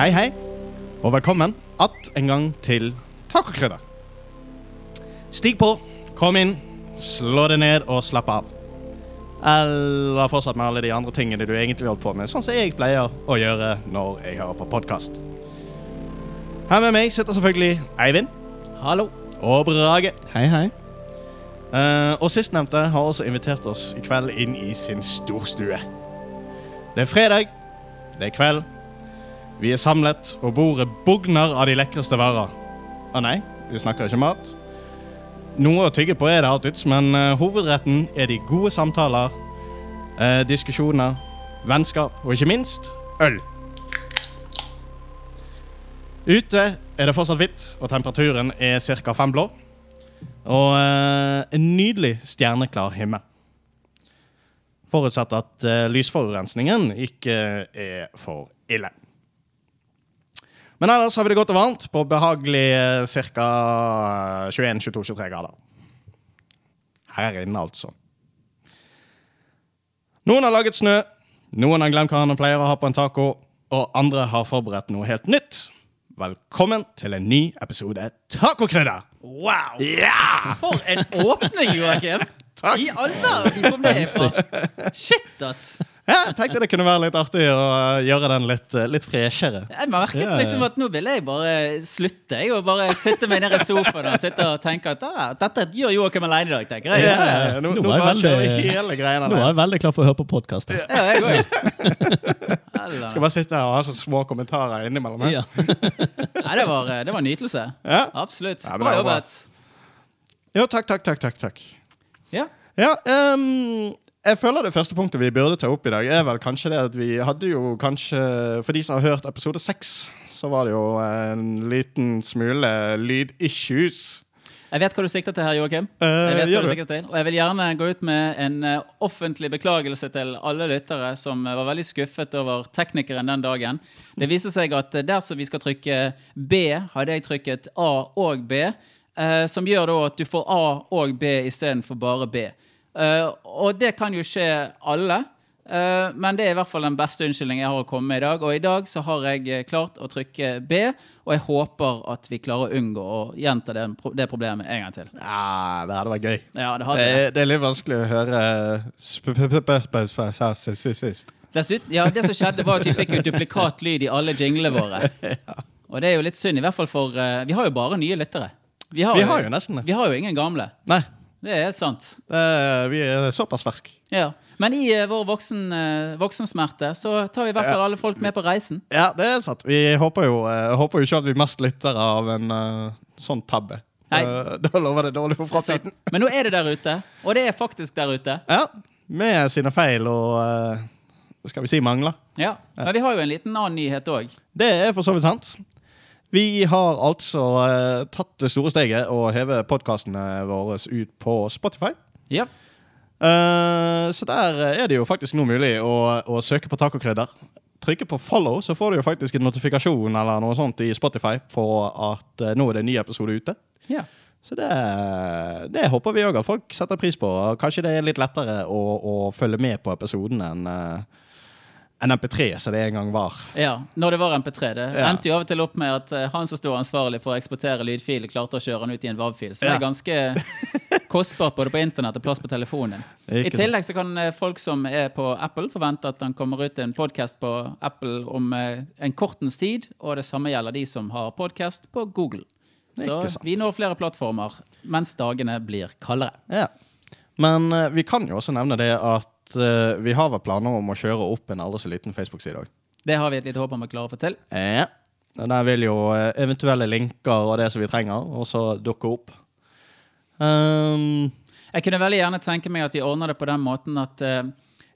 Hei, hei, og velkommen att en gang til Tacokrydder. Stig på, kom inn, slå deg ned og slapp av. Eller fortsett med alle de andre tingene du egentlig holdt på med, sånn som jeg pleier å gjøre når jeg hører på podkast. Her med meg sitter selvfølgelig Eivind Hallo. og Brage. Hei, hei. Uh, og sistnevnte har også invitert oss i kveld inn i sin storstue. Det er fredag, det er kveld. Vi er samlet, og bordet bugner av de lekreste varer. Å nei, vi snakker ikke mat. Noe å tygge på er det alltids, men eh, hovedretten er de gode samtaler, eh, diskusjoner, vennskap og ikke minst øl. Ute er det fortsatt hvitt, og temperaturen er ca. fem blå. Og eh, en nydelig stjerneklar himmel. Forutsatt at eh, lysforurensningen ikke er for ille. Men ellers har vi det godt og varmt på behagelig eh, ca. 21-22-23 grader. Her inne, altså. Noen har laget snø, noen har glemt hva han pleier å ha på en taco, og andre har forberedt noe helt nytt. Velkommen til en ny episode Tacokrydder! Wow! Ja! For en åpning, Joakim! Takk. I all verden kom det ifra? Shit, ass! Ja, jeg tenkte det kunne være litt artig å uh, gjøre den litt, uh, litt freshere. Jeg merket Ja, ja. liksom at nå ville jeg bare slutte. Jeg, og bare sitte meg ned i sofaen og sitte og tenke at "Ah, dette gjør Joakim alene i dag, tenker jeg. Ja, ja. Nå, Nå nå var jeg veldig- hele greiene Nå er jeg veldig klar for å høre på podkasten. Ja, jeg. Skal bare sitte her og ha sånne små kommentarer innimellom. her. Ja. Nei, det var, det var nytelse. Ja. Absolutt. Ja, Bra jobbet. Jo, takk, takk, takk, takk, takk. Ja. Ja, ehm, jeg føler det første punktet vi burde ta opp i dag, er vel kanskje det at vi hadde jo kanskje For de som har hørt episode seks, så var det jo en liten smule lydissues. Jeg vet hva du sikter til her, Joakim. Eh, Jeg vet hva du sikter til. Og jeg vil gjerne gå ut med en eh, offentlig beklagelse til alle lyttere som eh, var veldig skuffet over teknikeren den dagen. Det viser seg at dersom der som vi skal trykke B, hadde jeg trykket A og B, eh, som gjør da at du får A og B istedenfor bare B. Eh, og det kan jo skje alle. uh, men det er i hvert fall den beste unnskyldningen jeg har å komme med i dag. Og i dag så har jeg eh, klart å trykke B, og jeg håper at vi klarer å unngå å gjenta det, det problemet en gang til. Ja, det hadde vært gøy. Ja, det hadde Det det. er, det litt vanskelig å høre. Dessuten, ja, det som skjedde var at vi fikk jo duplikat lyd i alle jinglene våre. Og det er jo litt synd, i hvert fall for uh, Vi har jo bare nye lyttere. Vi har, Vi har jo nesten det. vi har jo ingen gamle. Nei, Det er helt sant. det, vi er såpass ferske. Ja. Men i eh, vår voksen, eh, voksensmerte så tar vi i hvert fall alle folk med på reisen. Ja, det er sant. Vi håper jo, eh, håper jo ikke at vi mest lytter av en eh, sånn tabbe. Nei. Eh, da lover det dårlig for framtiden. Men nå er det der ute, og det er faktisk der ute. Ja, med sine feil og eh, skal vi si mangler. Ja. Men vi har jo en liten annen nyhet òg. Det er for så vidt sant. Vi har altså uh, tatt det store steget og hevet podkastene våre ut på Spotify. Ja. Uh, så der er det jo faktisk nå mulig å, å søke på tacokrydder. Trykke på follow, så får du jo faktisk en notifikasjon eller noe sånt i Spotify på at uh, nå er det en ny episode ute. ja. Så det, det håper vi òg at folk setter pris på. Kanskje det er litt lettere å, å følge med på episoden enn eh, enn MP3, som det en gang var. Ja, når det var MP3. Det Ja. endte jo av og til opp med at eh, han som sto ansvarlig for å eksportere lydfil, klarte å kjøre den ut i en WAV-fil. Så det er ganske kostbart både på internett og plass på telefonen. I tillegg så kan eh, folk som er på Apple, forvente at den kommer ut en podkast på Apple om eh, en kortens tid. Og det samme gjelder de som har podkast på Google. Så vi når flere plattformer mens dagene blir kaldere. Ja. Men vi kan jo også nevne det at eh, vi har vel planer om å kjøre opp en aldri så liten Facebook-side òg. Det har vi et lite håp om å klare å få til. Ja. Der vil jo eh, eventuelle linker og det som vi trenger, også dukke opp. Um, Jeg kunne veldig gjerne tenke meg at vi ordner det på den måten at eh,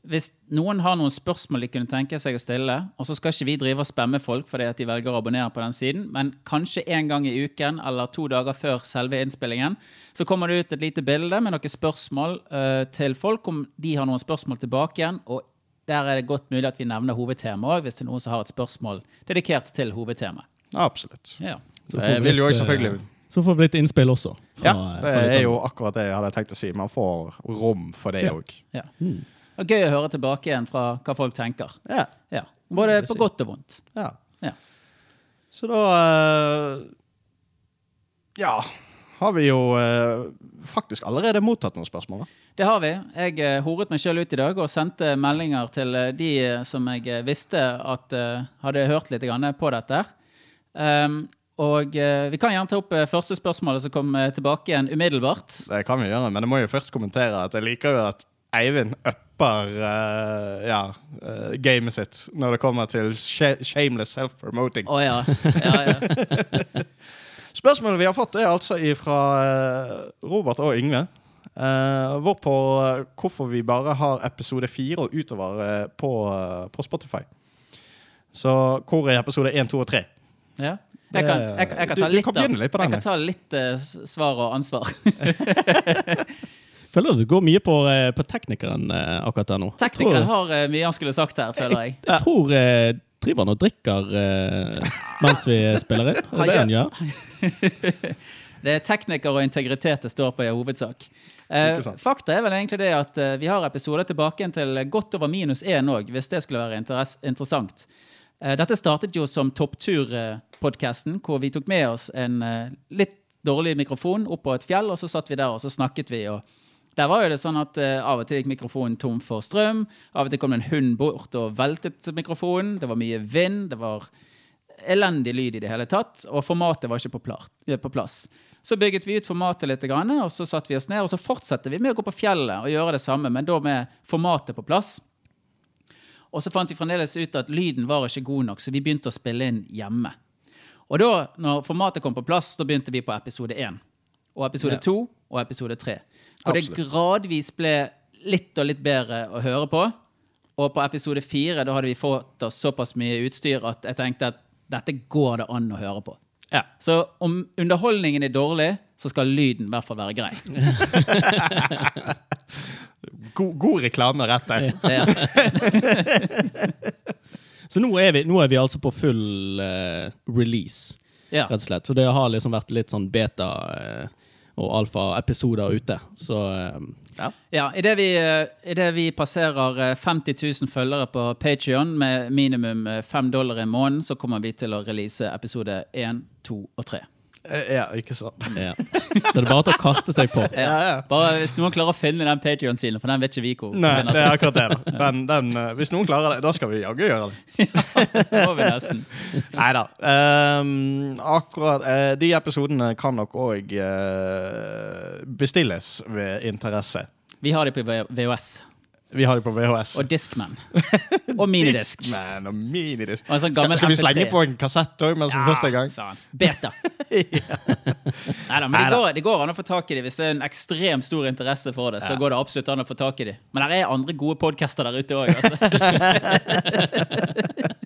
hvis noen har noen spørsmål de kunne tenke seg å stille, og så skal ikke vi drive og spamme folk fordi at de velger å abonnere på den siden, men kanskje en gang i uken eller to dager før selve innspillingen, så kommer det ut et lite bilde med noen spørsmål uh, til folk om de har noen spørsmål tilbake igjen. og der er det godt mulig at vi nevner hovedtemaet òg, hvis det er noen som har et spørsmål dedikert til hovedtemaet. absolutt. Ja. Så får vil jo jeg også eh, selvfølgelig Så får vi litt innspill også. fra- Ja, det er jo akkurat det jeg hadde tenkt å si. Man får rom for det Ja. ja. Ja. Og gøy å høre tilbake igjen fra hva folk tenker. Ja. Ja. Både på godt og vondt. ja. Ja. Så da eh, Ja, har vi jo eh, faktisk allerede mottatt noen spørsmål. da. Det har vi. Jeg eh, horet meg sjøl ut i dag og sendte meldinger til de som jeg visste at hadde hørt litt grann på dette. Um, og eh, vi kan gjerne ta opp eh, første spørsmålet som kom eh, tilbake igjen umiddelbart. Det kan vi gjøre, men jeg må jo først kommentere at jeg liker jo at Eivind upper uh, ja, uh, gamet sitt når det kommer til sh shameless self-promoting. Å ja. ja, ja. Spørsmålet vi har fått, er altså fra Robert og Yngve. Uh, hvorpå eh, hvorfor vi bare har episode fire og utover eh, på, eh, på Spotify. Så hvor er episode én, to og tre? ja. Jeg kan, jeg, jeg kan ta ta du litt, kan litt jeg kan ta litt uh, svar og ansvar. Føler det går mye på, eh, på teknikeren eh, akkurat der nå. Teknikeren tror, har eh, mye han skulle sagt her, føler jeg. jeg tror eh, driver han og drikker eh, mens vi spiller inn. Er det det han gjør? Det er tekniker og integritet det står på i hovedsak. Eh, fakta er vel egentlig det at eh, vi har episoder tilbake til godt over minus én òg, hvis det skulle være interessant. Eh, dette startet jo som Topptur-podkasten, hvor vi tok med oss en eh, litt dårlig mikrofon opp på et fjell, og så satt vi der og så snakket vi. og der var jo det sånn at eh, Av og til gikk mikrofonen tom for strøm. Av og til kom det en hund bort og veltet mikrofonen. Det var mye vind. Det var elendig lyd i det hele tatt, og formatet var ikke på, eh, på plass. Så bygget vi ut formatet litt, og så satte vi oss ned, og så fortsatte vi med å gå på fjellet og gjøre det samme, men da med formatet på plass. Og så fant vi fremdeles ut at lyden var ikke god nok, så vi begynte å spille inn hjemme. Og da, når formatet kom på plass, da begynte vi på episode 1. Og episode. 2 og episode 3. Og det gradvis ble litt og litt bedre å høre på. Og på episode fire da hadde vi fått oss såpass mye utstyr at jeg tenkte at dette går det an å høre på. Ja. Så om underholdningen er dårlig, så skal lyden i hvert fall være grei. God, god reklame, rett der. Er, Så nå er, vi, nå er vi altså på full uh, release, ja. rett og slett. Så det har liksom vært litt sånn beta eh, og alfa-episoder ute. Så ja. Ja, Idet vi, eh, i det vi passerer eh, 50 000 følgere på Patrion med minimum eh, 5 dollar i måneden, så kommer vi til å release episode 1, 2 og 3. Eh, Ja, ikke sant. ja. Så det er bare til å kaste seg på. Ja, ja. Bare Hvis noen klarer å finne den Patrion-silen, for den vet ikke vi hvor Nei, finner det er akkurat det. da. Den, den, eh, hvis noen klarer det, da skal vi jaggu gjøre det. Det vi nesten. Nei da. akkurat uh, De episodene kan nok òg bestilles ved interesse. Vi har de på VHS. Vi har det på VHS. Og Discman. Og minidisk. Discman og minidisk. Og sånn Skal, skal vi slenge på en kassett òg men som først er i gang? faen. Beta. Neida, men det går, det går an å få tak i dem hvis det er en ekstremt stor interesse for det. så Ja. går det absolutt an å få tak i dem. Men det er andre gode podcaster der ute òg. Altså.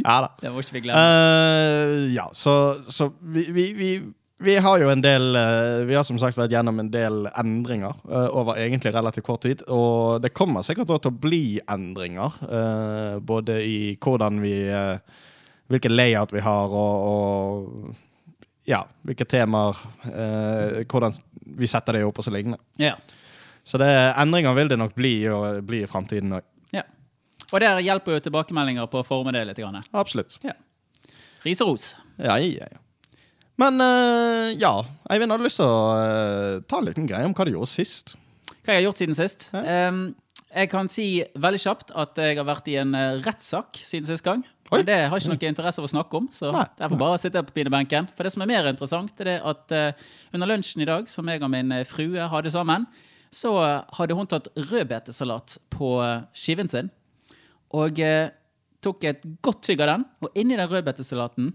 Ja da. Det må ikke vi glemme. Uh, ja, så, så vi, vi, vi, vi har jo en del eh, Vi har som sagt vært gjennom en del endringer eh, over egentlig relativt kort tid. Og det kommer sikkert til å bli endringer, eh, både i hvordan vi Hvilken layout vi har, og, og ja, hvilke temaer Hvordan vi setter det opp, og så lignende. Ja. Så det, endringer vil det nok bli, og bli i framtiden òg. ja. Og der hjelper jo tilbakemeldinger på å forme det litt. Grann. Absolutt. Ja. Ris og ros. Ja, ja, ja. Men uh, ja, Eivind, hadde lyst til å uh, ta en liten greie om hva du gjorde sist. Hva jeg har gjort siden sist? Ja. Em, jeg kan si veldig kjapt at jeg har vært i en eh, rettssak siden sist gang. Oi. Men det har jeg ikke noe interesse av å snakke om, så Nei, derfor bare sitter jeg på pinebenken. For det som er mer interessant, er det at uh, under lunsjen i dag, som jeg og min frue hadde sammen, så hadde hun tatt rødbetesalat på skiven sin, og tok et godt tygg av den, og inni den rødbetesalaten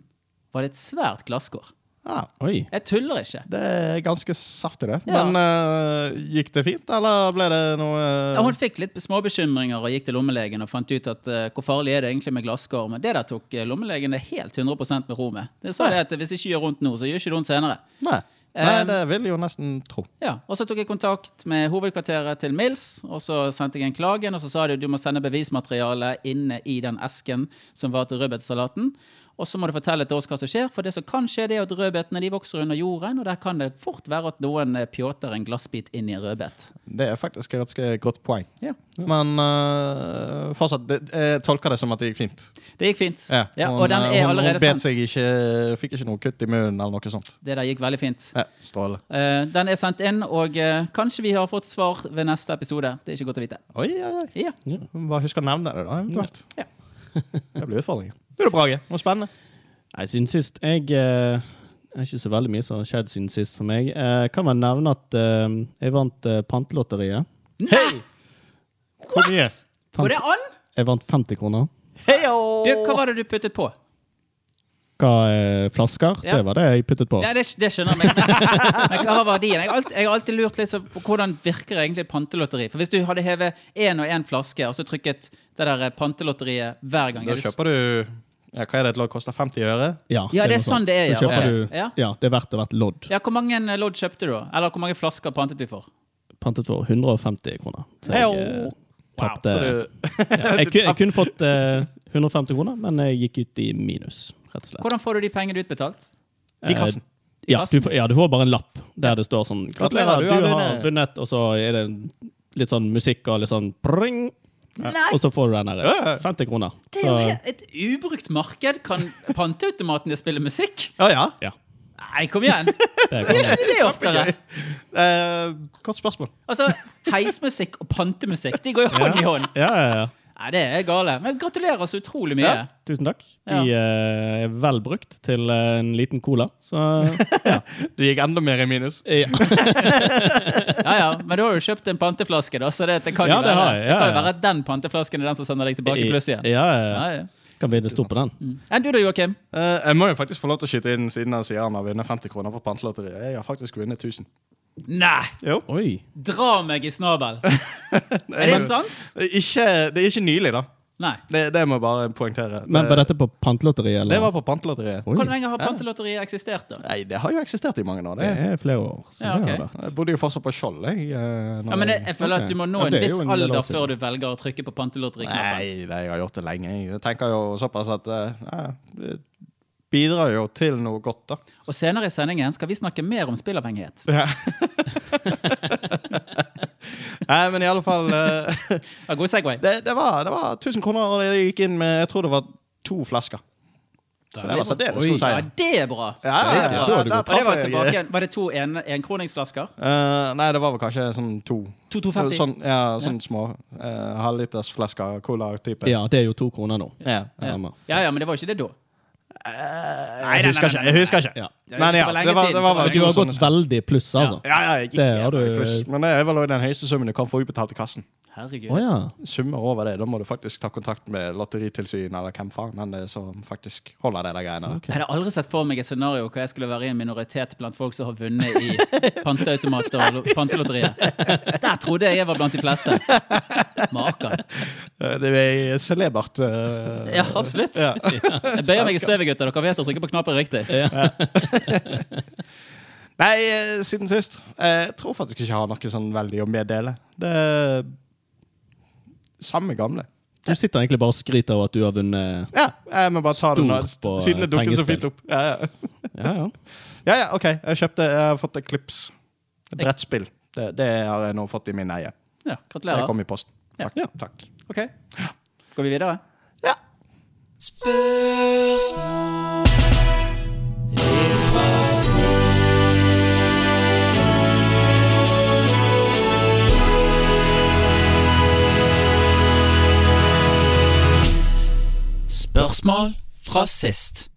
var det et svært glasskår. Ja, Oi. Jeg tuller ikke. Det er ganske saftig, det. Ja. Men uh, gikk det fint, eller ble det noe uh... Ja, hun fikk litt småbekymringer og gikk til lommelegen og fant ut at uh, hvor farlig er det egentlig med glasskår. Men det der tok lommelegen det helt 100 med ro med. Det sa Nei. det at hvis jeg ikke gjør vondt nå, så gjør ikke det vondt senere. Nei. Nei, det vil jeg jo nesten tro. Ja, Og så tok jeg kontakt med hovedkvarteret til Mills, og så sendte jeg en klagen, og så sa de at du må sende bevismateriale inne i den esken som var til rødbetsalaten. Og så må du fortelle til oss hva som skjer, for det som kan skje, det er at rødbetene de vokser under jorden, og der kan det fort være at noen eh, pjåter en glassbit inn i en rødbet. Det er faktisk et ganske godt poeng. Ja. Men uh, fortsatt, det, jeg tolker det som at det gikk fint. Det gikk fint. Ja, hun, og den øh, er hun, allerede hun sendt. seg ikke, fikk ikke noe kutt i munnen eller noe sånt. Det der gikk veldig fint. Ja, Stråle. Uh, den er sendt inn, og uh, kanskje vi har fått svar ved neste episode. Det er ikke godt å vite. Oi, oi, oi. Ja. Bare husk å nevne det, da, eventuelt. Ja. Det blir utfordringen. Det er det Brage. Noe spennende. Nei, siden sist Jeg eh, det er ikke så veldig mye som har skjedd siden sist for meg. Eh, kan vel nevne at eh, jeg vant eh, Pantelotteriet. Hei! Hvor mye? Går det an? Jeg vant 50 kroner. Heio! Du, hva var det du puttet på? Hva eh, flasker? Ja. Det var det jeg puttet på. Ja, det, det skjønner jeg. Men, men hva var verdien? Jeg har alltid, jeg har alltid lurt litt så på hvordan virker egentlig et pantelotteri. For Hvis du hadde hevet én og én flaske og så trykket det der pantelotteriet hver gang Da er det s- kjøper du ja, Hva er det et lodd koster? 50 øre? Ja, Ja, det er sånn det er, ja. Så kjøper du, Ja. ja, det er verdt å være et lodd. Ja, Hvor mange lodd kjøpte du? Eller hvor mange flasker pantet du for? Pantet for 150 kroner. Så jeg eh, Wow, tapte så du, ja, jeg, kunne, jeg kunne fått uh, 150 kroner, men jeg gikk ut i minus, rett og slett. Hvordan får du de pengene utbetalt? I kassen. Ja, du får, ja, du får bare en lapp der det står sånn Gratulerer, du har vunnet. Og så er det litt sånn musikk og litt sånn pring, og så får du den der Ja, ja. 50 kroner. det er jo et ubrukt marked. Kan panteautomaten din spille musikk? Ja, ja. ja, Nei, kom igjen! det Gjør ikke de det oftere? Eh, godt spørsmål. Altså, Heismusikk og pantemusikk de går jo hånd i hånd. Ja, ja, ja. Nei, Det er gale. Men gratulerer så utrolig mye. Ja, tusen takk. De eh, er vel brukt til eh, en liten cola, så ja. Du gikk enda mer i minus. ja. Ja, ja, Men da har du kjøpt en panteflaske, da, så det, det kan jo det være, har jeg, ja, det kan ja. være at den panteflasken er den som sender deg tilbake i pluss igjen. Ja, ja, ja. Ja, ja. Kan vi stort på den. Enn du da, Joakim? Eh, jeg må jo faktisk få lov til å skyte inn siden han sier han har vunnet 50 kroner på pantelotteriet. Jeg har faktisk vunnet 1000. Nei! Jo. Oi. Dra meg i snabel! Er det sant? Ikke, det er ikke nylig, da. Nei. Det, det må jeg bare poengtere. Men var dette på pantelotteriet, eller? det var på pantelotteriet. Oi. Hvor lenge har pantelotteriet eksistert, da? Nei, det har jo eksistert i mange år. Det Det. er flere år. Så Ja, det ok. har vært. Jeg bodde jo fortsatt på Skjold, jeg. eh, når Ja, men jeg, jeg- føler at du må nå Ja, en det er viss en del år alder siden. før du velger å trykke på pantelotteriknappen. Nei, det, jeg har gjort det lenge. Jeg tenker jo såpass at eh, ja, bidrar jo til noe godt, da. Og senere i sendingen skal vi snakke mer om spillavhengighet. Ja. Nei, men i alle fall uh, god Segway. det, det, var, det var 1000 kroner, og det gikk inn med Jeg tror det var to flasker. Så det var særdeles god Ja, det er bra. Ja, ja, ja. Og det var, tilbake, var det to en- enkroningsflasker? Eh, nei, det var vel kanskje sånn to. 2250? Sånn, ja, sånn små uh, halvlitersflasker cola-type. Ja, det er jo to kroner nå. Ja. Ja, ja, men det var jo ikke det da. Jeg husker ikke. Jeg husker ikke. Ja. Men ja, var det var, det var var Du har gått veldig pluss, altså. Ja, ja, jeg gikk Det har du- pluss. Men det er vel den høyeste summen du kan få utbetalt i kassen. Herregud. Oh, ja. Summer over det, da må du faktisk ta kontakt med Lotteritilsynet eller hvem faen enn det som faktisk holder det der greiene Okay. Jeg hadde aldri sett for meg et scenario hvor jeg skulle være i en minoritet blant folk som har vunnet i panteautomater og lo- pantelotteriet. Der trodde jeg jeg var blant de fleste. Makan. Eh, Det er celebert. Uh, Ja, absolutt. Jeg bøyer meg i støvet, gutter. Dere vet å trykke på knappen riktig. Nei, eh, siden sist. Jeg tror faktisk ikke jeg har noe sånn veldig å meddele. Det er samme gamle. Du sitter egentlig bare og skryter av at du har vunnet Ja, jeg må bare ta det nå, siden det dukket så fint opp. Ja, ja. Ja, ja. ja, ja, OK. Jeg kjøpte, jeg har fått et klips. Et brettspill. Det, det har jeg nå fått i min eie. Ja, Det kom i posten. Ja. Takk. takk. Ok. Går vi videre? Ja. Spørsmål fra sist.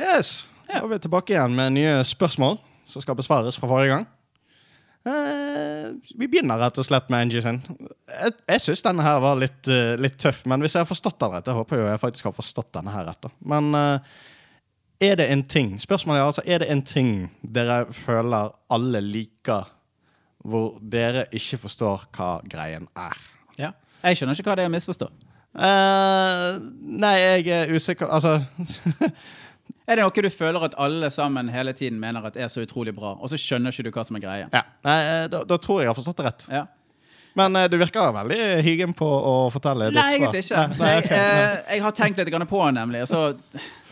Yes. Da er vi tilbake igjen med nye spørsmål som skal besvares fra forrige gang. Eh, vi begynner rett og slett med Angie sin. Jeg, jeg syns denne her var litt, uh, litt tøff, men hvis jeg har forstått den rett Jeg håper jo jeg faktisk har forstått denne her rett. Men uh, er det en ting Spørsmålet er altså er det en ting dere føler alle liker, hvor dere ikke forstår hva greien er? Ja. Jeg skjønner ikke hva det er å misforstå. Nei, jeg er usikker Altså Er det noe du føler at alle sammen hele tiden mener at er så utrolig bra, og så skjønner ikke du hva som er greia? Ja. Nei, eh, da, da tror jeg jeg har forstått det rett. Ja. Men eh, du virker veldig higen på å fortelle ditt Nei, svar. egentlig ikke. Nei, nei, Jeg, ok. eh, jeg har tenkt litt på det, nemlig. Og så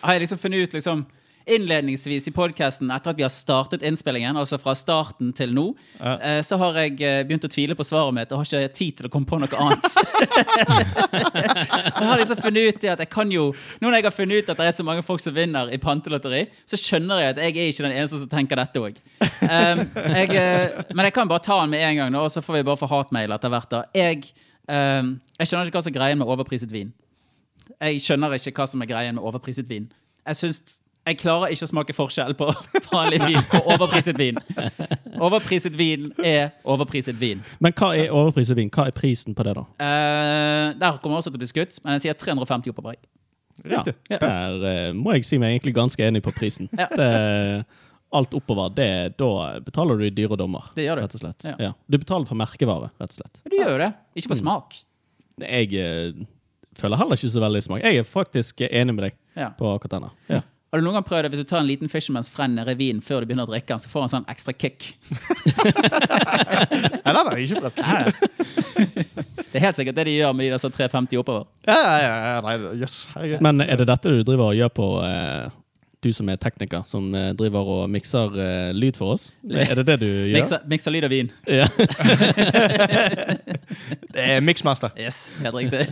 har jeg liksom funnet ut liksom Innledningsvis i podkasten, etter at vi har startet innspillingen, altså fra starten til nå, eh, så har jeg eh, begynt å tvile på svaret mitt og har ikke tid til å komme på noe annet. jeg har liksom funnet ut at jeg kan jo Nå når jeg har funnet ut at det er så mange folk som vinner i pantelotteri, så skjønner jeg at jeg er ikke den eneste som tenker dette òg. jeg, eh, men jeg kan bare ta den med en gang, nå, og så får vi bare få hatmail etter hvert. da. Jeg, um, jeg skjønner ikke hva som er greien med overpriset vin. Jeg skjønner ikke hva som er greien med overpriset vin. Jeg synes, jeg klarer ikke å smake forskjell på vanlig vin og overpriset vin. Overpriset vin er overpriset vin. Men hva er overpriset vin? Hva er prisen på det, da? Uh, der kommer også til å bli skutt, men jeg sier 350 oppover. Riktig. Ja. Der uh, må jeg si meg egentlig ganske enig på prisen. Ja. Det, alt oppover, det, da betaler du i dyre dommer. Det gjør du. Rett og slett. Ja. Ja. Du betaler for merkevare, rett og slett. Du gjør jo det. Ikke på smak. Jeg uh, føler heller ikke så veldig smak. Jeg er faktisk enig med deg Ja. på akkurat denne. Ja. Har du noen gang prøvd det hvis du tar en liten Fisherman's Friend i vinen før du begynner å drikke den, så får du en sånn ekstra kick? Nei, det har jeg ikke prøvd. Det? er helt sikkert det de gjør med de der så 350 oppover. Ja, ja, ja, ja, nei, herregud. Men er det dette du driver og gjør på eh, Du som er tekniker, som eh, driver og mikser eh, lyd for oss? Er det det du gjør? Mikser, mikser lyd av vin. Ja. Det er Mixmaster. Yes, helt riktig.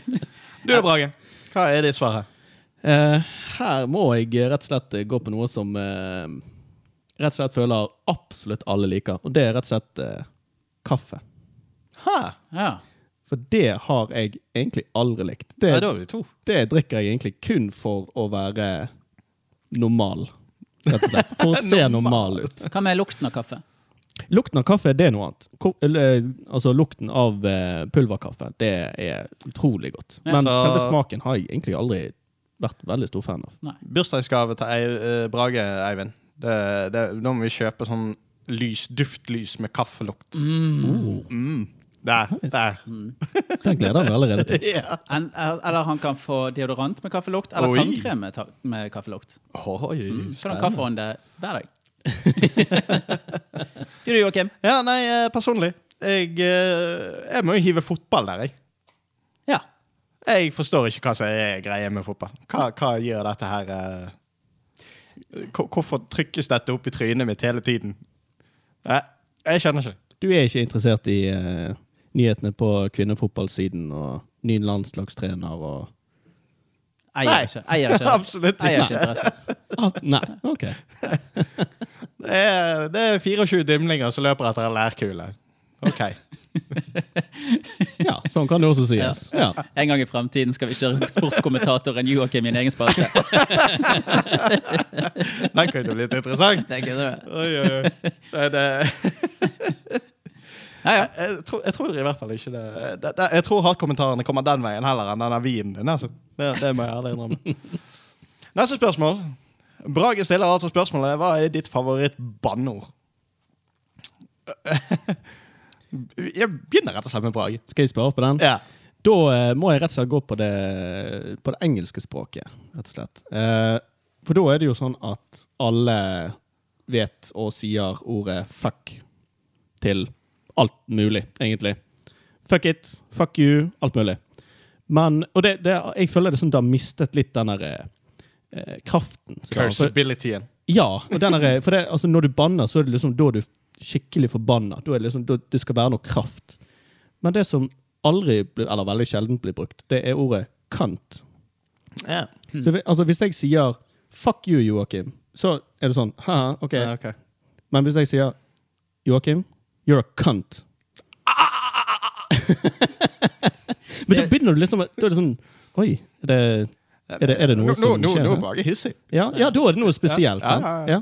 Du da, Brage. Hva er ditt svar her? Eh, her må jeg rett og slett gå på noe som uh, rett og slett føler absolutt alle liker, og det er rett og slett uh, kaffe. Ha, Ja. For det har jeg egentlig aldri likt. Det, Nei, er to. det drikker jeg egentlig kun for å være normal, rett og slett. For å se normal ut. Hva med lukten av kaffe? Lukten av kaffe det er noe annet. Altså Lukten av pulverkaffe det er utrolig godt. Men så- selve smaken har jeg egentlig aldri vært veldig stor fan av. Bursdagsgave til Ei, eh, Brage, Eivind. Det, det, nå må vi kjøpe sånn lys, duftlys med kaffelukt. Mm. Der. der. Den gleder jeg meg allerede til. Ja. En, eller han kan få deodorant med kaffelukt, eller Oi. tannkrem med, ta med kaffelukt. Oi, Så har du kaffeånde hver dag. Du, Joakim? Ja, nei, eh, personlig. Jeg, eh, jeg må jo hive fotball der, jeg. Ja. Jeg forstår ikke hva som er greia med fotball. Hva, hva gjør dette her eh, Hvorfor trykkes dette opp i trynet mitt hele tiden? Nei, jeg skjønner ikke. Du er ikke interessert i uh, nyhetene på kvinnefotballsiden og ny landslagstrener og Eier ikke. Eier ikke. Absolutt Eier ikke. interesse. ah, Nei, OK. Det er, det er 24 dimlinger som løper etter en lærkule. OK. Ja, sånn kan det også sies. Ja. En gang i fremtiden skal vi kjøre sportskommentatoren Joakim i en egen spalte. Den kunne blitt interessant. Den kunne det. Oi, oi, oi. Det, det, Ja, ja. jeg, tror, jeg tror i hvert fall ikke det. det, det jeg tror hatkommentarene kommer den veien heller enn denne vinen din. Altså. Det, det må jeg ærlig innrømme. Neste spørsmål. Brage stiller altså spørsmålet Hva er ditt favoritt-banneord? Jeg begynner rett og slett med Brage. Skal jeg svare på den? Ja. Da eh, må jeg rett og slett gå på det, på det engelske språket, rett og slett. Eh, for da er det jo sånn at alle vet og sier ordet fuck til alt mulig, egentlig. Fuck it, fuck you, alt mulig. Men, og det, det, jeg føler det som det har mistet litt den der eh, kraften. Cursabilityen. ja, og den der, for det, altså når du banner, så er det liksom da du skikkelig forbanna. Da det liksom, det skal være noe kraft. Men det som aldri, eller veldig sjelden blir brukt, det er ordet kant. Ja. Så altså, hvis jeg sier 'fuck you, Joakim', så er det sånn Haha, ok. Ja, ok. Men hvis jeg sier 'Joakim, you're a cunt' Men da begynner du liksom Da er det sånn Oi, er det, er det, er det noe Nå- som nå, skjer? Nå her? var jeg hissig. Ja, ja, da er det noe spesielt, Ja, sant? Ja.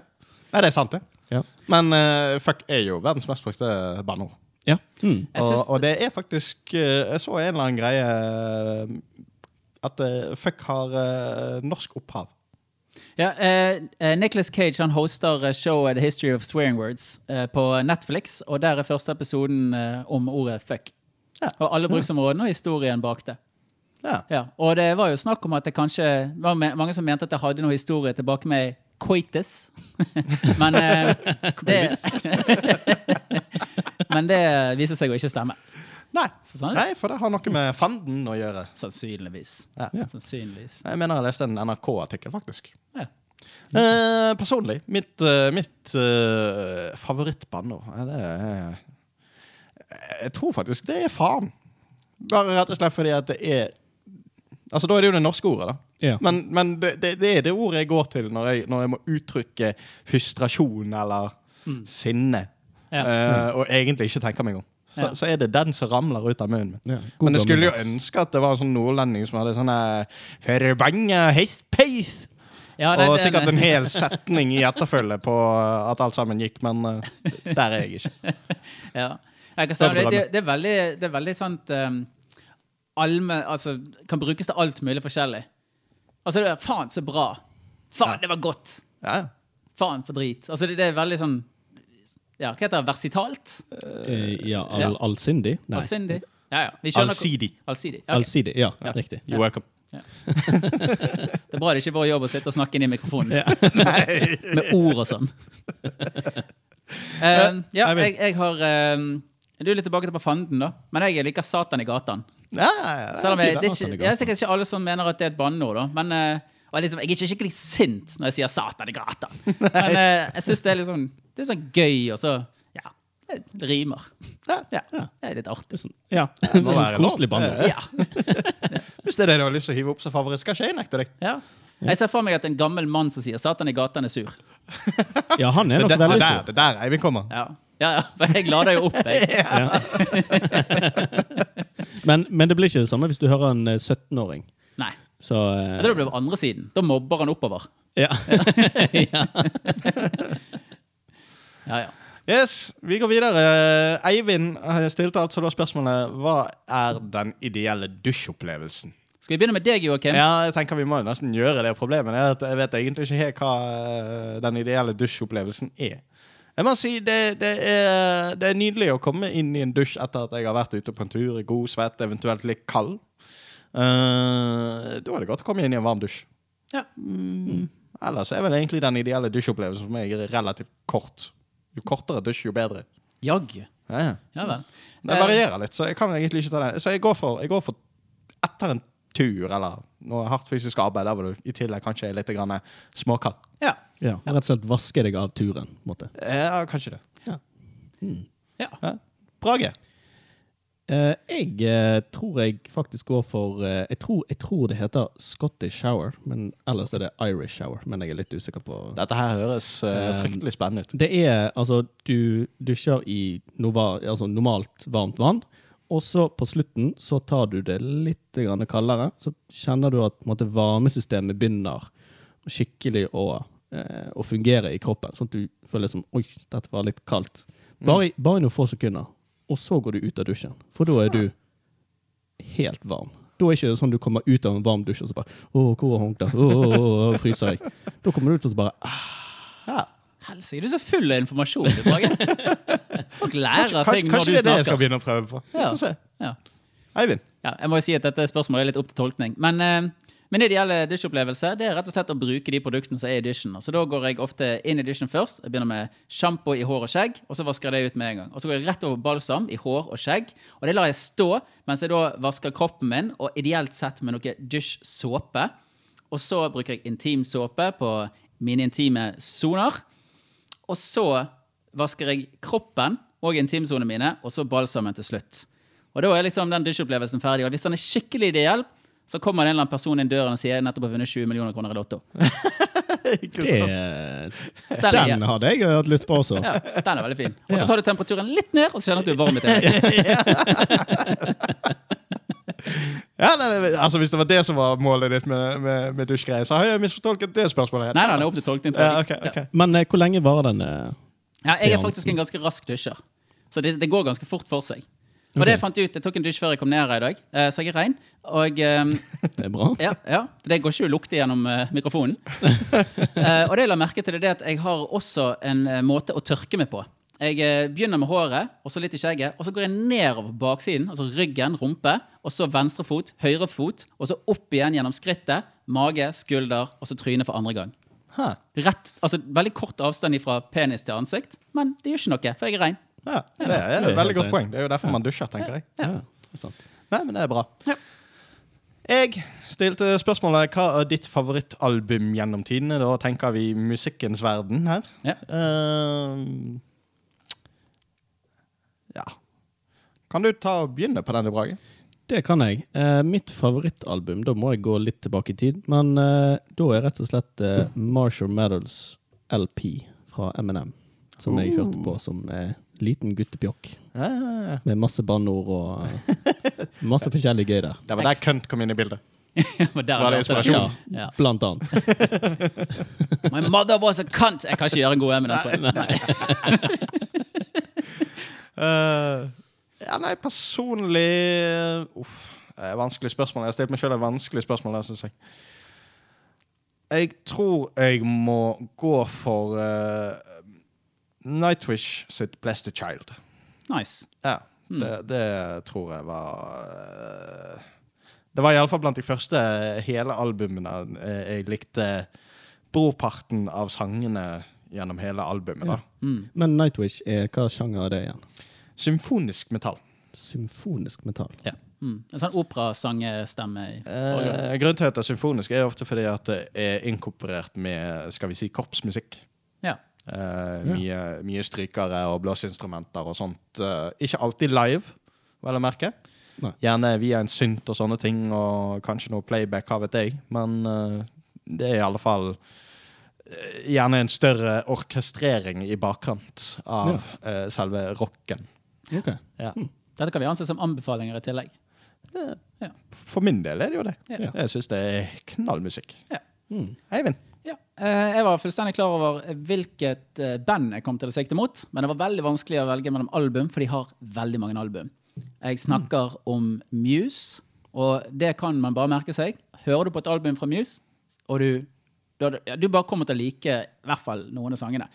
Nei, det er sant, det. Ja. Men uh, fuck er jo verdens mest brukte banneord. ja. Mm. Og, og det er faktisk eh, Jeg så en eller annen greie eh, at fuck har norsk opphav. Ja, eh, Nicholas Nicolas Cage han hoster showet The History of Swearing Words eh, på Netflix. Og der er første episoden eh, om ordet fuck. Ja. Og alle bruksområdene og historien bak det. Ja. Ja, og det var jo snakk om at det kanskje var mange som mente at det hadde noe historie tilbake med coitus. Men eh, det Men det viser seg å ikke stemme. Nei. Så sånn, Nei, for det har noe med fanden å gjøre. Sannsynligvis. Ja. Sannsynligvis. Jeg mener jeg leste en NRK-artikkel, faktisk. Ja. Eh, personlig, mitt, eh, mitt uh, eh, det er Jeg tror faktisk det er faen. Bare rett og slett fordi at det er Altså, Da er det jo det norske ordet, da. Ja. Men, men det, det, det er det ordet jeg går til når jeg, når jeg må uttrykke frustrasjon eller sinne. Ja. Uh, og egentlig ikke tenker meg om. Så, Ja. så er det den som ramler ut av munnen min. Men jeg skulle jo ønske at det var en sånn nordlending som hadde sånn eh, Forbanna hestpeis! Ja, det- og sikkert en hel setning i etterfølge på at alt sammen gikk, men uh, der er jeg ikke. Ja. Jeg det, det, det, er veldig, det er veldig sant um, allme, altså, Kan brukes til alt mulig forskjellig. Altså, det er, faen, så bra. Faen, det var godt. Ja, ja. Faen, for drit. Altså, det, det er veldig sånn Ja, hva heter det? Versitalt? Uh, Ja, al ja. allsindig? Nei. Allsindig. Ja, ja. Vi Allsidig. Allsidig. Ja. Allsidig, ja, riktig. You're welcome. Det er bra det ikke er vår jobb å sitte og snakke inn i mikrofonen. Med ord og sånn. Um, ja, jeg, jeg har um, Du er litt tilbake til på fanden, da. Men jeg liker Satan i gatan. Ja, ja, ja. Selv om jeg, det er ikke, jeg er sikkert ikke alle som mener at det er et banneord. Men eh, og liksom, jeg er ikke skikkelig sint når jeg sier 'Satan i gata'. Men eh, jeg syns det er litt sånn Det er sånn gøy, og så Ja, det rimer. Ja. Ja, det er litt artig. Det er sånn, ja. må være lov. Koselig banneord. Ja. Hvis det er det du har lyst til å hive opp som favoritt, skal ikke jeg nekte deg. ja. Jeg ser for meg at en gammel mann som sier 'Satan i gata', er sur. Ja, han er nok er veldig det sur. er der Eivind kommer. Ja, ja, ja for jeg lader jo opp, jeg. Ja. men, men det blir ikke det samme hvis du hører en eh, 17-åring. Nei. Så eh, Jeg tror det blir på andre siden. Da mobber han oppover. ja. Ja, ja. Yes, Vi går videre. Eivind eh, stilte altså da spørsmålet hva er den ideelle dusjopplevelsen? Skal vi begynne med deg, Joakim? Ja, jeg tenker Vi må jo nesten gjøre det. Problemet er at jeg vet egentlig ikke helt hva eh, den ideelle dusjopplevelsen er. Jeg må si det, det, er, det er nydelig å komme inn i en dusj etter at jeg har vært ute på en tur, god, svett, eventuelt litt kald. Uh, da er det godt å komme inn i en varm dusj. Ja. Ellers er vel egentlig den ideelle dusjopplevelsen for meg relativt kort. Jo kortere dusj, jo bedre. Jaggu. Ja, ja. Ja vel. Det varierer litt, så jeg kan egentlig ikke ta det. Så jeg går for, jeg går for etter en tur eller noe hardt fysisk arbeid, der hvor du i tillegg kanskje er litt småkald. Ja. Ja. Rett og slett vaske deg av turen. måte. Ja, kanskje det. ja. Ja. Brage. Eh, jeg eh, tror jeg faktisk går for eh, jeg, tror, jeg tror det heter Scottish shower, men ellers er det Irish shower. Men jeg er litt usikker på Dette her høres eh, Um, fryktelig spennende ut. Det er altså Du dusjer i nova, altså normalt varmt vann, og så på slutten så tar du det litt kaldere. Så kjenner du at måte, varmesystemet begynner skikkelig å, eh, å fungere i kroppen. Sånn at du føler som Oi, dette var litt kaldt. Bare, i- bare i noen få sekunder. Og så går du ut av dusjen. For da er du helt varm. Da er ikke det sånn du kommer ut av en varm dusj og så bare Å, hvor er håndkleet? Å, å, å, fryser jeg. Da kommer du ut og så bare ah, Ja. Helsike, du er så full av informasjon. du. Folk lærer Kanskje, ting kanskje når det er det jeg skal begynne å prøve på. Vi Ja. får se. Ja. Eivind. Ja, jeg må jo si at dette spørsmålet er litt opp til tolkning. Men eh, min ideelle dusjopplevelse det er rett og slett å bruke de produktene som er i dusjen. Så da går jeg ofte inn i dusjen først. Jeg begynner med sjampo i hår og skjegg, og så vasker jeg det ut med en gang. Og så går jeg rett over balsam i hår og skjegg, og det lar jeg stå mens jeg da vasker kroppen min, og ideelt sett med noe dusjsåpe. Og så bruker jeg intimsåpe på mine intime soner. Og så vasker jeg kroppen og intimsonene mine, og så balsamen til slutt. Og da er liksom den dusjopplevelsen ferdig. Og hvis den er skikkelig ideell, så kommer det en eller annen person inn døren og sier jeg nettopp har vunnet 20 millioner kroner i Lotto. Ikke Det. Den, den hadde jeg hatt lyst på også. ja, den er veldig fin. Og så tar du temperaturen litt ned, og så kjenner du at du er varm i tiden. Ja, nei, nei, altså Hvis det var det som var målet ditt med, med, med dusjgreier, så har jeg misfortolket det spørsmålet. Nei, Nei, det er opp til tolkning. Ja, okay, okay. Ja. Men eh, hvor lenge varer den? seansen? Ja, jeg er faktisk en ganske rask dusjer. Så det, det går ganske fort for seg. Og det jeg fant ut, Jeg tok en dusj før jeg kom ned her i dag, eh, så jeg er rein. Og um, Det er bra. ja, ja, det går ikke å lukte gjennom uh, mikrofonen. uh, og det jeg la merke til, er det at jeg har også en uh, måte å tørke meg på. Jeg begynner med håret, og så litt i skjegget, og så går jeg nedover på baksiden, altså ryggen, rumpe, og så venstre fot, høyre fot, og så opp igjen gjennom skrittet, mage, skulder, og så trynet for andre gang. Huh. Rett, altså Veldig kort avstand fra penis til ansikt, men det gjør ikke noe, for jeg er rein. Ja, det er er et veldig godt poeng. Det er jo derfor man dusjer, tenker jeg. Ja, er. Nei, men det er bra. Jeg stilte spørsmålet hva er ditt favorittalbum gjennom tidene. Da tenker vi musikkens verden her. Ja. Ehm, ja. Kan du ta og begynne på denne, Brage? Det kan jeg. Eh, mitt favorittalbum, da må jeg gå litt tilbake i tid, men eh, da er rett og slett eh, Marshall Mathers LP fra Eminem, som jeg Uh. hørte på som eh, liten guttepjokk. Ah, Med masse banneord og eh, masse forskjellig gøy der. det var der kønt kom inn i bildet. Var det inspirasjon? Ja. Ja. Blant annet. My mother was a cunt! Jeg kan ikke gjøre en god Eminem. tror jeg. Nei. Eh, ja, nei, personlig Uff. Det er et vanskelig spørsmål. Jeg har stilt meg sjøl et vanskelig spørsmål der, syns jeg. Jeg tror jeg må gå for eh, Nightwish sitt Bless the Child. Nice. Ja, det, det tror jeg var eh, Det var iallfall blant de første hele albumene eh, jeg likte brorparten av sangene gjennom hele albumet. da. Mm. Men Nightwish, er, hva sjanger er det igjen? Symfonisk metall. Symfonisk metall. Mm. En sånn operasangstemme. Eh, grunnen til at det er symfonisk, er ofte fordi at det er inkorporert med skal vi si, korpsmusikk. Ja. Eh, mye, mye strykere og blåseinstrumenter og sånt. Eh, ikke alltid live, vel å merke. Nei. Gjerne via en synt og sånne ting, og kanskje noe playback, hva vet jeg. Men eh, det er i alle fall eh, gjerne en større orkestrering i bakkant av eh, selve rocken. Okay. Ja. Dette kan vi anse som anbefalinger i tillegg. For min del er det jo det. Ja. Jeg syns det er knallmusikk. Mm. Eivind? Ja. Eh, Jeg var fullstendig klar over hvilket eh, band jeg kom til å sikte mot, men det var veldig vanskelig å velge mellom album, for de har veldig mange album. Jeg snakker om Muse, og det kan man bare merke seg. Hører du på et album fra Muse, og du, du, du bare kommer til å like i hvert fall noen av sangene.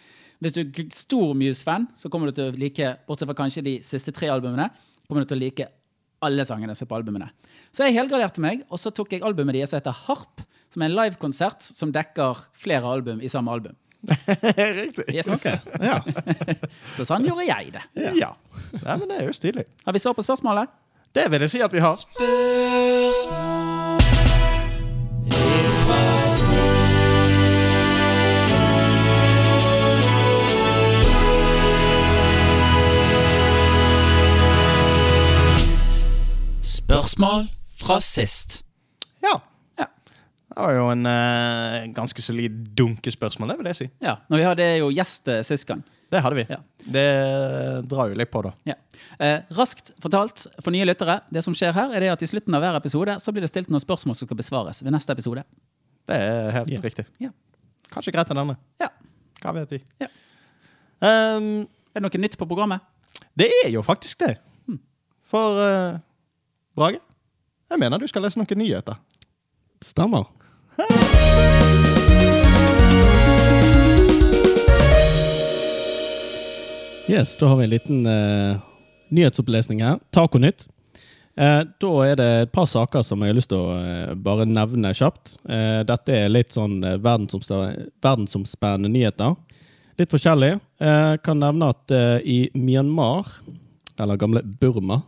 Hvis du er stor Muse-fan, så kommer du til å like, bortsett fra kanskje de siste tre albumene, kommer du til å like alle sangene som er på albumene. Så jeg helgraderte meg, og så tok jeg albumet deres som heter Harp, som er en livekonsert som dekker flere album i samme album. Riktig. Yes. Ja. Så sånn gjorde jeg det. ja. Nei, men det er jo stilig. Har vi svar på spørsmålet? Det vil jeg si at vi har. Spørsmål fra sist. Ja. Ja. Det var jo en eh, ganske solid dunkespørsmål, det vil jeg si. Ja, når vi hadde jo gjest eh, sist gang. Det hadde vi. Ja. Det drar jo litt på, da. Ja. Eh, raskt fortalt for nye lyttere. Det som skjer her, er det at i slutten av hver episode så blir det stilt noen spørsmål som skal besvares ved neste episode. Det er helt Ja. riktig. Ja. Kanskje greit enn denne. Ja. Hva vet vi. Ja. Ehm, Er det noe nytt på programmet? det er jo faktisk det. For eh, Brage, jeg mener du skal lese noen nyheter. Stemmer. Yes, da har vi en liten uh, nyhetsopplesning her. Taconytt. Uh, da er det et par saker som jeg har lyst til å uh, bare nevne kjapt. Eh, dette er litt sånn eh, verdensomspennende nyheter. Litt forskjellig. Jeg kan nevne at eh, i Myanmar, eller gamle Burma,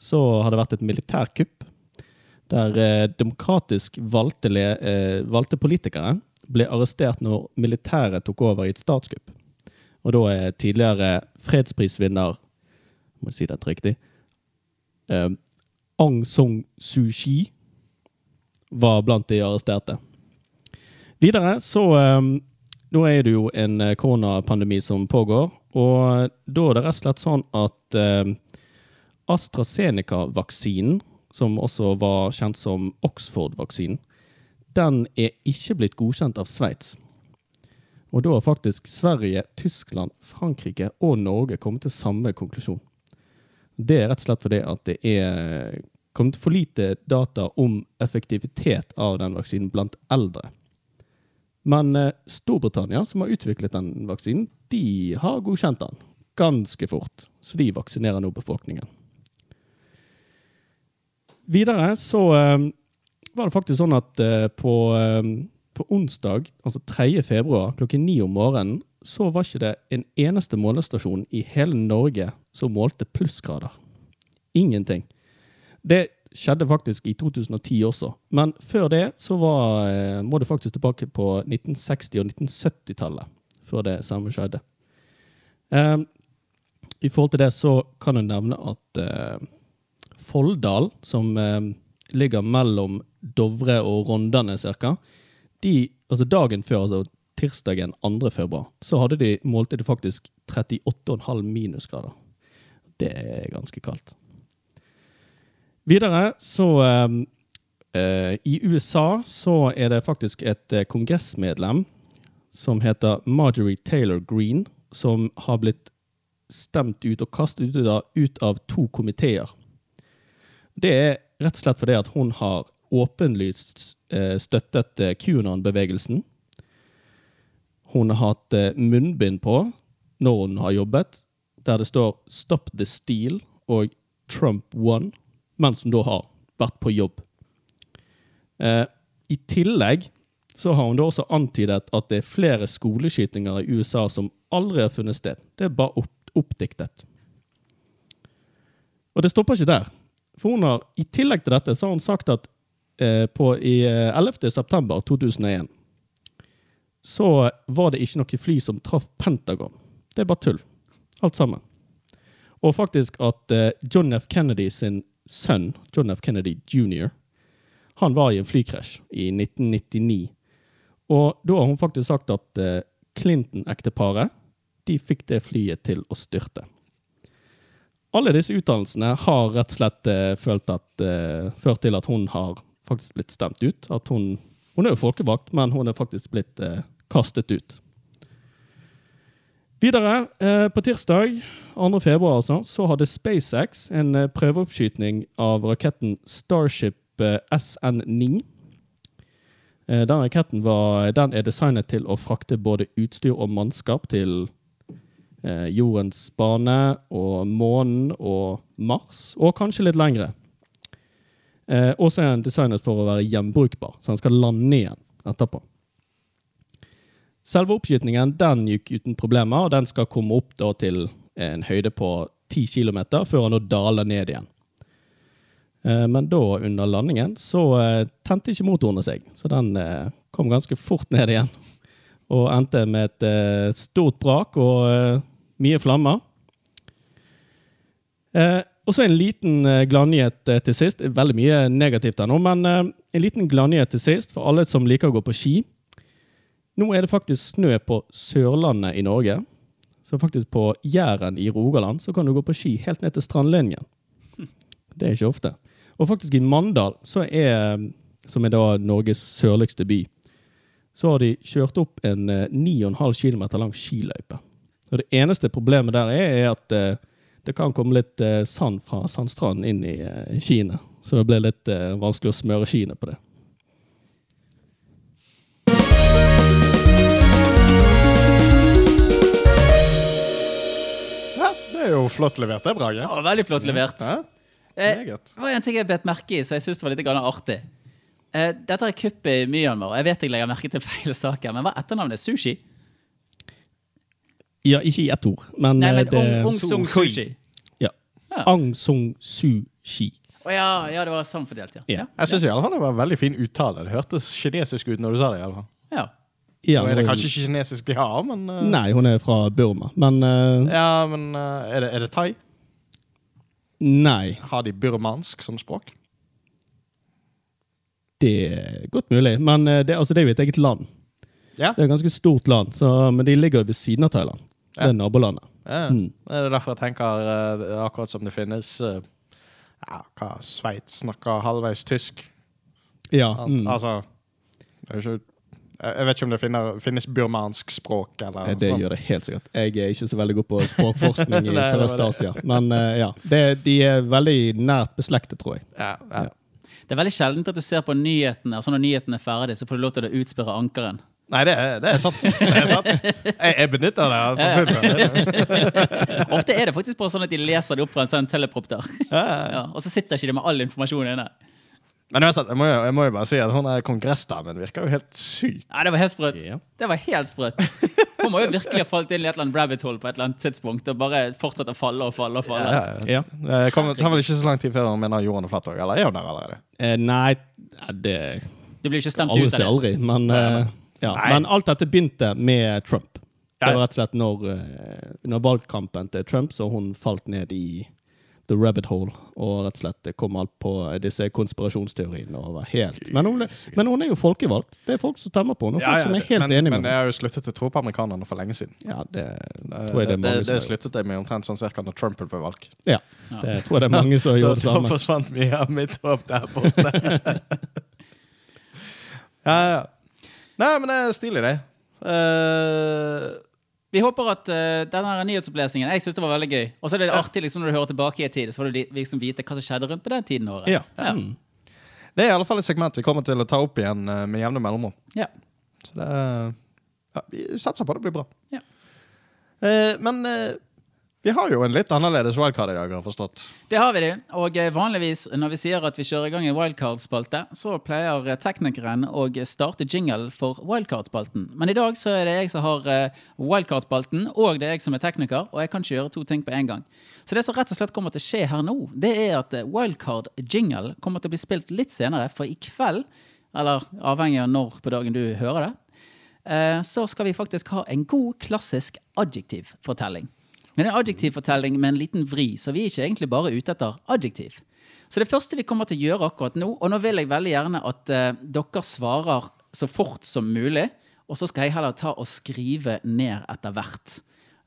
så har det vært et militærkupp der eh, demokratisk valgte, eh, valgte politikere ble arrestert når militæret tok over i et statskupp. Og da er tidligere fredsprisvinner Må jeg si dette riktig? Eh, Aung Song Suu Kyi var blant de arresterte. Videre så eh, Nå er det jo en eh, koronapandemi som pågår, og da er det rett og slett sånn at eh, AstraZeneca-vaksinen som også var kjent som Oxford-vaksinen, den er ikke blitt godkjent av Sveits. Og da har faktisk Sverige, Tyskland, Frankrike og Norge kommet til samme konklusjon. Det er rett og slett fordi at det er kommet for lite data om effektivitet av den vaksinen blant eldre. Men eh, Storbritannia, som har utviklet den vaksinen, de har godkjent den ganske fort. Så de vaksinerer nå befolkningen. Videre så eh, var det faktisk sånn at eh, på, eh, på onsdag, altså 3. februar klokken ni om morgenen, så var ikke det en eneste målestasjon i hele Norge som målte plussgrader. Ingenting. Det skjedde faktisk i 2010 også. Men før det så var, eh, må det faktisk tilbake på 1960- og 1970-tallet før det samme skjedde. Eh, I forhold til det så kan jeg nevne at eh, Folldal, som eh, ligger mellom Dovre og Rondane cirka, altså dagen før, altså tirsdagen 2. februar, så hadde de, målte de faktisk 38,5 minusgrader. Det er ganske kaldt. Videre så eh, eh, I USA så er det faktisk et eh, kongressmedlem som heter Marjorie Taylor Green, som har blitt stemt ut og kastet ut av, ut av to komiteer. Det er rett og slett fordi at hun har åpenlyst eh, støttet eh, QAnon-bevegelsen. Hun har hatt eh, munnbind på når hun har jobbet, der det står 'Stop the Steal' og 'Trump won', mens hun da har vært på jobb. I tillegg så har hun da også antydet at det er flere skoleskytinger i USA som aldri har funnet sted. Det er bare oppdiktet. Og det stopper ikke der. For hun har, I tillegg til dette så har hun sagt at eh, på, i eh, 11. september 2001 så var det ikke noe fly som traff Pentagon. Det er bare tull. Alt sammen. Og faktisk at eh, John F. Kennedy sin sønn, John F. Kennedy jr., han var i en flykrasj i 1999. Og da har hun faktisk sagt at eh, Clinton-ekteparet de fikk det flyet til å styrte. Alle disse utdannelsene har rett og slett eh, følt at, eh, ført til at hun har faktisk blitt stemt ut. At hun, hun er jo folkevalgt, men hun er faktisk blitt eh, kastet ut. Videre, eh, på tirsdag 2. februar altså, så hadde SpaceX en eh, prøveoppskytning av raketten Starship eh, SN9. Eh, Den raketten var, den er designet til å frakte både utstyr og mannskap til eh, jordens bane og månen og Mars, og kanskje litt lengre. Eh, og så er den designet for å være gjenbrukbar, så den skal lande igjen etterpå. Selve oppskytingen den gikk uten problemer, og den skal komme opp da, til en høyde på 10 km før den da daler ned igjen. Eh, Men da, under landingen, så eh, tente ikke motorene seg, så den eh, kom ganske fort ned igjen. Og endte med et stort brak og mye flammer. Eh, og så en liten eh, gladnyhet eh, til sist. Veldig mye negativt her nå, men eh, en liten gladnyhet til sist for alle som liker å gå på ski. Nå er det faktisk snø på Sørlandet i Norge. Så faktisk på Jæren i Rogaland så kan du gå på ski helt ned til strandlinjen. Det er ikke ofte. Og faktisk i Mandal, er, som er da Norges sørligste by, så har de kjørt opp en eh, 9,5 km lang skiløype. Og det eneste problemet der er, er at eh, det kan komme litt eh, sand fra sandstranden inn i eh, skiene. Så det blir litt eh, vanskelig å smøre skiene på det. Ja, det er jo flott levert, det, Brage. Ja, veldig flott levert. Ja, Eh. Det var en ting jeg bet merke i, så jeg syns det var litt artig. Eh, dette er kuppet i Myanmar, og jeg vet jeg legger merke til feil saker, men hva er etternavnet? Sushi? Ja, ikke i ett ord, men, Nei, eh, men det Ong Sung Sushi. ja. Ja. Ang Sung Su-ski. Å ja, ja, det var samfordelt, fordelt, ja. Ja. Jeg syns det var en veldig fin uttale. Det hørtes kinesisk ut når du sa det. i alle fall. ja. Ja, Nå er det kanskje ikke kinesisk de har, men uh... Nei, hun er fra Burma, men uh... Ja, men uh, er, det, er det thai? Nei. Har de burmansk som språk? Det er godt mulig, men eh, det, altså, det er jo et eget land. Ja. Det er et ganske stort land, så, men de ligger jo ved siden av Thailand. Det er nabolandet. Ja. Mm. Det er derfor jeg tenker eh, akkurat som det finnes eh, ja, hva, Sveits snakker halvveis tysk. Ja. At, Mm. Altså det er ikke, jeg vet ikke om det finner, finnes burmansk språk, eller Det gjør det helt sikkert. Jeg er ikke så veldig god på språkforskning i. Sørøst-Asia. Men eh, ja, det, de er veldig nært beslektet, tror jeg. Ja, ja. Ja. Det er veldig sjeldent at du ser på nyhetene, og så når nyhetene er ferdig, så får du lov til å utspørre ankeren. Nei, det er, det er sant. Det er sant. Jeg, jeg benytter det. Ofte er det faktisk bare sånn at de leser det opp fra en sånn telepropter. Ja, og så sitter ikke de med all informasjonen inne. Men jeg må, jo, jeg må jo bare si at hun er kongressdamen virker jo helt syk. Ja, det var helt sprøtt. Yeah. Det var helt sprøtt. Hun må jo virkelig ha falt inn i et eller annet rabbit hole på et eller annet tidspunkt og bare fortsette å falle og falle og falle. Ja. Det kom, tar vel ikke så lang tid før hun mener jorden er flatt òg, eller er hun der allerede? Eh, nei, det Du blir ikke stemt Aldri ut av det. aldri. Men, eh, ja. Nei. men alt dette begynte med Trump. Det var rett og slett når, eh, under valgkampen til Trump, så hun falt ned i the rabbit hole. Og rett og slett det kom alt på disse konspirasjonsteoriene. Og var helt. Men, hun, men hun er jo folkevalgt. Det er folk som stemmer på henne. Ja, Folk som er helt men, enige men med jeg henne. har jo sluttet å tro på amerikanerne for lenge siden. Ja, det Det, tror jeg det er mange det, det, det sluttet jeg med omtrent sånn cirka når Trump ble valgt. Ja, det tror jeg det er mange som Da, gjør det da samme. forsvant mye av mitt håp der borte. ja, ja. Nei, men det er stilig, det. Uh, Vi håper at uh, denne nyhetsopplesningen Jeg synes det var veldig gøy. Og så er det artig liksom, når du hører tilbake i tid, så får du liksom vite hva som skjedde rundt på den tiden. året. Ja. Ja. Mm. det er i alle fall et segment vi kommer til å ta opp igjen uh, med jevne mellomrom. Ja. Så det ja, Vi satser på det blir bra. Ja. Men vi har jo en litt annerledes wildcard i dag, har jeg forstått. Det har vi det. Og eh, vanligvis når vi sier at vi kjører i gang en wildcard-spalte, så pleier eh, teknikeren å starte jingle for wildcard-spalten. Men i dag så er det jeg som har eh, wildcard-spalten, og det er jeg som er tekniker, og jeg kan ikke gjøre to ting på en gang. Så det som rett og slett kommer til å skje her nå, det er at wildcard-jingle kommer til å bli spilt litt senere, for i kveld, eller avhengig av når på dagen du hører det, så skal vi faktisk ha en god, klassisk adjektivfortelling. Men en adjektivfortelling med en liten vri, så vi er ikke egentlig bare ute etter adjektiv. Så det første vi kommer til å gjøre akkurat nå, og nå vil jeg veldig gjerne at eh, dere svarer så fort som mulig, og så skal jeg heller ta og skrive ned etter hvert.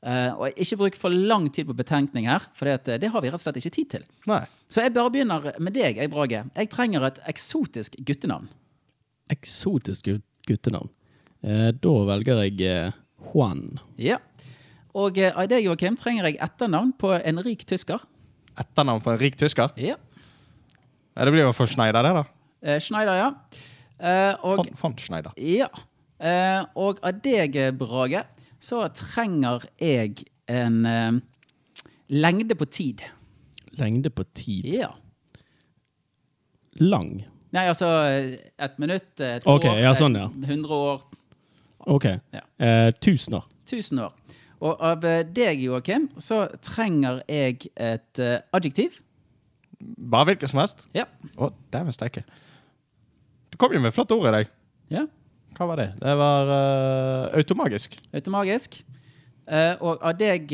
Eh, og ikke bruk for lang tid på betenkning her, for det, eh, det har vi rett og slett ikke tid til. Nei. Så jeg bare begynner med deg, jeg Brage. Jeg trenger et eksotisk guttenavn. Eksotisk guttenavn. Eh, da velger jeg eh, Juan. Ja. Og eh, av deg, Joakim, trenger jeg etternavn på en rik tysker. Etternavn på en rik tysker? Ja. Det blir jo for Schneider, det, da. Eh, Schneider, ja. Eh, og Von, von Schneider. Ja. Eh, og av deg, Brage, så trenger jeg en eh, lengde på tid. Lengde på tid. Ja. Lang. Nei, altså et minutt, et okay, år, ja, sånn, ja. eh, 100 år, OK. Ja. Eh, tusener. 1000 år. Og av eh, deg, Joakim, så trenger jeg et uh, adjektiv. Bare hvilket som helst? Ja. Å, dæven steike. Du kom jo med flotte flott ord i dag. ja. Hva var det? Det var uh, automagisk. Automagisk. Uh, og av deg,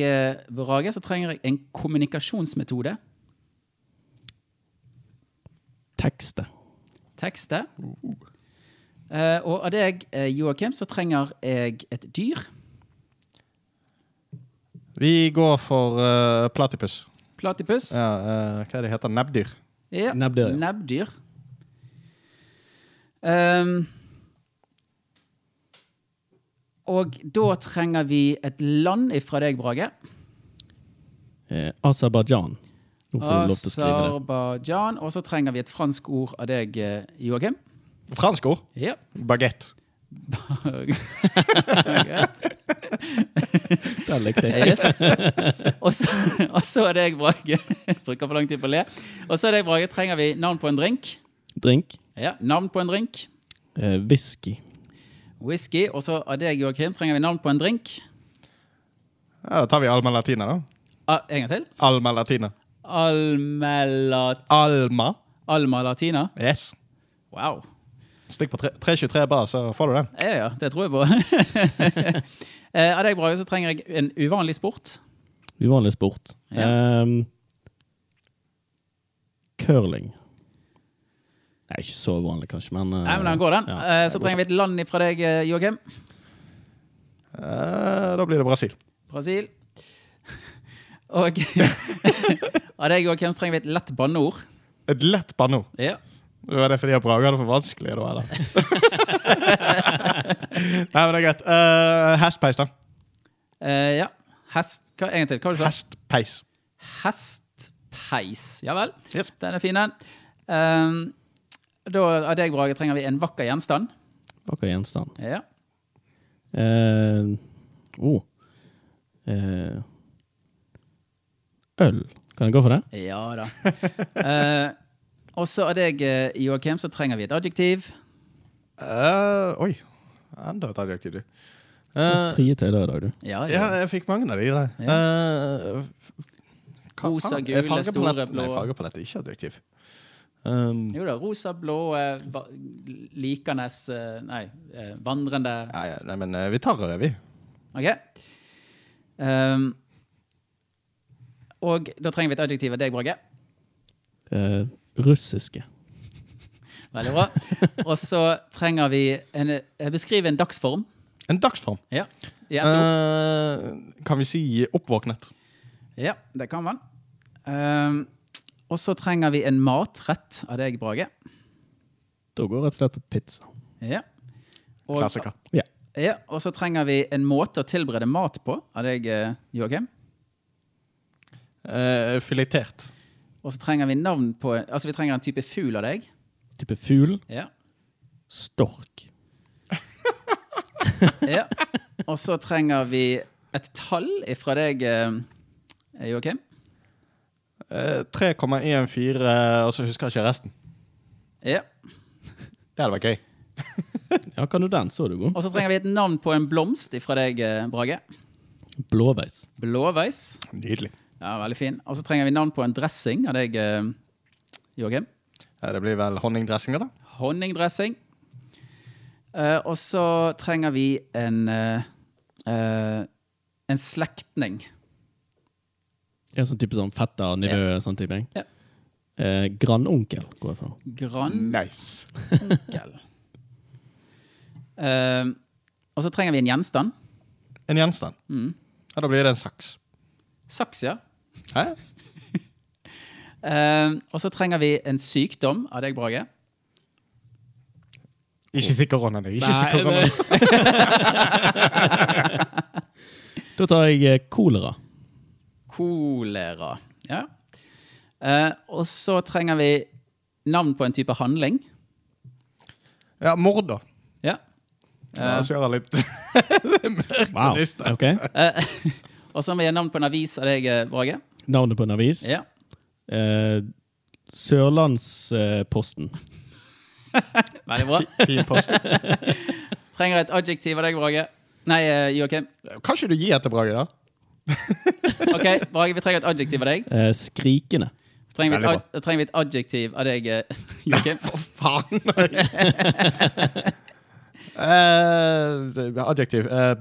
Brage, så trenger jeg en kommunikasjonsmetode. Tekste. Tekste. Eh, og av deg, Joakim, så trenger jeg et dyr. Vi går for uh, platypus. Platypus. Ja, uh, hva er det heter? Nebbdyr. Ja. Nebbdyr, ja. Nebbdyr. Um, og da trenger vi et land ifra deg, Brage. Eh, Aserbajdsjan. Aserbajdsjan. Og så trenger vi et fransk ord av deg, eh, Joakim. Fransk ord. Ja. Bagett. Greit. Den likte jeg. Yes. Og så, og så er deg, Brage. Bruker for lang tid på å le. Og så er det jeg Brage, trenger vi navn på en drink. Drink. Ja, navn på en drink. Eh, whisky. Whisky. Og så av deg, Joakim, trenger vi navn på en drink. Ja, da tar vi Alma Latina, da. Ah, en gang til. Alma Latina. Almelat... Alma. Alma Latina. Yes. Wow. Stikk på tre- 323 bare, så får du den. Ja, ja, det tror jeg på. Eh, Av deg, Brage, så trenger jeg en uvanlig sport. Uvanlig sport. Ja. Um, curling. Nei, ikke så uvanlig, kanskje, men eh, Nei, men den går, den. ja, Eh, så trenger vi et land fra deg, eh, Joakim. Eh, da blir det Brasil. Brasil. Og av deg, Joakim, så trenger vi et lett banneord. Et lett banneord. Ja. Var det fordi at Brage hadde for vanskelig da, eller? Nei, men det er greit. Uh, hestpeis, da. Eh, ja. Hest... Hva, en gang til. Hva var det du sa? Hestpeis. Hestpeis. Ja vel. Yes. Den er fin, den. Um, da, av deg, Brage, trenger vi en vakker gjenstand. Vakker gjenstand. Ja. Eh, oh. Eh, øl. Kan jeg gå for det? Ja da. Eh, Og så av deg, eh, Joakim, så trenger vi et adjektiv. Uh, oi. Enda et adjektiv, du. Fri Frie tøyler i dag, du. Ja, ja, jeg fikk mange av de der. Ja. Uh, Rosa, gule, Er store, blå. Nei, fargepalett er ikke adjektiv. Um, Jo da, rosa, blå, eh, likende eh, Nei, eh, vandrende ja, ja, nei, men eh, vi tar det, vi. OK. Um, og da trenger vi et adjektiv av deg, Brage. Eh, russiske. Veldig bra. Og så trenger vi en, eh, Beskriv en dagsform. En dagsform. Ja. Eh, kan vi si oppvåknet? Ja, det kan man. Ehm, og så trenger vi en matrett av deg, Brage. Da går rett og slett på pizza. Ja. Og, Klassiker. Ja. ja. Og så trenger vi en måte å tilberede mat på av deg, eh, Joakim. Eh, filetert. Og så trenger vi navn på Altså, vi trenger en type fugl av deg. Type fugl. Ja. Stork. ja. Og så trenger vi et tall ifra deg, eh, Joakim. Eh, 3,14, og så husker jeg ikke resten. Ja. Det hadde vært gøy. Ja, kan du den? Så er du god. Og så trenger vi et navn på en blomst ifra deg, eh, Brage. Blåveis. Blåveis. Nydelig. Ja, veldig fin. Og så trenger vi navn på en dressing av deg, eh, Joakim. Ja, det blir vel honningdressinger, da? Honningdressing. Uh, og så trenger vi en uh, uh, En slektning. En sånn type sånn fetter, nivå, sånn type. Ja. Eh, grandonkel går jeg for. Grandonkel. Nice. Eh, og så trenger vi en gjenstand. En gjenstand. Mm. Ja, da blir det en saks. Saks, ja. Hæ? uh, og så trenger vi en sykdom av deg, Brage. Ikke si korona. det. Ikke si Nei, korona. Da tar jeg eh, kolera. Kolera. Ja. Uh, og så trenger vi navn på en type handling. Ja, mord, da. Ja. La oss gjøre litt Wow. Liste. Ok. Eh, og så må vi ha navn på en avis av deg, eh, Brage. Navnet på en avis. Ja. Eh, Sørlandsposten. Veldig bra. fin post. Trenger et adjektiv av deg, Brage. Nei, eh, Joakim. Kan ikke du gi etter Brage, da? OK, Brage, vi trenger et adjektiv av deg. Eh, skrikende. Så trenger vi, et, ad- trenger vi et adjektiv av deg, eh, Joakim. For faen! uh, adjektiv. uh,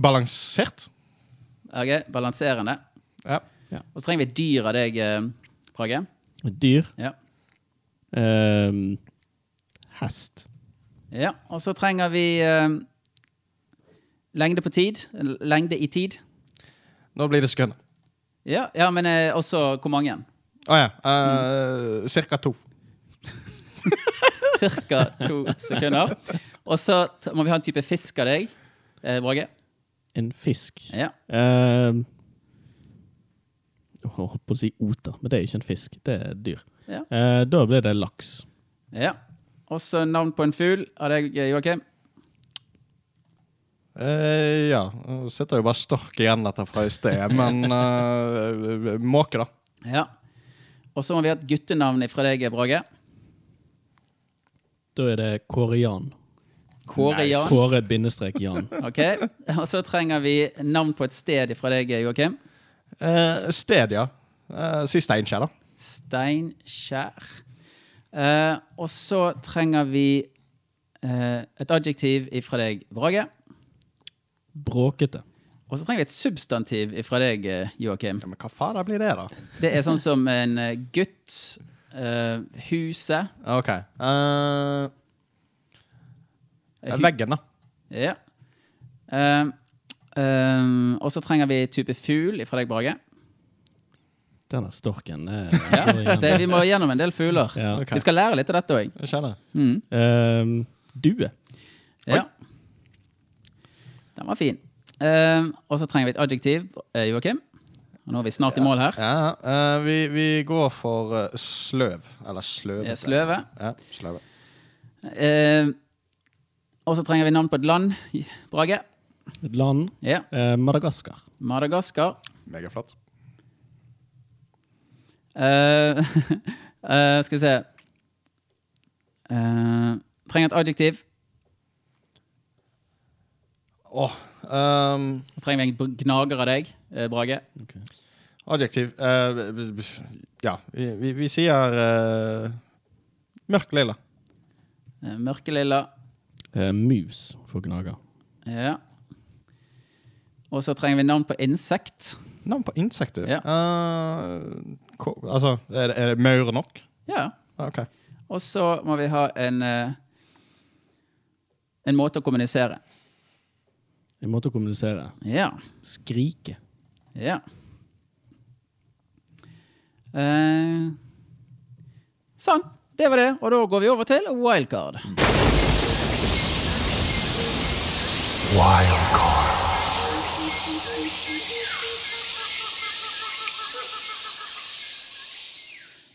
balansert. Ok, Balanserende. Ja. Og så trenger vi et dyr av deg, Prage. Brage. Et dyr. Ja. Um, hest. ja. Og så trenger vi um, lengde på tid. Lengde i tid. Nå blir det sekunder. Ja, ja men uh, også hvor mange? Å ja. eh, Cirka to. Cirka to sekunder. Og så må vi ha en type fisk av deg, eh, Brage. En fisk. Ja. Eh, jeg holdt på å si oter, men det er ikke en fisk. Det er dyr. Ja. Eh, da blir det laks. ja. Også navn på en fugl av deg, Joakim. Eh, ja. Nå sitter jo bare stork igjen dette fra i sted, men eh, måke, da. Ja. Og så må vi ha et guttenavn fra deg, Brage. Da er det Kåre Jan. Kåre Jan. Kåre bindestrek Jan. Ok. Og så trenger vi navn på et sted fra deg, Joakim. Eh, sted, ja. Eh, si Steinkjer, da. Steinkjer. Eh, og så trenger vi eh, et adjektiv fra deg, Brage. Bråkete. Og så trenger vi et substantiv fra deg, eh, Joakim. Ja, men hva faen blir det, da? Det er sånn som en eh, gutt, eh, huset OK. Eh, eh, hu- veggen, da. Ja. Eh, um, og så trenger vi type fugl fra deg, Brage. Denne storken Ja, det, vi må gjennom en del fugler. Ja. Okay. Vi skal lære litt av dette òg. Mm. Um, due. Ja. Den var fin. Og så trenger vi et adjektiv. Eh, Joakim? Nå er vi snart i mål her. Ja, uh, vi, vi går for sløv. Eller sløve. Sløve. Ja, sløve. Eh, og så trenger vi navn på et land. Brage. Et land. Ja. Eh, Madagaskar. Madagaskar. Megaflott. Eh, Eh, skal vi se Eh, Trenger et adjektiv. Åh, ehm, Så trenger vi en gnager av deg, eh, Brage. adjektiv. Eh, b- b- ja, vi, vi, vi sier uh, mørk lilla. Mørkelilla. Eh, mus for gnager. Ja. Og så trenger vi navn på insekt. Navn på insekt, du. Ja. Eh, ko- altså, er det, er det maur nok? Ja. Ah, Ok. Og så må vi ha en eh, En måte å kommunisere. En måte å kommunisere. Ja. Skrike. Ja. Eh, sånn. Det var det. Og da går vi over til wildcard.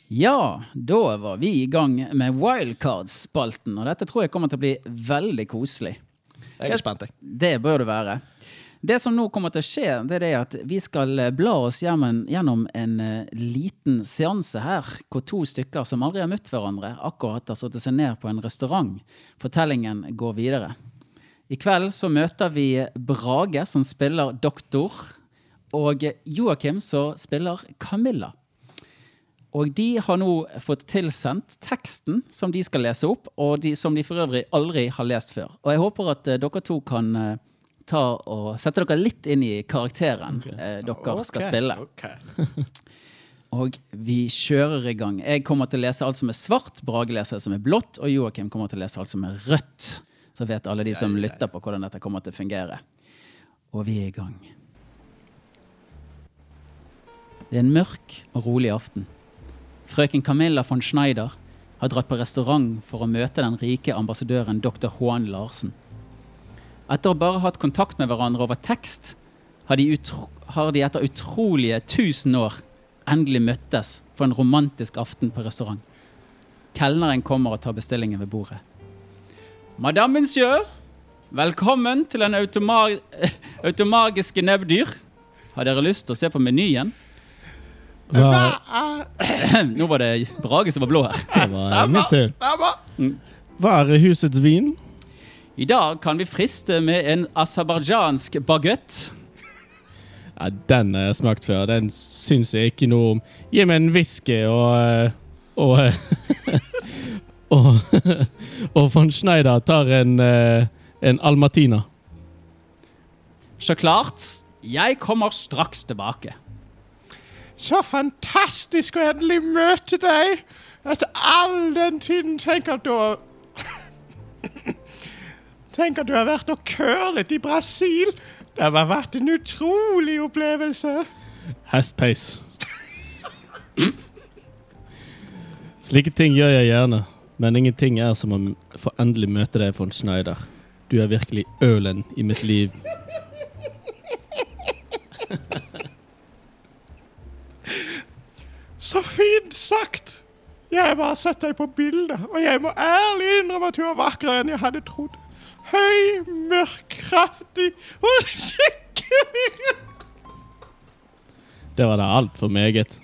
Ja, da var vi i gang med wildcard-spalten, og dette tror jeg kommer til å bli veldig koselig. Jeg er spent, jeg. Det bør det være. Det som nå kommer til å skje, det er det at vi skal bla oss gjennom, gjennom en eh, liten seanse her, hvor to stykker som aldri har møtt hverandre, akkurat har satt seg ned på en restaurant. Fortellingen går videre. I kveld så møter vi Brage, som spiller doktor, og Joakim, som spiller Camilla. Og de har nå fått tilsendt teksten som de skal lese opp, og de, som de for øvrig aldri har lest før. Og jeg håper at eh, dere to kan eh, ta og sette dere litt inn i karakteren eh, dere skal spille. Okay. Og vi kjører i gang. Jeg kommer til å lese alt som er svart, Brage leser alt som er blått, og Joakim kommer til å lese alt som er rødt. Så vet alle de som lytter på hvordan dette kommer til å fungere. Og vi er i gang. Det er en mørk og rolig aften. Frøken Camilla von Schneider har dratt på restaurant for å møte den rike ambassadøren dr. Juan Larsen. Etter å bare ha hatt kontakt med hverandre over tekst, har de, utro har de etter utrolige tusen år endelig møttes for en romantisk aften på restaurant. Kelneren kommer og tar bestillingen ved bordet. Madame Monsieur, velkommen til en automa automagiske nebbdyr. Har dere lyst til å se på menyen? Hva, Nå var det Brage som var blå her. det var min tur. Hva er husets vin? I dag kan vi friste med en aserbajdsjansk baguett. Ja, den har jeg smakt før. Den syns jeg ikke noe om. Gi meg en whisky og eh, Og Og, og von Schneider tar en, eh, en Almatina. Så klart, jeg kommer straks tilbake. Så fantastisk å endelig møte deg etter all den tiden. Tenk at du har Tenk at du har vært og curlet i Brasil. Det har vært en utrolig opplevelse. Hestpeis. Slike ting gjør jeg gjerne, men ingenting er som å få endelig møte deg, von Schneider. Du er virkelig ølen i mitt liv. Så fint sagt. Jeg har bare sett deg på bildet, og jeg må ærlig innrømme at du er vakrere enn jeg hadde trodd. Høy, mørk, kraftig og skikkelig Det var da altfor meget.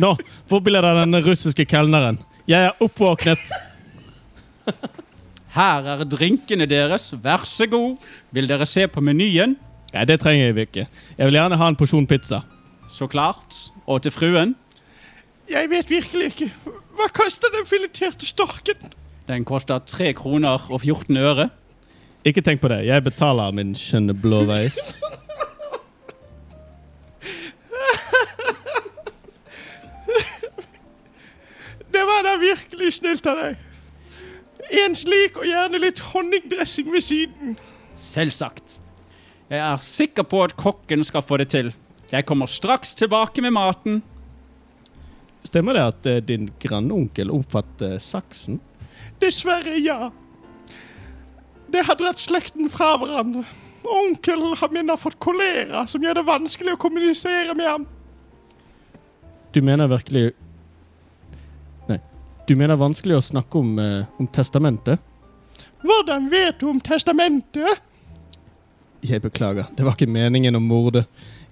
Nå, hvor ble det av den russiske kelneren. Jeg er oppvåknet. Her er drinkene deres, vær så god. Vil dere se på menyen? Nei, det trenger jeg ikke. Jeg vil gjerne ha en porsjon pizza. Så klart. Og til fruen? Jeg vet virkelig ikke. Hva koster den fileterte storken? Den koster 3 kroner og 14 øre. Ikke tenk på det. Jeg betaler min skjønne blåveis. Det var da virkelig snilt av deg. En slik og gjerne litt honningdressing ved siden. Selvsagt. Jeg er sikker på at kokken skal få det til. Jeg kommer straks tilbake med maten. Stemmer det at eh, din grandonkel omfatter saksen? Dessverre, ja. Det har dratt slekten fra hverandre. Onkelen har min har fått kolera, som gjør det vanskelig å kommunisere med ham. Du mener virkelig. Du mener vanskelig å snakke om, eh, om testamentet? Hvordan vet du om testamentet? Jeg beklager. Det var ikke meningen å morde.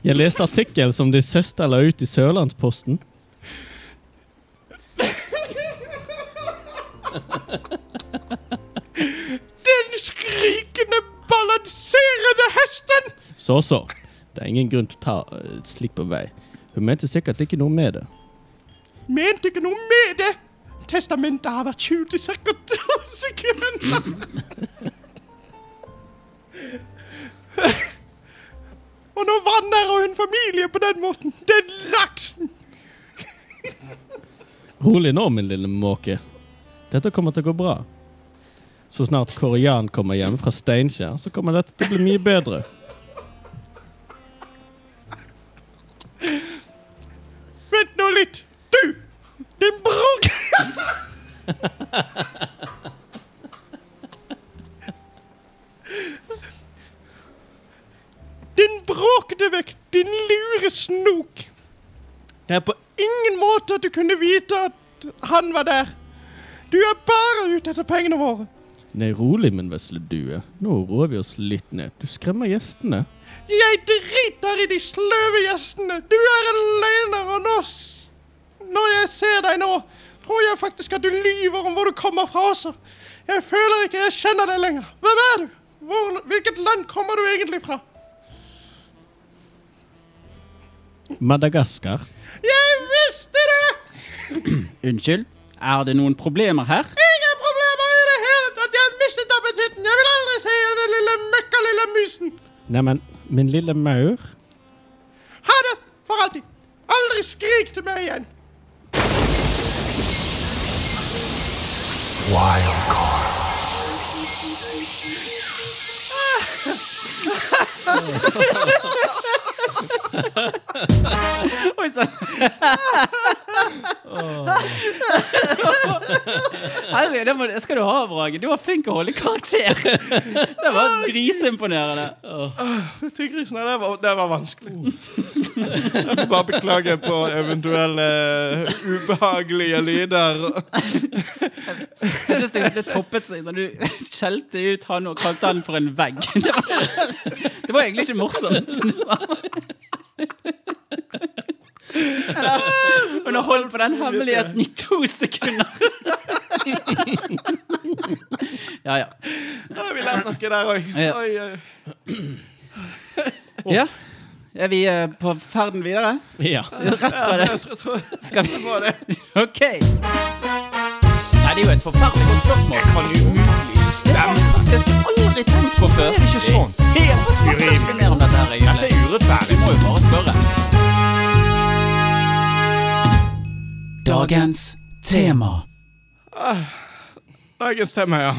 Jeg leste artikkel som din søster la ut i Sørlandsposten. Den skrikende, balanserende hesten! Så, så. Det er ingen grunn til å ta eh, et slikt på vei. Hun mente sikkert ikke noe med det. Mente ikke noe med det. Testamentet har vært skjult i ca. to sekunder. Og nå vanærer hun familie på den måten. Den laksen! Rolig nå, min lille måke. Dette kommer til å gå bra. Så snart Korian kommer hjem fra Steinkjer, så kommer dette til å bli mye bedre. Vent nå litt. Du! Din brok... Din bråkete vekk, din lure snok. Det er på ingen måte at du kunne vite at han var der. Du er bare ute etter pengene våre. Nei, rolig, min vesle due. Nå roer vi oss litt ned. Du skremmer gjestene. Jeg driter i de sløve gjestene. Du er en løgner, og nå Når jeg ser deg nå, tror jeg faktisk at du lyver om hvor du kommer fra også. Jeg føler ikke jeg kjenner deg lenger. Hvem er du? Hvor, hvilket land kommer du egentlig fra? Madagaskar. Jeg visste det! Unnskyld, er det noen problemer her? Ingen problemer i det hele tatt. Jeg har mistet appetitten. Jeg vil aldri se igjen den lille møkka lille musen. Neimen, min lille maur. Ha det for alltid. Aldri skrik til meg igjen. wild card. Oi sann! Herregud, det må, skal du ha, Brage. Du var flink til å holde karakter. Det var griseimponerende. Tyggrisen, det var, det var vanskelig. Jeg får bare beklage på eventuelle eh, ubehagelige lyder. Jeg synes det, ble toppet seg når du skjelte ut han og kalte han for en vegg. Det var, det var egentlig ikke morsomt. Hun har holdt på den hemmeligheten i to sekunder. Ja, ja. Vi lærte noe der òg. Ja. ja. Er vi eh, på ferden videre? Ja. Rett fra det. Skal vi. OK. Nei, det er jo et forferdelig godt spørsmål. Kan umulig stemme. Det har jeg aldri tenkt på før. Det er ikke sånn. Helt urimelig. dette Dette er urettferdig. Vi må jo bare spørre. Dagens tema. Dagens tema, ja.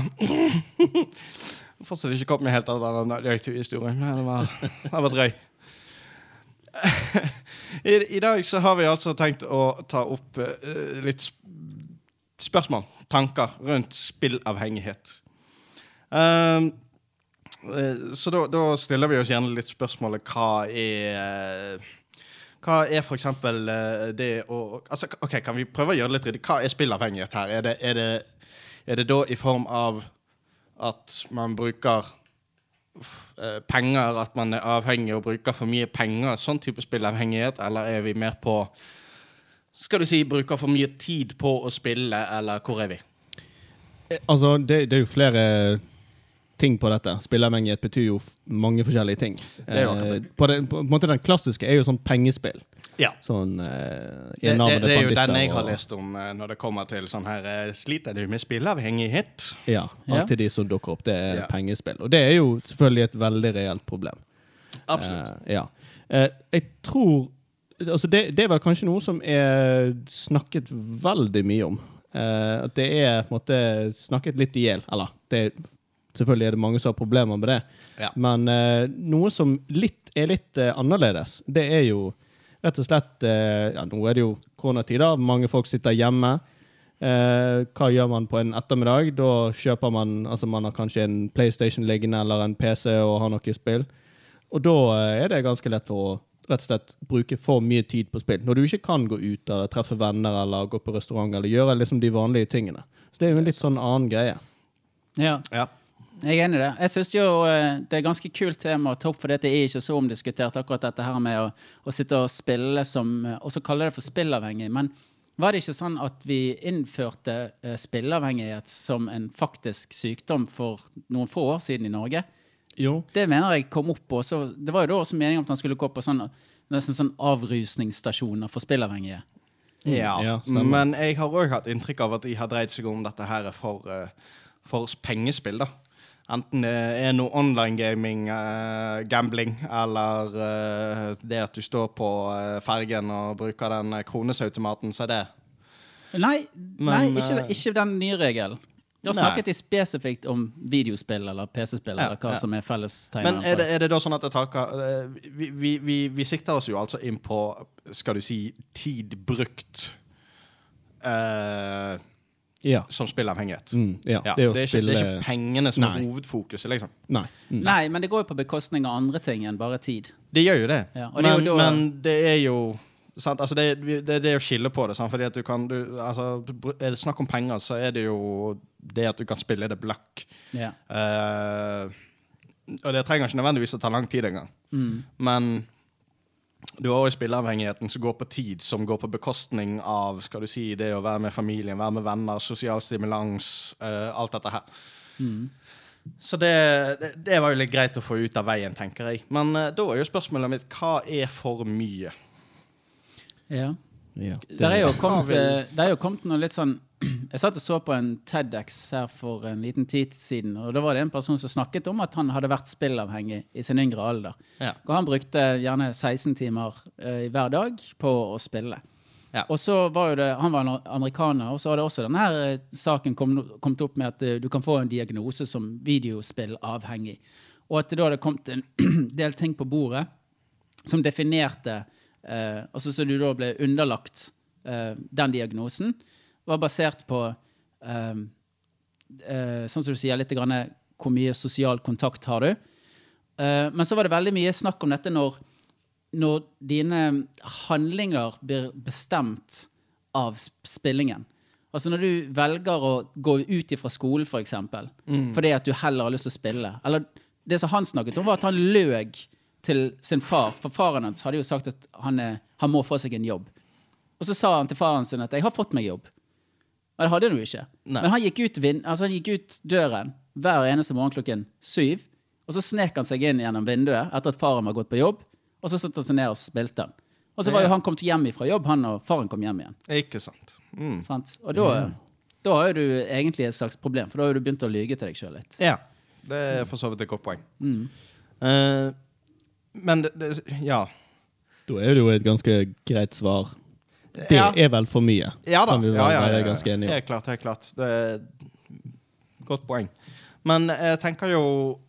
Fortsatt ikke kommet meg helt av den detektivhistorien. men Det var, det var drøy. I, I dag så har vi altså tenkt å ta opp uh, litt spørsmål, tanker, rundt spillavhengighet. Eh, så da, da stiller vi oss gjerne litt spørsmålet hva er hva er eksempel eh, det å altså, ok, Kan vi prøve å gjøre det litt ryddig? Hva er spillavhengighet her? Er det, er, det, er det da i form av at man bruker eh, penger, at man er avhengig og bruker for mye penger? Sånn type spillavhengighet? Eller er vi mer på Skal du si bruker for mye tid på å spille, eller hvor er vi? Altså, det, det er jo flere ting på dette. Spilleavhengighet betyr jo mange forskjellige ting. Det er jo. Eh, på, det, på en måte Den klassiske er jo sånn pengespill. Ja. Sånn eh, Det, det, det er jo den jeg har og- lest om eh, når det kommer til sånn her eh, Sliter du med spillavhengighet? Ja, Ja. de som dukker opp. Det er Ja. pengespill. Og det er jo selvfølgelig et veldig reelt problem. Absolutt. Eh, ja. Eh, jeg tror Altså, det, det er vel kanskje noe som er snakket veldig mye om. Uh, at det er på en måte snakket litt i hjel. Eller det, selvfølgelig er det mange som har problemer med det. Ja. Men uh, noe som litt, er litt uh, annerledes, det er jo rett og slett ja, Nå er det jo koronatider, mange folk sitter hjemme. Eh, hva gjør man på en ettermiddag? Da kjøper man altså man har kanskje en PlayStation liggende eller en PC og har noe spill. Og da er det ganske lett for å rett og slett bruke for mye tid på spill. Når du ikke kan gå ut eller treffe venner eller gå på restaurant eller gjøre liksom de vanlige tingene. Så det er jo en litt sånn annen greie. Ja. Ja. Jeg er enig i det. Jeg syns jo eh, det er ganske kult tema å ta opp, for det er ikke så omdiskutert, akkurat dette her med å, å sitte og spille som eh, Og så kalle det for spillavhengig. Men Var det ikke sånn at vi innførte spillavhengighet som en faktisk sykdom for noen få år siden i Norge? Jo. Det mener jeg kom opp også. Det var jo da også meningen at han skulle gå på sånn, nesten sånn avrusningsstasjoner for spillavhengige. Ja, Ja, men jeg har òg hatt inntrykk av at de har dreid seg om dette her for, eh, for pengespill. da. Enten det er noe online gaming, uh, gambling, eller uh, det at du står på uh, fergen og bruker den kronesautomaten, så er det Nei, nei ikke, ikke den nye regelen. Da snakket de spesifikt om videospill eller PC-spill, Ja, eller hva ja. som er fellestegnet. Men er det, er det da sånn at jeg taker eh, vi, vi, vi, vi sikter oss jo altså inn på, skal du si, tid brukt Uh, Ja. som spillavhengighet. Mm, ja. Ja, Det å det, er ikke, det er ikke pengene som er hovedfokuset, liksom. Nei. Mm. Nei, men det går jo på bekostning av andre ting enn bare tid. Det gjør jo det. Ja, og det er men, jo da- men det er jo? Altså det, det, det er å skille på det. Sant? Fordi at du kan du, altså, Er det snakk om penger, så er det jo det at du kan spille det blakk. Yeah. Uh, og det trenger ikke nødvendigvis å ta lang tid engang. Mm. Men du har også spilleavhengigheten som går på tid, som går på bekostning av skal du si, det å være med familien, være med venner, sosial stimulans, uh, alt dette her. Mm. Så det, det, det var jo litt greit å få ut av veien, tenker jeg. Men uh, da er jo spørsmålet mitt hva er for mye? Ja. Ja. Det er jo kommet, eh, det er jo kommet noe litt sånn Jeg satt og så på en TEDX her for en liten tid siden, og da var det en person som snakket om at han hadde vært spillavhengig i sin yngre alder. Ja. Og han brukte gjerne 16 timer uh, hver dag på å spille. Ja. Og så var jo det, Han var amerikaner, og så hadde også denne her eh, saken kom- kommet opp med at uh, du kan få en diagnose som videospillavhengig. Og at det da hadde kommet en del ting på bordet som definerte eh, Altså så du da ble underlagt eh, den diagnosen, var basert på eh, eh, Sånn som du sier, litt grann, hvor mye sosial kontakt har du. Eh, men så var det veldig mye snakk om dette når, når dine handlinger blir bestemt av spillingen. Altså når du velger å gå ut fra skolen, f.eks., for eksempel, fordi at du heller har lyst til å spille. Eller det som han snakket om, var at han løg til sin far, for faren hans hadde jo sagt at han, han må få seg en jobb. Og så sa han til faren sin at 'jeg har fått meg jobb'. Men det hadde han jo ikke. Nei. Men han gikk, ut altså han gikk ut døren hver eneste morgen klokken syv. Og så snek han seg inn gjennom vinduet etter at faren var gått på jobb. Og så satte han seg ned og spilte han. Og så var jo han kommet hjem fra jobb, han og faren kom hjem igjen. Ikke sant. Mm. Sant? Og da, da har jo du egentlig et slags problem, for da har du begynt å lyge til deg sjøl litt. Ja. Det er for så vidt et godt poeng. Mm. Eh, men det, det Ja. Da er det jo et ganske greit svar. Det Ja. er vel for mye. Ja da. Kan vi vel ja, ja, være ganske enige om. Helt klart. helt klart. Det er godt poeng. Men jeg tenker jo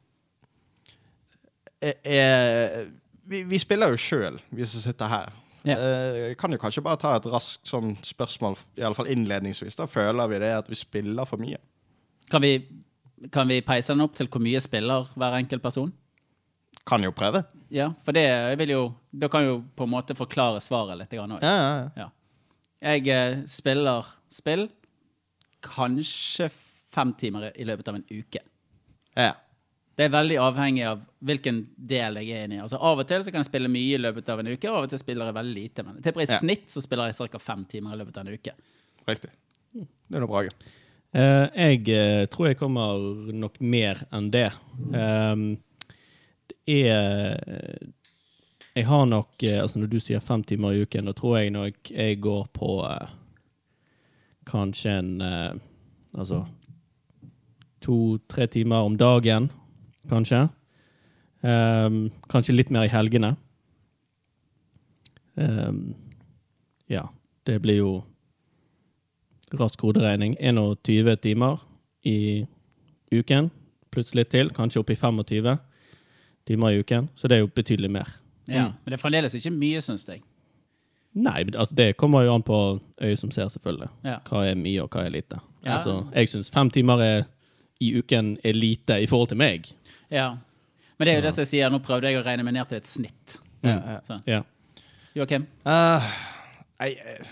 eh, eh, vi, vi spiller jo sjøl, vi som sitter her. Ja. Eh, Jeg kan jo kanskje bare ta et raskt sånn spørsmål, i alle fall innledningsvis. Da føler vi det at vi spiller for mye. Kan vi, kan vi peise den opp til hvor mye spiller hver enkelt person? Kan jo prøve. Ja, for det vil jo Da kan jo på en måte forklare svaret litt. òg. Ja, ja, ja. Ja. Jeg eh, spiller spill kanskje fem timer i løpet av en uke. ja. Det er veldig avhengig av hvilken del jeg er inne i. Altså Av og til så kan jeg spille mye i løpet av en uke, og av og til spiller jeg veldig lite. Men tipper i Ja. snitt så spiller jeg ca. fem timer i løpet av en uke. Riktig. Det er noe bra. Eh, jeg eh, tror jeg kommer nok mer enn det. Ehm, det er Jeg har nok eh, Altså Når du sier fem timer i uken, da tror jeg nok jeg går på eh, kanskje en eh, Altså to-tre timer om dagen, kanskje. Um, kanskje litt mer i helgene. Um, ja, det blir jo rask hoderegning. 21 timer i uken, pluss litt til, kanskje opp i 25 timer i uken. Så det er jo betydelig mer. Ja. Men det er fremdeles ikke mye, syns jeg. Nei, altså det kommer jo an på øyet som ser, selvfølgelig. Ja. Hva er mye, og hva er lite. Ja. Altså, jeg syns fem timer er, i uken er lite i forhold til meg. ja. Men det er jo det som jeg sier, nå prøvde jeg å regne meg ned til et snitt. Ja, ja. Så. Ja. Joakim? Eh, eh,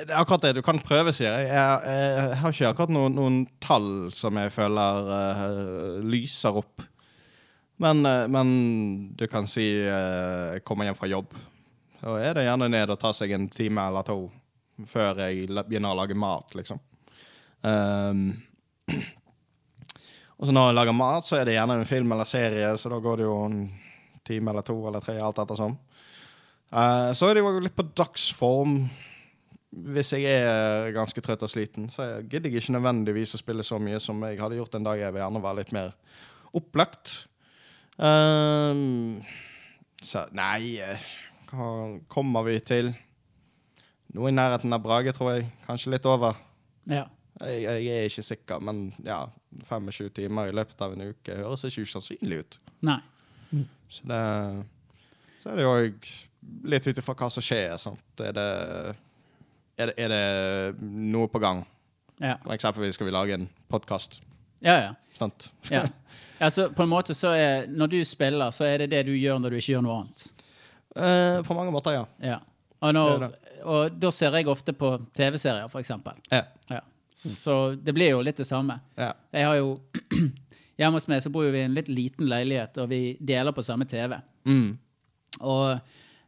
det er akkurat det. Du kan prøve, sier jeg. Jeg, jeg har ikke akkurat noen, noen tall som jeg føler uh, lyser opp. Men, eh, men du kan si eh, jeg kommer hjem fra jobb. Så er det gjerne ned og ta seg en time eller to før jeg begynner å lage mat, liksom. Um, og så når jeg lager mat, så er det gjerne en film eller serie, så da går det jo en time eller to eller tre, alt ettersom. Uh, så er det jo litt på dagsform. Hvis jeg er ganske trøtt og sliten, så gidder jeg ikke nødvendigvis å spille så mye som jeg hadde gjort en dag. Jeg gjerne være litt mer opplagt. Um, så nei eh, Hva kommer vi til? Noe i nærheten av Brage, tror jeg. Kanskje litt over. Ja. Jeg, jeg er ikke sikker, men ja, 25 timer i løpet av en uke høres ikke usannsynlig ut. Nei. Så det Så er det jo litt ut ifra hva som skjer. Er, det, er, det, er det noe på gang? Ja. Eksempelvis skal vi lage en podkast. Ja, ja. Sant? ja. Altså, på en måte så er Når du spiller, så er det det du gjør når du ikke gjør noe annet. Eh, på mange måter, ja. Ja. Og, når, og da ser jeg ofte på TV-serier, eksempel. Ja. Ja. Så det blir jo litt det samme. ja. Jeg har jo Hjemme hos meg så bor vi i en litt liten leilighet, og vi deler på samme TV. Mm. Og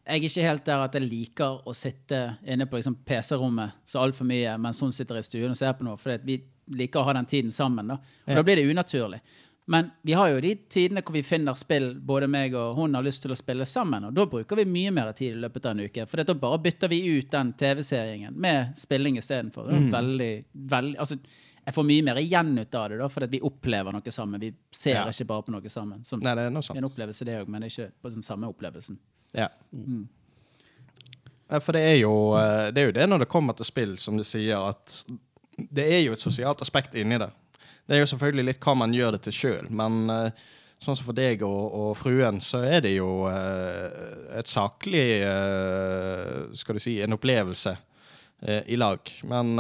jeg er ikke helt der at jeg liker å sitte inne på liksom PC-rommet så altfor mye mens hun sitter i stuen og ser på noe, for vi liker å ha den tiden sammen. Da. Og Ja. da blir det unaturlig. Men vi har jo de tidene hvor vi finner spill, både meg og hun har lyst til å spille sammen, og da bruker vi mye mer tid i løpet av en uke. For da bare bytter vi ut den TV-serien med spilling istedenfor. Mm. veldig, veldig Altså, jeg får mye mer igjen ut av det, da, fordi vi opplever noe sammen. Vi ser Ja. ikke bare på noe sammen. Som Nei, det er noe sant. en opplevelse, det òg, men ikke på den samme opplevelsen. Ja. Ja, For det er, jo, eh, det er jo det når det kommer til spill, som du sier, at det er jo et sosialt aspekt inni det. Det er jo selvfølgelig litt hva man gjør det til sjøl, men uh, sånn som for deg og, og fruen, så er det jo uh, et saklig uh, Skal du si en opplevelse i lag. Men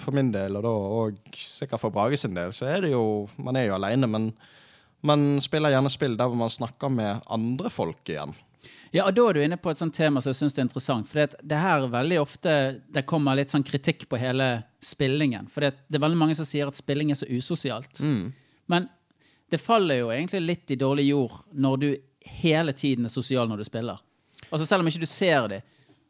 for min del, og da og sikkert for Brage sin del, så er det jo Man er jo aleine, men man spiller gjerne spill der hvor man snakker med andre folk igjen. Ja, og da er du inne på et sånt tema som jeg syns er interessant. For det, det her veldig ofte det kommer litt sånn kritikk på hele spillingen. For det, det er veldig mange som sier at spilling er så usosialt. Men det faller jo egentlig litt i dårlig jord når du hele tiden er sosial når du spiller. Altså Selv om ikke du ser dem.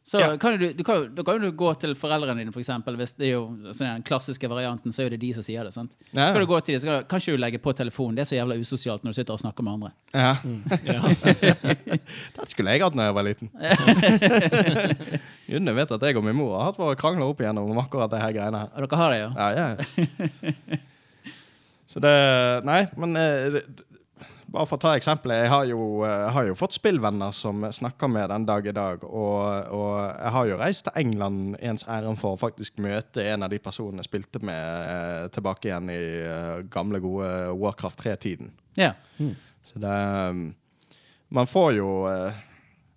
Så Ja. kan du, du kan, da kan du gå til foreldrene dine, for eksempel. Hvis det er jo sånn Den klassiske varianten, så er det de som sier det. sant? Ja. Så kan du gå til dem, så kan, kan ikke du legge på telefonen. Det er så jævla usosialt når du sitter og snakker med andre. Ja. Ja. Det skulle jeg hatt da jeg var liten. Junne vet at jeg og min mor har hatt våre krangler opp igjennom om akkurat det her greiene her. Og dere har det, ja? Ja, ja. Så det Nei, men eh, det- bare for å ta eksempelet. Jeg har jo, jeg har jo fått spillvenner som snakker med den dag i dag. Og, og jeg har jo reist til England ens ærend for å faktisk møte en av de personene jeg spilte med eh, tilbake igjen i eh, gamle, gode Warcraft 3-tiden. Ja. Så det Man får jo eh,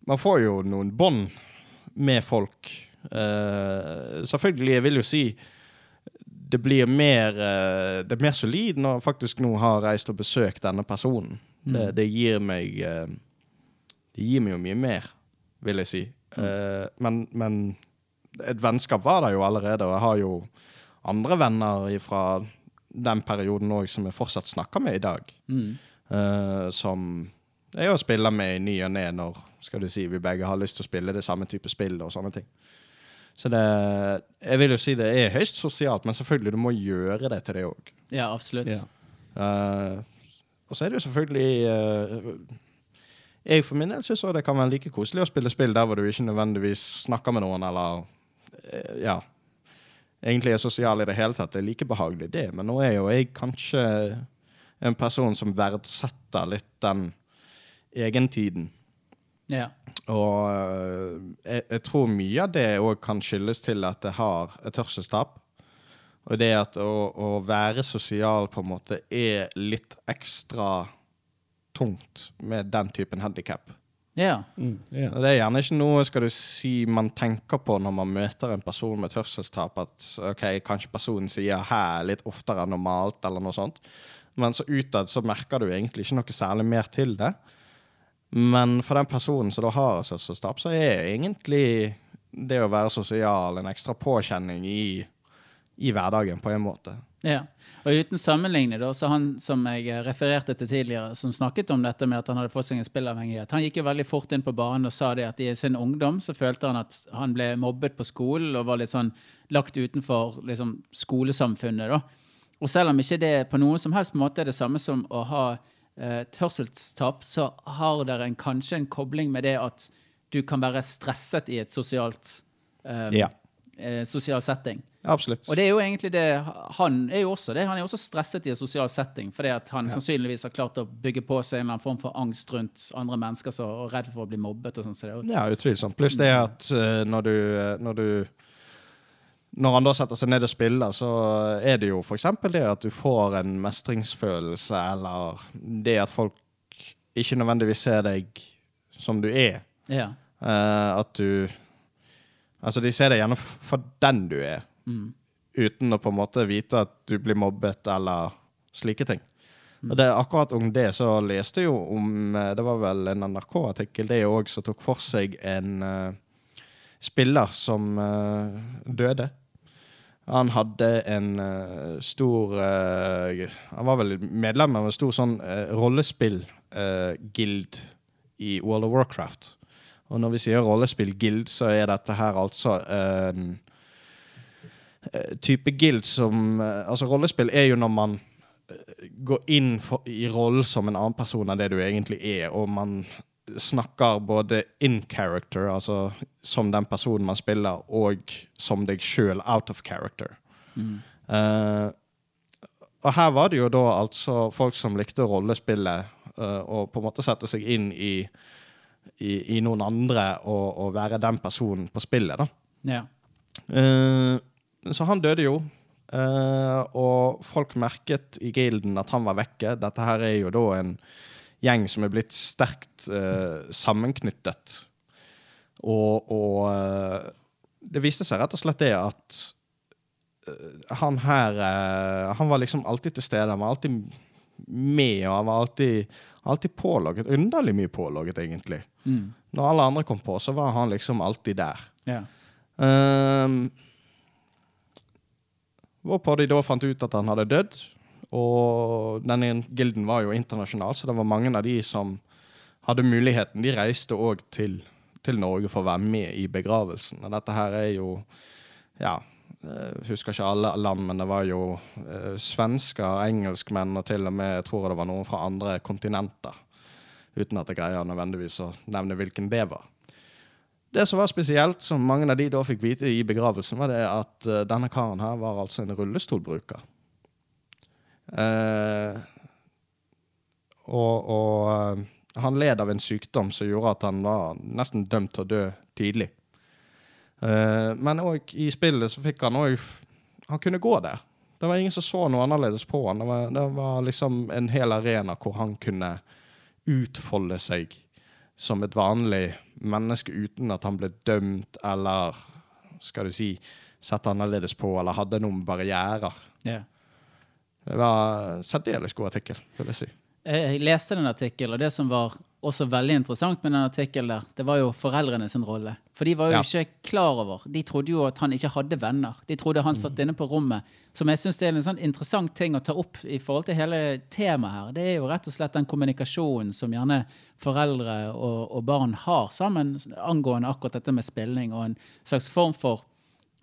Man får jo noen bånd med folk. Eh, selvfølgelig, jeg vil jo si det blir mer eh, Det er mer solid når jeg faktisk nå har reist og besøkt denne personen. Det, det gir meg eh, Det gir meg jo mye mer, vil jeg si. Mm. men, men et vennskap var der jo allerede, og jeg har jo andre venner fra den perioden òg som jeg fortsatt snakker med i dag. Mm. Eh, som jeg jo spiller med i ny og ne når skal du si, vi begge har lyst til å spille det samme type spill og sånne ting. Så det Jeg vil jo si det er høyst sosialt, men selvfølgelig, du må gjøre det til det òg. ja, absolutt. Ja. og så er det jo selvfølgelig uh, Jeg for min del syns det kan være like koselig å spille spill der hvor du ikke nødvendigvis snakker med noen, eller eh, ja egentlig er sosial i det hele tatt. Det er like behagelig, det. Men nå er jo jeg kanskje en person som verdsetter litt den egentiden. Ja. Og øh, jeg, jeg tror mye av det òg kan skyldes til at jeg har et hørselstap. Og det at å, å være sosial på en måte er litt ekstra tungt med den typen handikap. Yeah. Mm, yeah. Det er gjerne ikke noe skal du si, man tenker på når man møter en person med et hørselstap. At ok, kanskje personen sier 'hæ' litt oftere enn normalt, eller noe sånt. Men så utad så merker du egentlig ikke noe særlig mer til det. Men for den personen som da har et så er egentlig det å være sosial en ekstra påkjenning i i hverdagen, på en måte. Ja. Og uten sammenligning, da, så han som jeg refererte til tidligere, som snakket om dette med at han hadde fått seg en spillavhengighet, han gikk jo veldig fort inn på banen og sa det at i sin ungdom så følte han at han ble mobbet på skolen og var litt sånn lagt utenfor liksom, skolesamfunnet. da. Og selv om ikke det på noen som helst måte er det samme som å ha eh, et hørselstap, så har dere en, kanskje en kobling med det at du kan være stresset i et sosialt eh, Ja. eh, sosial setting. Absolutt. Og det er jo egentlig det han er jo også det. Han er jo også stresset i en sosial setting fordi at han sannsynligvis har klart å bygge på seg en eller annen form for angst rundt andre mennesker så, og redd for å bli mobbet. og sånn. Så det jo, Ja, utvilsomt. Pluss det at uh, når du, uh, når du Når han da setter seg ned og spiller, så er det jo f.eks. det at du får en mestringsfølelse, eller det at folk ikke nødvendigvis ser deg som du er. ja. Uh, at du Altså, de ser deg gjerne for den du er, Mm. uten å på en måte vite at du blir mobbet eller slike ting. Og det, akkurat om det så leste jeg jo om eh, Det var vel en NRK-artikkel det òg som tok for seg en uh, spiller som uh, døde. Han hadde en uh, stor uh, Han var vel medlem av en stor sånn uh, rollespill-guild i World of Warcraft. Og når vi sier rollespill-guild, så er dette her altså en eh, type guild som eh, Altså, rollespill er jo når man eh, går inn for, i rollen som en annen person enn det du egentlig er, og man snakker både in character, altså som den personen man spiller, og som deg sjøl out of character. Eh, og her var det jo da altså folk som likte rollespillet, uh, og på en måte sette seg inn i, i, i noen andre og, og være den personen på spillet, da. ja. Uh, så han døde jo. og folk merket i gilden at han var vekke. Dette her er jo da en gjeng som er blitt sterkt uh, sammenknyttet. Og, og uh, det viste seg rett og slett det at uh, han her Han var liksom alltid til stede. Han var alltid med, og han var alltid, alltid pålogget. Underlig mye pålogget, egentlig. Mm. Når alle andre kom på, så var han liksom alltid der. Um, hvorpå de da fant ut at han hadde dødd. Og denne gilden var jo internasjonal, så det var mange av de som hadde muligheten. De reiste òg til, til Norge for å være med i begravelsen. Og dette her er jo Ja, jeg husker ikke alle land, men det var jo eh, svensker, engelskmenn og til og med jeg tror det var noen fra andre kontinenter. Uten at jeg greier nødvendigvis å nevne hvilken det var. Det som var spesielt, som mange av de da fikk vite i begravelsen, var det at eh, denne karen her var altså en rullestolbruker. Eh, og og eh, han led av en sykdom som gjorde at han var nesten dømt til å dø tidlig. Eh, men òg i spillet så fikk han òg Han kunne gå der. Det var ingen som så noe annerledes på han. Det var, det var liksom en hel arena hvor han kunne utfolde seg som et vanlig menneske uten at han ble dømt eller skal du si sett annerledes på eller hadde noen barrierer. ja. Det var en særdeles god artikkel, vil jeg si. Jeg leste den artikkelen, og det som var også veldig interessant med den artikkelen der, det var jo foreldrene sin rolle. For de var jo Ja. ikke klar over. De trodde jo at han ikke hadde venner. De trodde han satt inne på rommet. Som jeg syns er en sånn interessant ting å ta opp i forhold til hele temaet her. Det er jo rett og slett den kommunikasjonen som gjerne foreldre og, og barn har sammen angående akkurat dette med spilling, og en slags form for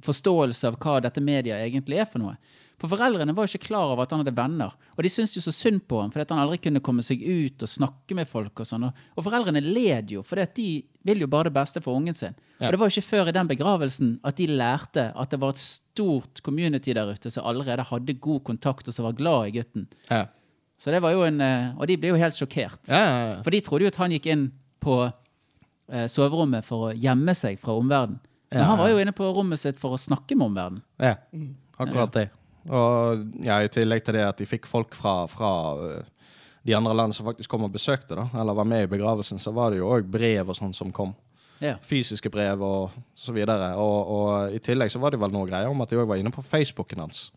forståelse av hva dette media egentlig er for noe. For foreldrene var jo ikke klar over at han hadde venner. Og de syntes jo så synd på ham fordi at han aldri kunne komme seg ut og snakke med folk. Og sånn. Og, og foreldrene led jo, for de vil jo bare det beste for ungen sin. Ja. Og det var jo ikke før i den begravelsen at de lærte at det var et stort community der ute som allerede hadde god kontakt og som var glad i gutten. Ja. Så det var jo en, eh, Og de ble jo helt sjokkert. Ja, ja, ja. For de trodde jo at han gikk inn på eh, soverommet for å gjemme seg fra omverdenen. Men Ja. han var jo inne på rommet sitt for å snakke med omverdenen. Ja, akkurat det. Og ja, i tillegg til det at de fikk folk fra, fra øh, de andre landene som faktisk kom og besøkte, da, eller var med i begravelsen, så var det jo òg brev og sånn som kom. Ja. Fysiske brev og så videre. Og, og i tillegg så var det vel noe greier om at de òg var inne på Facebooken hans.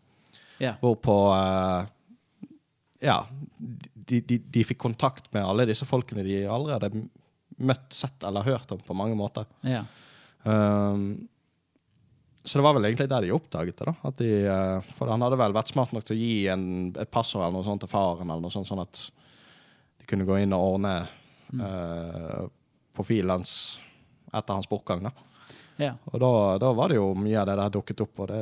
Ja. Hvorpå uh, Ja, de, de, de fikk kontakt med alle disse folkene de allerede hadde møtt, sett eller hørt om på mange måter. ja. Um, så det var vel egentlig der de oppdaget det. da. De, eh, for han hadde vel vært smart nok til å gi en, et passord eller noe sånt til faren, eller noe sånt, sånn at de kunne gå inn og ordne eh, profilen hans etter hans bortgang. da. Ja. Og da, da var det jo mye av det der dukket opp, og det,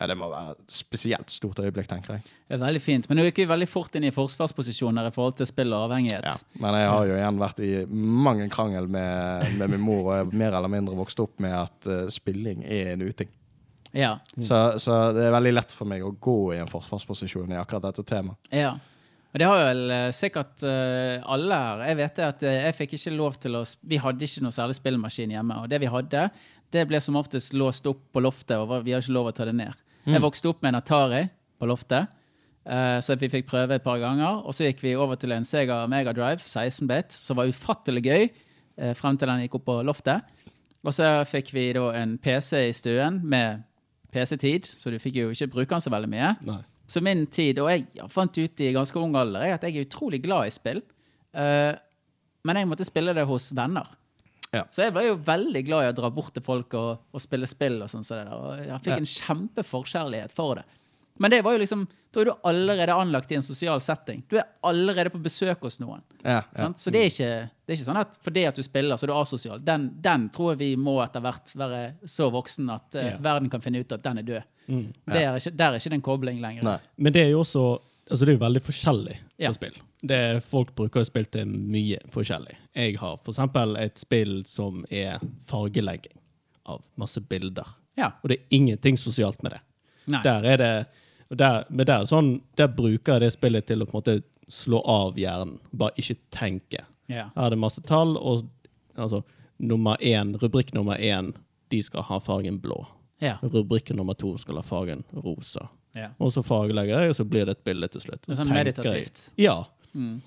ja, det må være et spesielt stort øyeblikk, tenker jeg. Det er veldig fint. Men nå gikk vi veldig fort inn i forsvarsposisjoner i forhold til spill og avhengighet. Ja. Men jeg har jo igjen vært i mange krangel med, med min mor, og jeg er mer eller mindre vokst opp med at uh, spilling er en uting. Ja. Så, så det er veldig lett for meg å gå i en forsvarsposisjon i akkurat dette temaet. ja. Og det har jo vel eh, sikkert uh, alle her. Jeg vet det at jeg fikk ikke lov til å Vi hadde ikke noe særlig spillmaskin hjemme. Og det vi hadde, det ble som oftest låst opp på loftet, og vi har ikke lov å ta det ned. Jeg vokste opp med en Atari på loftet, Uh, så vi fikk prøve et par ganger. Og så gikk vi over til en Sega Mega Drive 16-bit, som var ufattelig gøy uh, frem til den gikk opp på loftet. Og så fikk vi da en PC i stuen med PC-tid, så du fikk jo ikke bruke den så veldig mye. Nei. Så min tid, og jeg fant ut i ganske ung alder, er at jeg er utrolig glad i spill. Uh, men jeg måtte spille det hos venner. Ja. Så jeg var jo veldig glad i å dra bort til folk og, og spille spill. Og sånn så det der, og jeg fikk Ja. en kjempeforkjærlighet for det. Men det var jo liksom, da er du allerede anlagt i en sosial setting. Du er allerede på besøk hos noen. Ja, ja. Sant? Så det er, ikke, det er ikke sånn at fordi at du spiller, så er du asosial. Den, den tror jeg vi må etter hvert være så voksen at uh, Ja. verden kan finne ut at den er død. Det er ikke, der er ikke den koblingen kobling lenger. Nei. Men det er jo også Altså det er jo veldig forskjellig på Ja. spill. Det, folk bruker å spille til mye forskjellig. Jeg har eksempel et spill som er fargelegging av masse bilder. Ja. Og det er ingenting sosialt med det. Nei. Der er det der, men der, er sånn, der bruker jeg det spillet til å på en måte slå av hjernen. Bare ikke tenke. Ja. Her er det masse tall, og altså, nummer én, rubrikk nummer én de skal ha fargen blå. Ja. Rubrikk nummer to skal ha fargen rosa. ja. Og så fargelegger jeg, og så blir det et bilde til slutt. Det er sånn meditativt. Jeg, ja.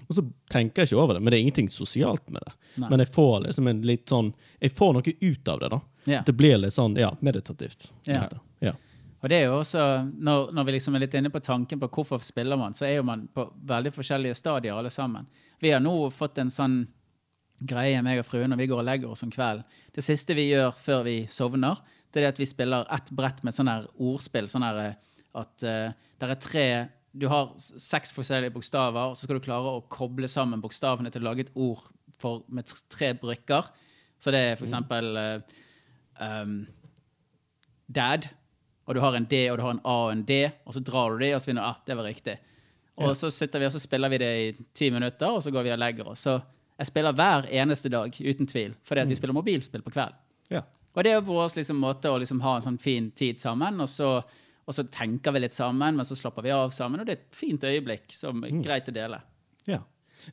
Og så tenker jeg ikke over det, men det er ingenting sosialt med det. Nei. Men jeg får liksom en litt sånn Jeg får noe ut av det, da. Ja. Det blir litt sånn, ja, meditativt. Ja. ja. Og det er jo også, når, når vi liksom er litt inne på tanken på hvorfor spiller man, så er jo man på veldig forskjellige stadier alle sammen. Vi har nå fått en sånn greie, meg og fruen, når vi går og legger oss om kvelden. Det siste vi gjør før vi sovner, det er at vi spiller ett brett med sånn her ordspill. Sånn her eh, at uh, det er tre Du har seks forskjellige bokstaver, og så skal du klare å koble sammen bokstavene til å lage et ord for, med tre brikker. Så det er for eksempel uh, um, dad, og du har en D, og du har en A og en D, og så drar du de, og så finner du at det var riktig. Og så sitter vi og så spiller vi det i ti minutter, og så går vi og legger oss. Så jeg spiller hver eneste dag, uten tvil, fordi at vi spiller mobilspill på kveld. ja. Og det er vår liksom, måte å liksom, ha en sånn fin tid sammen, og så, og så tenker vi litt sammen, men så slapper vi av sammen, og det er et fint øyeblikk som er greit å dele. ja.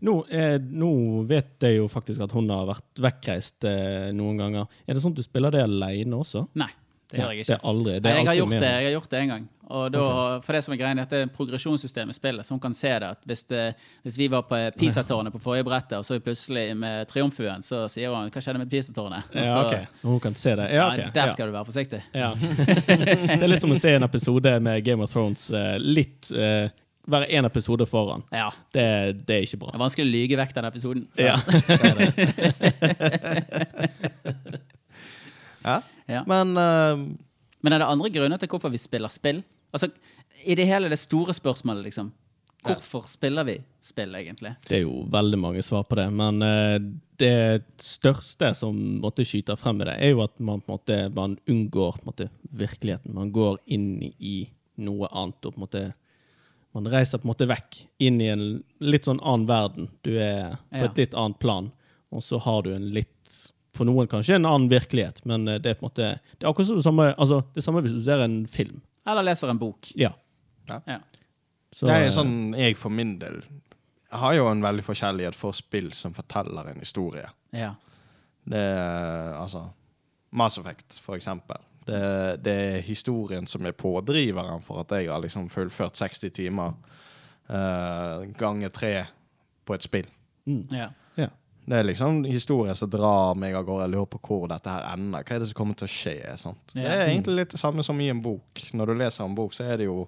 Nå, eh, nå vet jeg jo faktisk at hun har vært vekkreist eh, noen ganger. Er det sånn at du spiller det alene også? Nei, det gjør jeg Det ikke. er aldri. Det Nei, jeg, har gjort det, jeg har gjort det en gang. Og da, for det som er greien, er at det er progresjonssystem i spillet, så hun kan se det. at Hvis, det, hvis vi var på PISA-tårnet på forrige brettet, og så plutselig med triumfbuen, så sier hun 'hva skjedde med PISA-tårnet'? Ja, så- ok. Hun kan se det. Ja, okay. Der der Ja. skal du være forsiktig. Ja. det er litt som å se en episode med Game of Thrones eh, litt uh, Være én episode foran. Ja, Det, det er ikke bra. Det er vanskelig å lyge vekk den episoden. Ja. Ja. Ja. Men uh, Men er det andre grunner til hvorfor vi spiller spill? Altså, I det hele det store spørsmålet, liksom. Hvorfor spiller vi spill, egentlig? Det er jo veldig mange svar på det, men uh, det største som måtte skyte frem med det, er jo at man på en måte man unngår på måte, virkeligheten. Man går inn i noe annet og på en måte Man reiser på en måte vekk inn i en litt sånn annen verden. Du er på Ja. et litt annet plan, og så har du en litt For noen kanskje en annen virkelighet, men eh, det er på en måte Det er akkurat som det samme, altså, det samme hvis du ser en film. Eller leser en bok. Ja. Ja. Så, det er eh, sånn jeg for min del har jo en veldig forskjellighet for spill som forteller en historie. ja. Det er altså Mass Effect, for eksempel. Det, det er historien som er pådriveren for at jeg har liksom fullført 60 timer uh, ganger tre på et spill. Mm. ja. Det er liksom historier som drar meg av gårde. Jeg lurer på hvor dette her ender. Hva er det som kommer til å skje? Sant? Det er egentlig litt det samme som i en bok. Når du leser en bok, så er det jo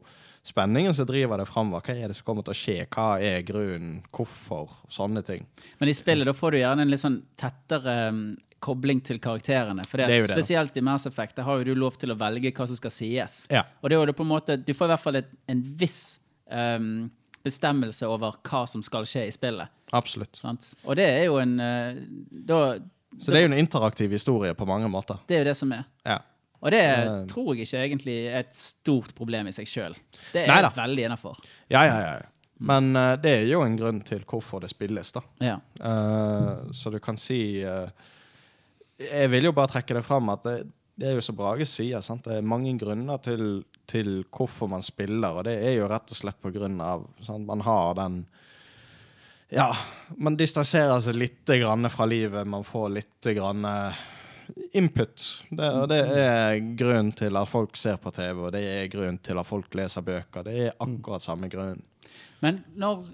spenningen som driver det framover. Hva er det som kommer til å skje? Hva er grunnen? Hvorfor? Sånne ting. Men i spillet da får du gjerne en litt sånn tettere um, kobling til karakterene. For det, Det er jo det, spesielt i Mass Effect der har jo du lov til å velge hva som skal sies. Ja. Og det er jo på en måte, du får i hvert fall et, en viss ehm, bestemmelse over hva som skal skje i spillet. Absolutt. Sant? Og det er jo en eh, da, Så det er jo en interaktiv historie på mange måter. Det er jo det som er. Ja. Og det Så- tror jeg ikke egentlig er et stort problem i seg sjøl. Det er Neida. veldig innafor. Ja, ja, ja. Men uh, det er jo en grunn til hvorfor det spilles, da. Ja. Uh, så du kan si uh, Jeg vil jo bare trekke det fram at det, det er jo som Brage sier, sant? det er mange grunner til, til hvorfor man spiller, og det er jo rett og slett på grunn av sant? Man har den Ja, man distanserer seg litt grann fra livet, man får litt grann eh, input. Det, og det er grunnen til at folk ser på TV, og det er grunnen til at folk leser bøker. Det er akkurat samme grunn. Men når,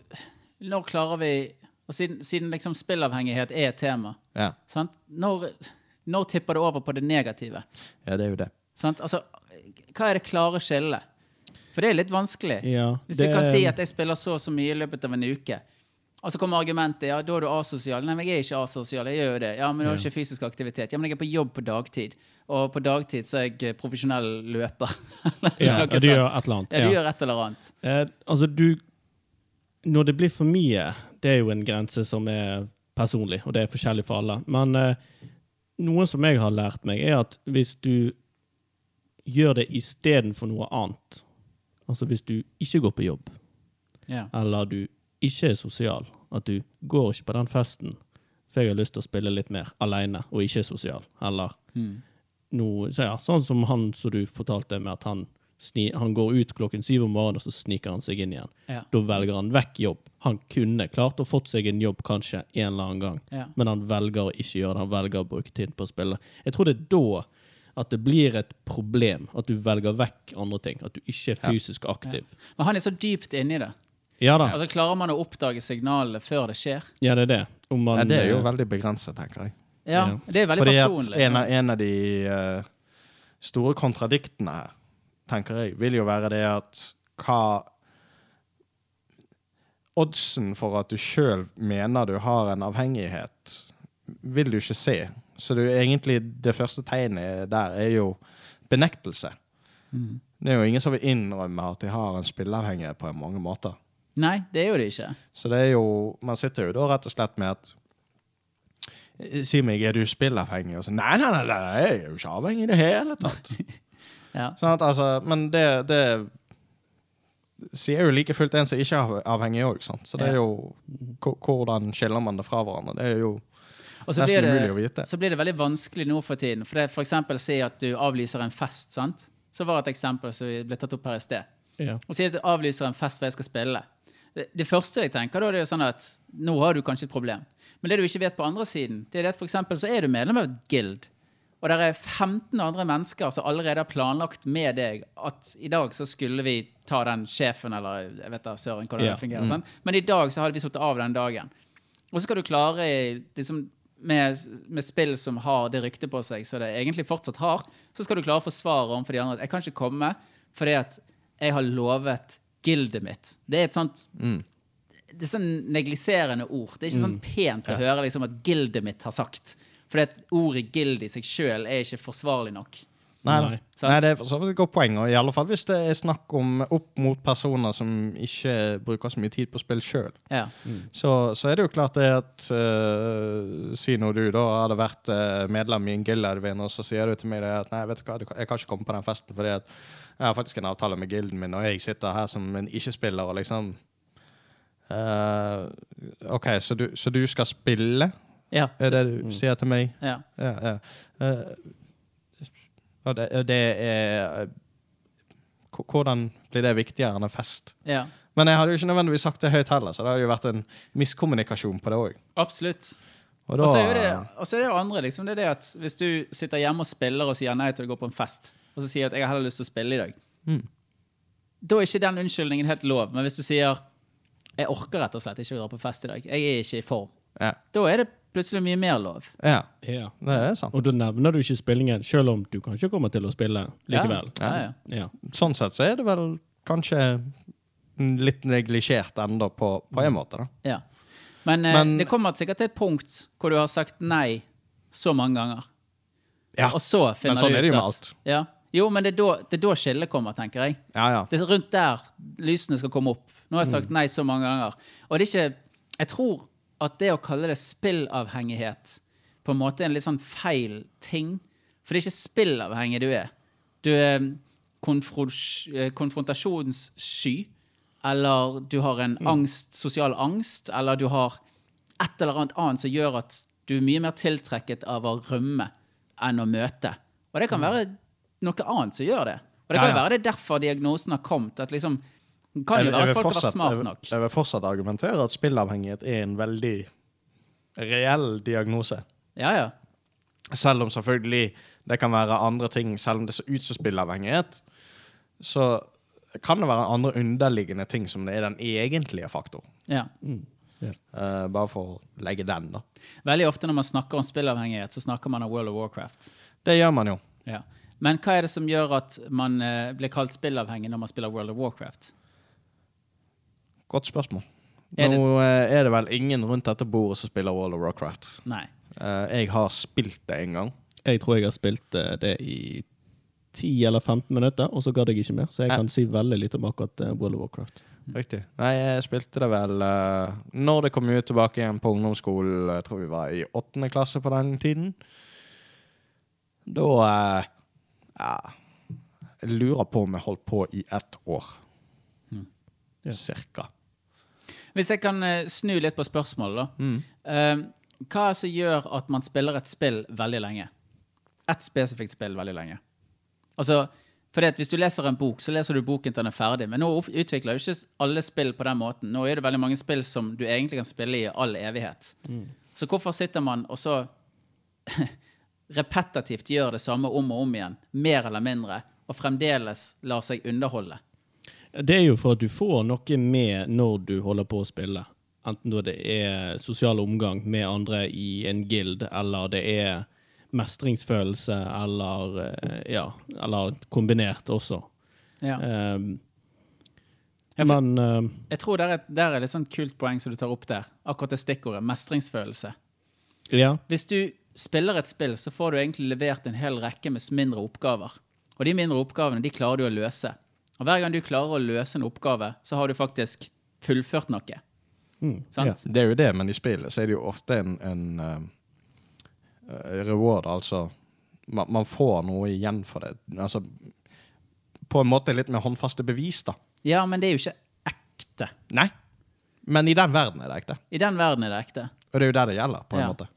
når klarer vi og Siden, siden liksom spillavhengighet er et tema, Ja, sant? Når, når tipper det over på det negative? ja det er jo det. Sant? Altså, hva er det klare skillet? For det er litt vanskelig. Ja, Hvis det- du kan si at jeg spiller så og så mye i løpet av en uke, og så kommer argumentet ja, da er du asosial. Nei, men jeg er ikke asosial. Jeg gjør jo det. Ja, men du har ikke fysisk aktivitet. Ja, men jeg er på jobb på dagtid. Og på dagtid så er jeg profesjonell løper. Ja, og du gjør et eller annet. Ja, du Ja. gjør et eller annet. Eh, altså, du Når det blir for mye, det er jo en grense som er personlig, og det er forskjellig for alle. Men eh, noe som jeg har lært meg, er at hvis du gjør det istedenfor noe annet Altså hvis du ikke går på jobb, Ja. eller du ikke er sosial, at du går ikke på den festen for jeg har lyst til å spille litt mer alene og ikke er sosial, eller Mm. noe så ja, Sånn som han som du fortalte med at han, sni, han går ut klokken syv om morgenen, og så sniker han seg inn igjen. Ja. Da velger han vekk jobb. Han kunne klart å fått seg en jobb kanskje en eller annen gang, men han velger å ikke gjøre det. Han velger å bruke tid på å spille. Jeg tror det er da at det blir et problem, at du velger vekk andre ting. At du ikke er fysisk aktiv. Men han er så dypt inni det. Ja da, Altså, Klarer man å oppdage signalene før det skjer? ja, det er det. Om man, ja, det er jo eh, veldig begrenset, tenker jeg. Ja, Ja. Det er veldig Fordi at personlig. en av, en av de uh, store kontradiktene her, tenker jeg, vil jo være det at hva Oddsen for at du sjøl mener du har en avhengighet, vil du ikke se. Så du, egentlig det første tegnet der er jo benektelse. Mm. Det er jo ingen som vil innrømme at de har en spilleavhengighet på mange måter. Nei, det er jo det ikke. Så det er jo Man sitter jo da rett og slett med at Si meg, er du spillavhengig? Og så Nei, nei, nei, nei, jeg er jo ikke avhengig i det hele tatt. Ja. sånn at, altså, men det, det sier jo like fullt en som ikke er avhengig òg. Så det er jo Hvordan skiller man det fra hverandre? Det er jo Og så blir, det, vite. så blir det veldig vanskelig nå for tiden. For det for eksempel si at du avlyser en fest, sant? Så var et eksempel som ble tatt opp her i sted. ja. Og si at du avlyser en fest hvor jeg skal spille. Det, det første jeg tenker da, det er jo sånn at nå har du kanskje et problem. Men det du ikke vet på andre siden, det er at for eksempel så er du medlem av et guild. Og det er 15 andre mennesker som allerede har planlagt med deg at i dag så skulle vi ta den sjefen, eller jeg vet da søren hvordan yeah. det fungerer. Sånn. Men i dag så hadde vi satt av den dagen. Og så skal du klare liksom, med, med spill som har det ryktet på seg, så det egentlig fortsatt har, så skal du klare å forsvare overfor de andre at jeg kan ikke komme fordi at jeg har lovet gildet mitt. Det er et sånt Mm. det er sånn negliserende ord. Det er ikke sånn pent å høre liksom, at gildet mitt har sagt. For at ordet gild i seg sjøl er ikke forsvarlig nok. Nei, Nei. nei. Det er for så vidt et godt poeng. Og i alle fall hvis det er snakk om opp mot personer som ikke bruker så mye tid på spill sjøl. Ja. Så, så er det jo klart det at uh, Si når du da hadde vært eh, medlem i en guild, Edvin, og så sier du til meg det at nei, vet du hva, jeg kan ikke komme på den festen fordi at jeg har faktisk en avtale med gilden min, og jeg sitter her som en ikke-spiller og liksom uh, OK, så du, så du skal spille? Ja. Er det du sier til meg? ja. Ja, ja. Eh, og det, det er eh, Hvordan blir det viktigere enn en fest? ja. Men jeg hadde jo ikke nødvendigvis sagt det høyt heller, så det hadde jo vært en miskommunikasjon på det òg. Absolutt. Og Og så er det, og så er det jo andre. liksom, det er det at Hvis du sitter hjemme og spiller og sier nei til å gå på en fest, og så sier at 'jeg har heller lyst til å spille i dag', Mm. da er ikke den unnskyldningen helt lov. Men hvis du sier 'jeg orker rett og slett ikke å dra på fest i dag', 'jeg er ikke i form', ja. da er det plutselig mye mer lov. ja, ja. det er sant. Og da nevner du ikke spillingen, selv om du kanskje kommer til å spille likevel. Ja, ja, ja. Ja. Sånn sett så er det vel kanskje litt neglisjert enda på, på en måte, da. Ja. Men, eh, Men- det kommer sikkert til et punkt hvor du har sagt nei så mange ganger. Ja, Og så finner sånn du er det jo med alt. Ja. Jo, men det er, da, det er da skillet kommer, tenker jeg. ja, ja. Det er rundt der lysene skal komme opp. Nå har jeg Mm. sagt nei så mange ganger. Og det er ikke Jeg tror at det å kalle det spillavhengighet på en måte er en litt sånn feil ting. For det er ikke spillavhengig du er. Du er eh, konfrontasjonssky. Eller du har en Mm. angst, sosial angst. Eller du har et eller annet annet som gjør at du er mye mer tiltrekket av å rømme enn å møte. Og det kan være noe annet som gjør det. Og det kan Ja, ja. være det er derfor diagnosen har kommet. At liksom, kan Jeg, jo jeg, være folk fortsatt, smart nok. jeg vil fortsatt argumentere at spillavhengighet er en veldig reell diagnose. Ja, ja. Selv om selvfølgelig det kan være andre ting, selv om det ser ut som spillavhengighet, så kan det være andre underliggende ting som det er den egentlige faktor. ja. Eh, bare for å legge den, da. Veldig ofte når man snakker om spillavhengighet, så snakker man om World of Warcraft. Det gjør man jo. Ja. Men hva er det som gjør at man uh, blir kalt spillavhengig når man spiller World of Warcraft? Godt spørsmål. Er det- Nå eh, er det vel ingen rundt dette bordet som spiller World of Warcraft. Nei. Eh, jeg har spilt det en gang. Jeg tror jeg har spilt eh, det i 10 eller 15 minutter, og så gadd jeg ikke mer. Så jeg kan si veldig lite om akkurat World of Warcraft. Riktig. Nei, jeg spilte det vel uh, når det kom ut tilbake igjen på ungdomsskolen. Jeg tror vi var i åttende klasse på den tiden. Da uh, Ja. Jeg lurer på om jeg holdt på i ett år. Cirka. Hvis jeg kan eh, snu litt på spørsmålet, da. Mm. Eh, hva er det som gjør at man spiller et spill veldig lenge? Et spesifikt spill veldig lenge. Altså, fordi at Hvis du leser en bok, så leser du boken til den er ferdig. Men nå utvikler jo ikke alle spill på den måten. Nå er det veldig mange spill som du egentlig kan spille i all evighet. Så hvorfor sitter man og så repetitivt gjør det samme om og om igjen, mer eller mindre, og fremdeles lar seg underholde? Det er jo for at du får noe med når du holder på å spille. Enten det er sosial omgang med andre i en guild, eller det er mestringsfølelse, eller eh, ja, eller kombinert også. Ja. Um, Ja, men uh, Jeg tror det er, et- det er et litt sånn kult poeng som du tar opp der. Akkurat det stikkordet. Mestringsfølelse. ja. Hvis du spiller et spill, så får du egentlig levert en hel rekke med mindre oppgaver. Og de mindre oppgavene de klarer du å løse. Og hver gang du klarer å løse en oppgave, så har du faktisk fullført noe. Mm, Sant? ja. Det er jo det, men i spillet så er det jo ofte en, en uh, reward, altså man, man får noe igjen for det. Altså på en måte litt med håndfaste bevis, da. Ja, men det er jo ikke ekte. Nei. Men i den verden er det ekte. I den verden er det ekte. Og det er jo der det gjelder, på en Ja. måte.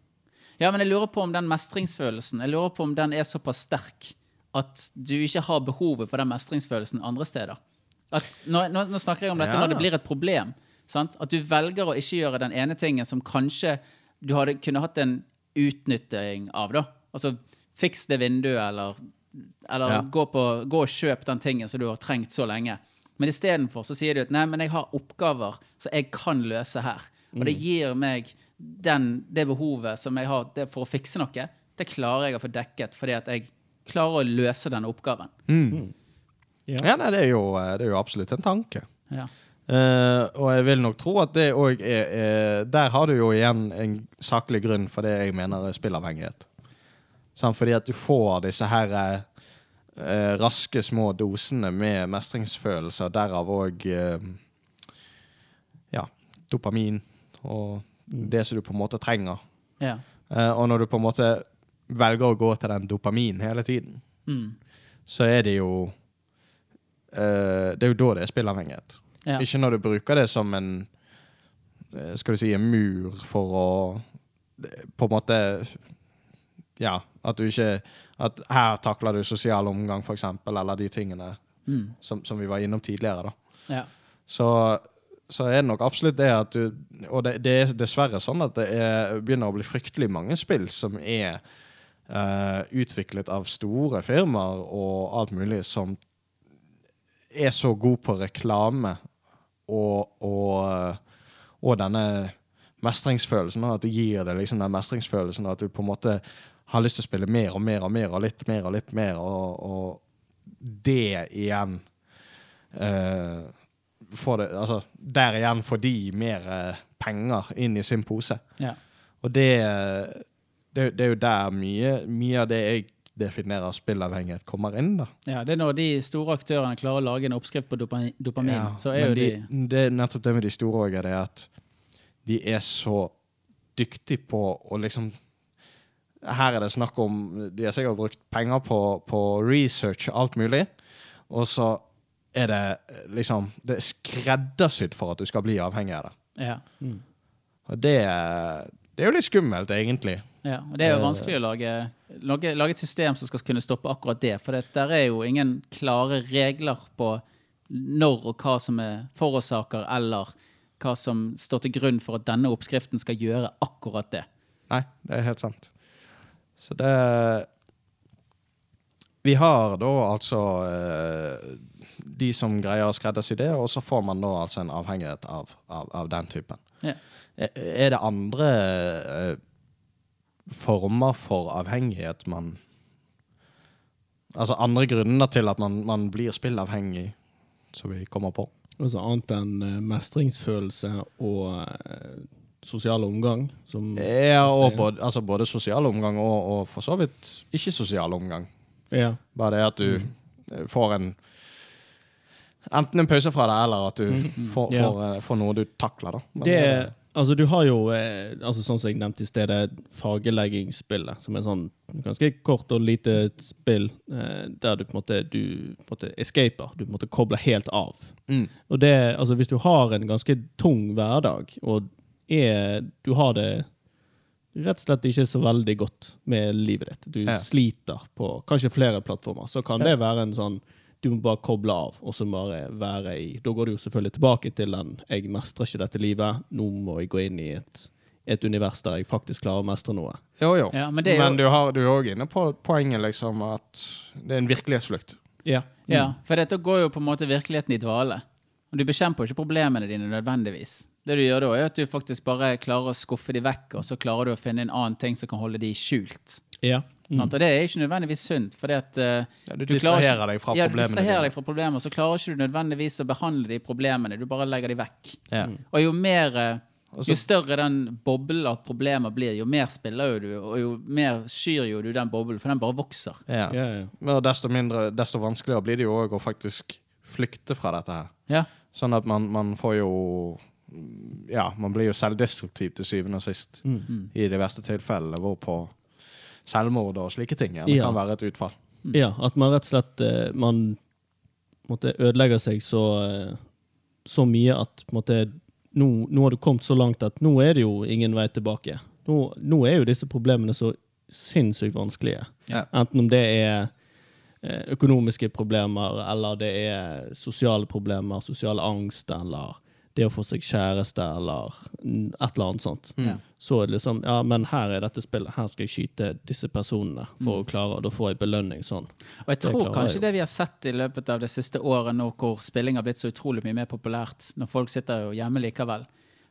Ja, men jeg lurer på om den mestringsfølelsen Jeg lurer på om den er såpass sterk at du ikke har behovet for den mestringsfølelsen andre steder. At, nå, nå, nå snakker jeg om dette Ja. når det blir et problem. Sant? At du velger å ikke gjøre den ene tingen som kanskje du hadde kunne hatt en utnytting av. da. Altså fiks det vinduet, eller, eller Ja. gå, på, gå og kjøp den tingen som du har trengt så lenge. Men istedenfor så sier du at nei, men jeg har oppgaver som jeg kan løse her. Og det gir meg den, det behovet som jeg har for å fikse noe. Det klarer jeg å få dekket fordi at jeg klarer å løse denne oppgaven. Ja. Ja, nei, det er jo, eh, det er jo absolutt en tanke. Ja. Uh, og jeg vil nok tro at det òg er, er Der har du jo igjen en saklig grunn for det jeg mener er spillavhengighet. Sant? Fordi at du får disse her eh, eh, raske, små dosene med mestringsfølelser, derav òg uh, ja, dopamin og det som du på en måte trenger. Ja. Eh, og når du på en måte velger å gå til den dopamin hele tiden, Mm. så er det jo uh, Det er jo da det er spillavhengighet. Ja. Ikke når du bruker det som en eh, Skal du si en mur for å På en måte Ja, at du ikke At her takler du sosial omgang, for eksempel, eller de tingene Mm. som, som vi var innom tidligere, da. Ja. Så, så er det nok absolutt det at du Og det, det er dessverre sånn at det er, begynner å bli fryktelig mange spill som er utviklet av store firmaer og alt mulig, som er så god på reklame og, og, og denne mestringsfølelsen. At det gir deg liksom den mestringsfølelsen at du på en måte har lyst til å spille mer og mer og mer og litt mer og litt mer, og, og det igjen eh, får det, altså, Der igjen får de mer eh, penger inn i sin pose. Ja. Og det det, det er jo der mye, mye av det jeg definerer spillavhengighet, kommer inn. da. Ja, Det er når de store aktørene klarer å lage en oppskrift på dopamin, dopamin så er jo de, de, det er nettopp det med de store òg, er at de er så dyktige på å liksom Her er det snakk om De har sikkert brukt penger på, på research og alt mulig, og så er det liksom Det er skreddersydd for at du skal bli avhengig av det. ja. Og det, det er jo litt skummelt, egentlig. Ja, og Det er jo Eh. vanskelig å lage, lage, lage et system som skal kunne stoppe akkurat det. For det, der er jo ingen klare regler på når og hva som er forårsaker, eller hva som står til grunn for at denne oppskriften skal gjøre akkurat det. Nei, det er helt sant. Så det Vi har da altså eh, de som greier å skreddersy det, og så får man da altså en avhengighet av, av, av den typen. Ja. Er er det andre eh, former for avhengighet man Altså andre grunner til at man, man blir spillavhengig, som vi kommer på? Altså annet enn eh, mestringsfølelse og eh, sosial omgang. Som, Ja, og både, altså både sosial omgang og, og for så vidt ikke-sosial omgang. ja. Bare det at du mm. får en Enten en pause fra det, eller at du får, får, ja. får noe du takler. da. Men Det, altså du har jo, eh, altså sånn som jeg nevnte i stedet, fargeleggingsspillet, som er sånn ganske kort og lite spill, eh, der du på en måte, du, på en måte escaper, du på en måte kobler helt av. Mm. Og det, altså hvis du har en ganske tung hverdag, og er, du har det rett og slett ikke så veldig godt med livet ditt, du Ja. sliter på kanskje flere plattformer, så kan det være en sånn, du må bare koble av, og så bare være i, da går du jo selvfølgelig tilbake til den, jeg mestrer ikke dette livet, nå må jeg gå inn i et, et univers der jeg faktisk klarer å mestre noe. Jo, jo. Ja, men jo- men du, har, du er òg inne på poenget liksom at det er en virkelighetsflukt. Ja. Ja, for dette går jo på en måte virkeligheten i dvale. Og du bekjemper jo ikke problemene dine nødvendigvis. Det du gjør da, er at du faktisk bare klarer å skuffe de vekk, og så klarer du å finne en annen ting som kan holde de skjult. Ja. Sant? Og det er ikke nødvendigvis sunt, fordi at uh, Ja, du klarer distraherer ikke- deg fra ja, du problemene distraherer dine. deg fra problemer, så klarer ikke du nødvendigvis å behandle de problemene, du bare legger de vekk. Ja. Og jo mer eh, Jo større den boblen av problemer blir, jo mer spiller jo du, og jo mer skyr jo du den boblen, for den bare vokser. Ja. Ja, ja. Men desto, mindre, desto vanskeligere blir det jo òg å faktisk flykte fra dette her. Ja. Sånn at man, man får jo Ja, man blir jo selvdestruktiv til syvende og sist. Mm. I de verste tilfellene, hvorpå selvmord og slike ting Det Ja. kan være et utfall. Ja, at man rett og slett eh, man måtte ødelegger seg så, eh, så mye at måtte, nå, nå har du kommet så langt at nå er det jo ingen vei tilbake. Nå, nå er jo disse problemene så sinnssykt vanskelige. Ja. Enten om det er eh, økonomiske problemer, eller det er sosiale problemer, sosial angst, eller det å få seg kjæreste, eller et eller annet sånt. Mm. Så er det liksom Ja, men her er dette spillet. Her skal jeg skyte disse personene for Mm. å klare, og da får jeg belønning sånn. Og jeg tror det kanskje jeg det vi har sett i løpet av det siste året nå, hvor spilling har blitt så utrolig mye mer populært, når folk sitter jo hjemme likevel.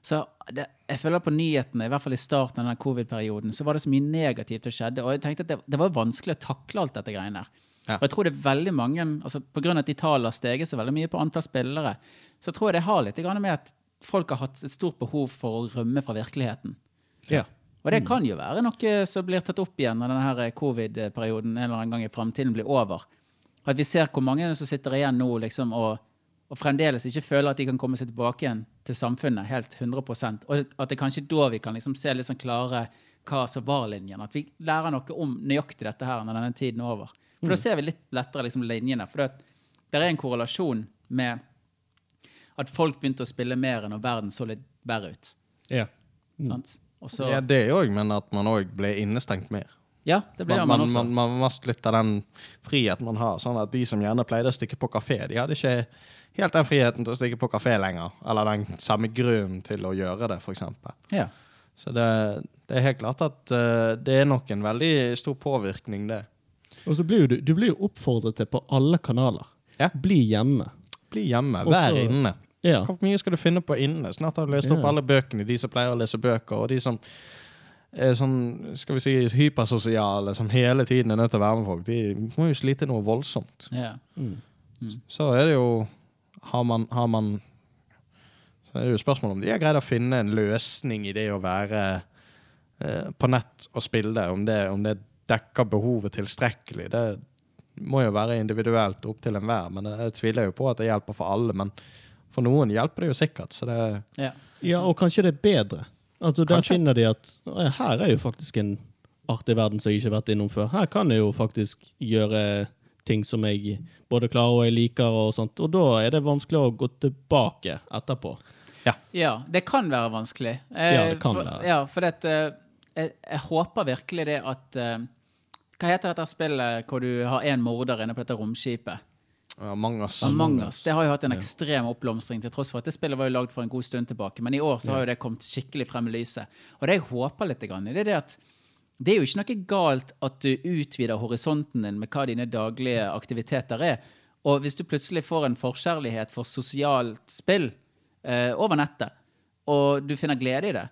Så det, jeg føler på nyhetene, i hvert fall i starten av denne covid-perioden, så var det så mye negativt som skjedde. Og jeg tenkte at det, det var vanskelig å takle alt dette greiene her. Ja. Og jeg tror det er veldig mange, altså på grunn av at de tallene har steget så veldig mye på antall spillere, så tror jeg det har litt med at folk har hatt et stort behov for å rømme fra virkeligheten. Ja. Og det kan jo være noe som blir tatt opp igjen når denne covid-perioden en eller annen gang i fremtiden blir over. At vi ser hvor mange som sitter igjen nå liksom, og, og fremdeles ikke føler at de kan komme seg tilbake igjen til samfunnet helt 100% Og at det kanskje da vi kan liksom se litt sånn klare hva som var linjen. At vi lærer noe om nøyaktig dette her når denne tiden er over. For da ser vi litt lettere liksom, linjene. For det, det er en korrelasjon med at folk begynte å spille mer når verden så litt verre ut. Ja. Sant? Også, Ja, det òg, men at man òg ble innestengt mer. ja, det ble Man, man, man, også. man, man mest litt av den friheten man har. Sånn at de som gjerne pleide å stikke på kafé, de hadde ikke helt den friheten til å stikke på kafé lenger. Eller den samme grunnen til å gjøre det, f.eks. ja. Så det, det er helt klart at uh, det er nok en veldig stor påvirkning, det. Og så blir jo du, du blir jo oppfordret til på alle kanaler. Ja. Bli hjemme. Bli hjemme, vær Også, inne. Ja. Hvor mye skal du finne på inne? Snart har du lest opp Ja. alle bøkene, de som pleier å lese bøker, og de som er sånn, skal vi si, hypersosiale, som hele tiden er nødt til å være med folk. De må jo slite noe voldsomt. ja. Mm. Så er det jo Har man, har man Så er det jo spørsmål om de har greid å finne en løsning i det å være eh, på nett og spille. Om, det. om det dekker behovet tilstrekkelig, det må jo være individuelt opp til enhver. Men jeg tviler jo på at det hjelper for alle. Men for noen hjelper det jo sikkert. Så det Ja. Ja, og kanskje det er bedre. Altså, Der Kanskje. finner de at her er jo faktisk en artig verden som jeg ikke har vært innom før. Her kan jeg jo faktisk gjøre ting som jeg både klarer og jeg liker, og sånt. Og da er det vanskelig å gå tilbake etterpå. Ja, det kan være vanskelig. Eh, Ja, det kan for, være. Ja, for det, eh, jeg, jeg håper virkelig det at uh, Hva heter dette spillet hvor du har én morder inne på dette romskipet? Among us. Among us. Det har jo hatt en ekstrem oppblomstring, til tross for at det spillet var jo lagd for en god stund tilbake. Men i år så har jo det kommet skikkelig frem i lyset. Og det jeg håper litt grann det er det at det er jo ikke noe galt at du utvider horisonten din med hva dine daglige aktiviteter er. Og hvis du plutselig får en forkjærlighet for sosialt spill eh, over nettet, og du finner glede i det,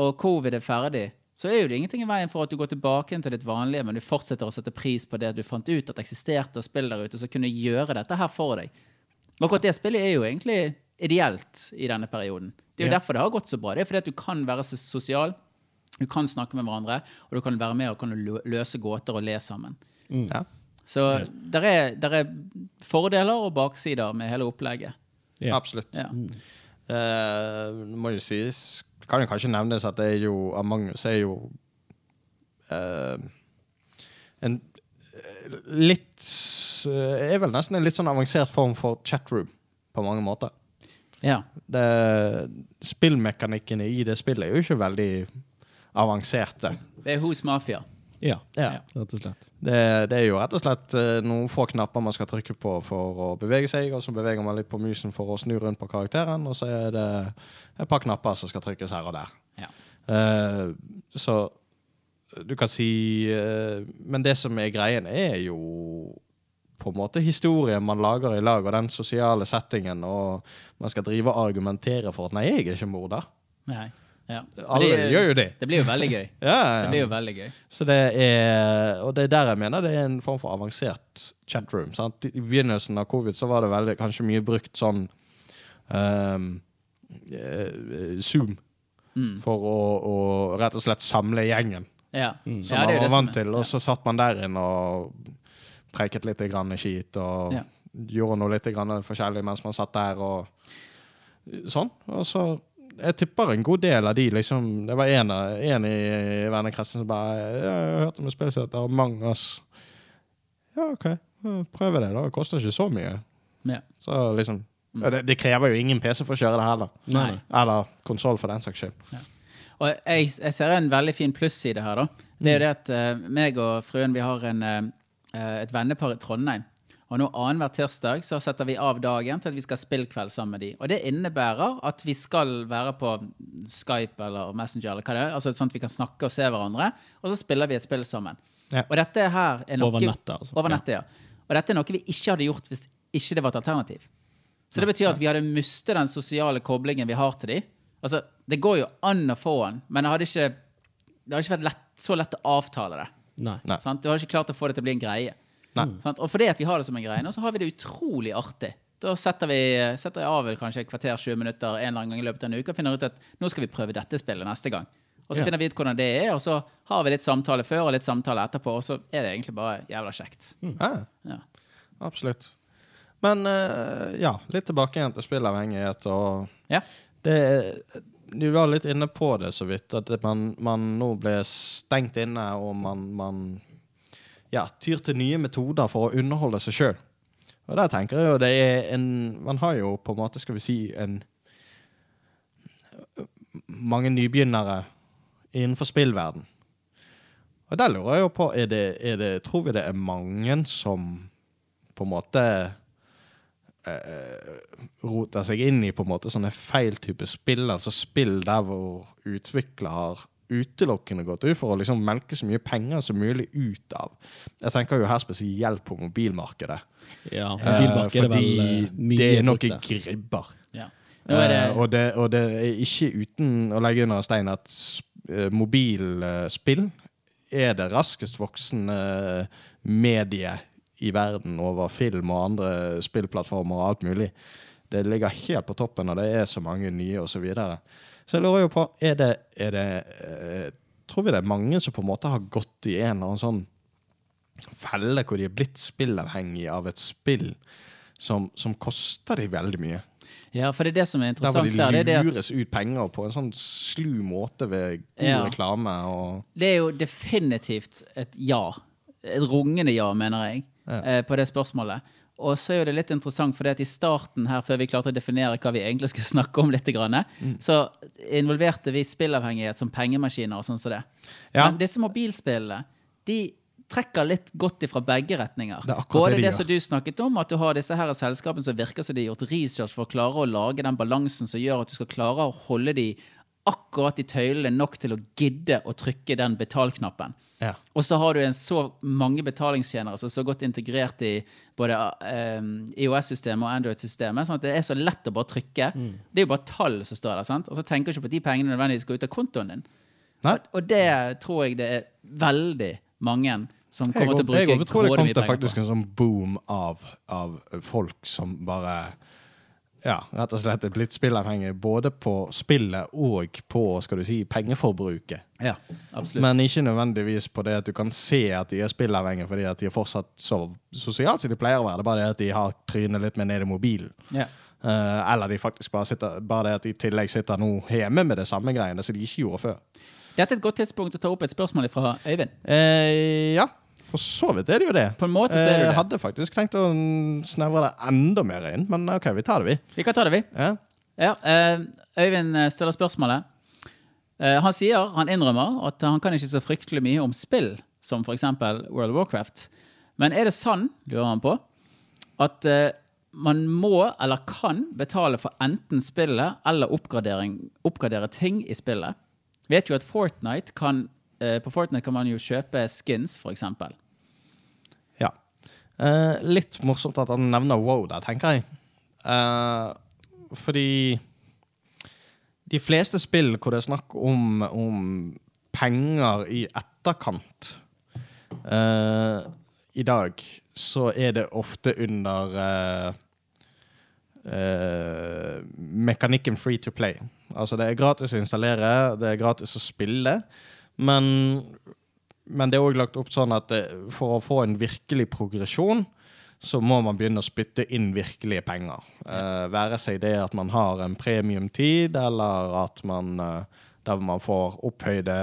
og covid er ferdig, så er jo det ingenting i veien for at du går tilbake til ditt vanlige, men du fortsetter å sette pris på det at du fant ut at det eksisterte spill der ute som kunne gjøre dette her for deg. Og akkurat det spillet er jo egentlig ideelt i denne perioden. Det er jo Ja. derfor det har gått så bra. Det er fordi at du kan være så sosial, du kan snakke med hverandre, og du kan være med og kan løse gåter og le sammen. Ja. Så der er, der er fordeler og baksider med hele opplegget. Ja. Absolutt. Ja. Uh, må jo sies Kan jo kanskje nevnes at det er jo Among us er jo uh, en eh, litt uh, Er vel nesten en litt sånn avansert form for chatroom på mange måter. Ja. Det, spillmekanikkene i det spillet er jo ikke veldig avanserte. Det er hos Mafia. Ja, Ja. rett og slett. Det, det er jo rett og slett eh, noen få knapper man skal trykke på for å bevege seg, og så beveger man litt på musen for å snu rundt på karakteren, og så er det et par knapper som skal trykkes her og der. Ja. Uh, så du kan si uh, Men det som er greien, er jo på en måte historien man lager i lag, og den sosiale settingen, og man skal drive og argumentere for at 'nei, jeg er ikke morder'. Nei. Ja. Alle det- gjør jo det. Det blir jo veldig gøy. Ja, ja, Det blir jo veldig gøy. Så det er, og det er der jeg mener det er en form for avansert chatroom. Sant? I begynnelsen av covid så var det veldig, kanskje mye brukt sånn ehm, eh, Zoom Mm. for å, å rett og slett samle gjengen. Ja. Mm. Som man var vant til. Og så satt man der inne og preiket litt grann skit og Ja. gjorde noe litt grann forskjellig mens man satt der og sånn. Og så jeg tipper en god del av de liksom Det var en, en i vennekretsen som bare ja, 'Jeg hørte om et spill som heter Among Us'. Ja, OK. Prøv det, da. Det koster ikke så mye. Ja. Så liksom ja, det, det krever jo ingen PC for å kjøre det heller. Nei. Eller konsoll, for den saks skyld. Og jeg, jeg ser en veldig fin plusside her, da. Det er jo det at uh, meg og fruen vi har en, uh, et vennepar i Trondheim. Og nå annenhver tirsdag så setter vi av dagen til at vi skal ha spillkveld sammen med de. Og det innebærer at vi skal være på Skype eller Messenger eller hva det er. Altså sånn at vi kan snakke og se hverandre. Og så spiller vi et spill sammen. Ja. Og dette her er noe Over nettet, altså. Over nettet, ja. Og dette er noe vi ikke hadde gjort hvis ikke det var et alternativ. Så det betyr at vi hadde mistet den sosiale koblingen vi har til de. Altså, det går jo an å få den, men det hadde ikke, det hadde ikke vært lett, så lett å avtale det. Nei. Nei. Sant? Du hadde ikke klart å få det til å bli en greie. Nei. at, Og fordi at vi har det som en greie nå, så har vi det utrolig artig. Da setter vi setter jeg av kanskje et kvarter, 20 minutter en eller annen gang i løpet av en uke og finner ut at nå skal vi prøve dette spillet neste gang. Og så Ja. finner vi ut hvordan det er, og så har vi litt samtale før og litt samtale etterpå, og så er det egentlig bare jævla kjekt. Ja. Ja. Absolutt. Men uh, ja, litt tilbake igjen til spillavhengighet. og Ja. det, Du var litt inne på det så vidt, at man, man nå ble stengt inne, og man, man ja, tyr til nye metoder for å underholde seg sjøl. Og der tenker jeg jo det er en Man har jo på en måte, skal vi si, en mange nybegynnere innenfor spillverden. Og der lurer jeg jo på er det, er det, Tror vi det er mange som på en måte eh, roter seg inn i på en måte sånne feil type spill? Altså spill der hvor utvikler utelukkende gått ut for å liksom melke så mye penger som mulig ut av. Jeg tenker jo her spesielt på mobilmarkedet. Ja, Eh, mobilmarkedet vel fordi eh, mye det er noe gribber. Ja. Er det, Eh, og, det, og det er ikke uten å legge under stein at uh, mobilspill er det raskest voksende mediet i verden over film og andre spillplattformer og alt mulig. Det ligger helt på toppen, og det er så mange nye osv. Så, videre. Så jeg lurer jo på, er det, er det eh, tror vi det er mange som på en måte har gått i en eller annen sånn felle hvor de er blitt spillavhengig av et spill som, som koster de veldig mye. Ja, for det er det som er Der hvor interessant de der. Det er, det, at, lures ut penger på en sånn slu måte ved god Ja. reklame og det er jo definitivt et ja. Et rungende ja, mener jeg, Ja. eh, på det spørsmålet. Og så er jo det litt interessant, for det at i starten her, før vi klarte å definere hva vi egentlig skulle snakke om litt, Mm. så involverte vi spillavhengighet som pengemaskiner og sånn som det. Ja. Men disse mobilspillene, de trekker litt godt ifra begge retninger. Det er Både det de det som du snakket om, at du har disse her selskapene som virker som de har gjort research for å klare å lage den balansen som gjør at du skal klare å holde de akkurat i tøylene nok til å gidde å trykke den betalknappen. Ja. Og så har du en så mange betalingstjenere som er så godt integrert i både eh, IOS-systemet og Android-systemet, sånn at det er så lett å bare trykke. Mm. Det er jo bare tall som står der, sant? og så tenker du ikke på at de pengene nødvendigvis går ut av kontoen din. Og, og det tror jeg det er veldig mange som kommer kommer til å bruke. jeg tror det kom til faktisk på. en sånn boom av, av folk som bare ja, rett og slett er blitt spillavhengig både på spillet og på skal du si, pengeforbruket. Ja, absolutt. Men ikke nødvendigvis på det at du kan se at de er spillavhengige fordi at de er fortsatt så sosiale som de pleier å være. Det er bare det at de har trynet litt mer ned i mobilen. ja. Uh, eller de faktisk bare sitter Bare det at de i tillegg sitter nå hjemme med det samme greiene som de ikke gjorde før. Dette er et godt tidspunkt å ta opp et spørsmål fra Øyvind. Eh, ja, for så vidt er det jo det. På en måte så er det Jeg jo det. hadde faktisk tenkt å snevre det enda mer inn, men OK, vi tar det, vi. Vi kan ta det, vi. Ja. Ja, eh, Øyvind eh, stiller spørsmålet. Eh, han sier, han innrømmer, at han kan ikke så fryktelig mye om spill, som f.eks. World of Warcraft. Men er det sann, lurer han på, at eh, man må eller kan betale for enten spillet eller oppgradere ting i spillet? Vet jo at Fortnite kan, eh, på Fortnite kan man jo kjøpe skins, f.eks. ja. Eh, litt morsomt at han nevner WoW der, tenker jeg. Eh, fordi de fleste spill hvor det er snakk om, om penger i etterkant eh, I dag så er det ofte under eh, eh, mekanikken free to play. Altså det er gratis å installere, det er gratis å spille, men, men det er òg lagt opp sånn at det, for å få en virkelig progresjon, så må man begynne å spytte inn virkelige penger. Eh, være seg det at man har en premiumtid, eller at man eh, der man får opphøyde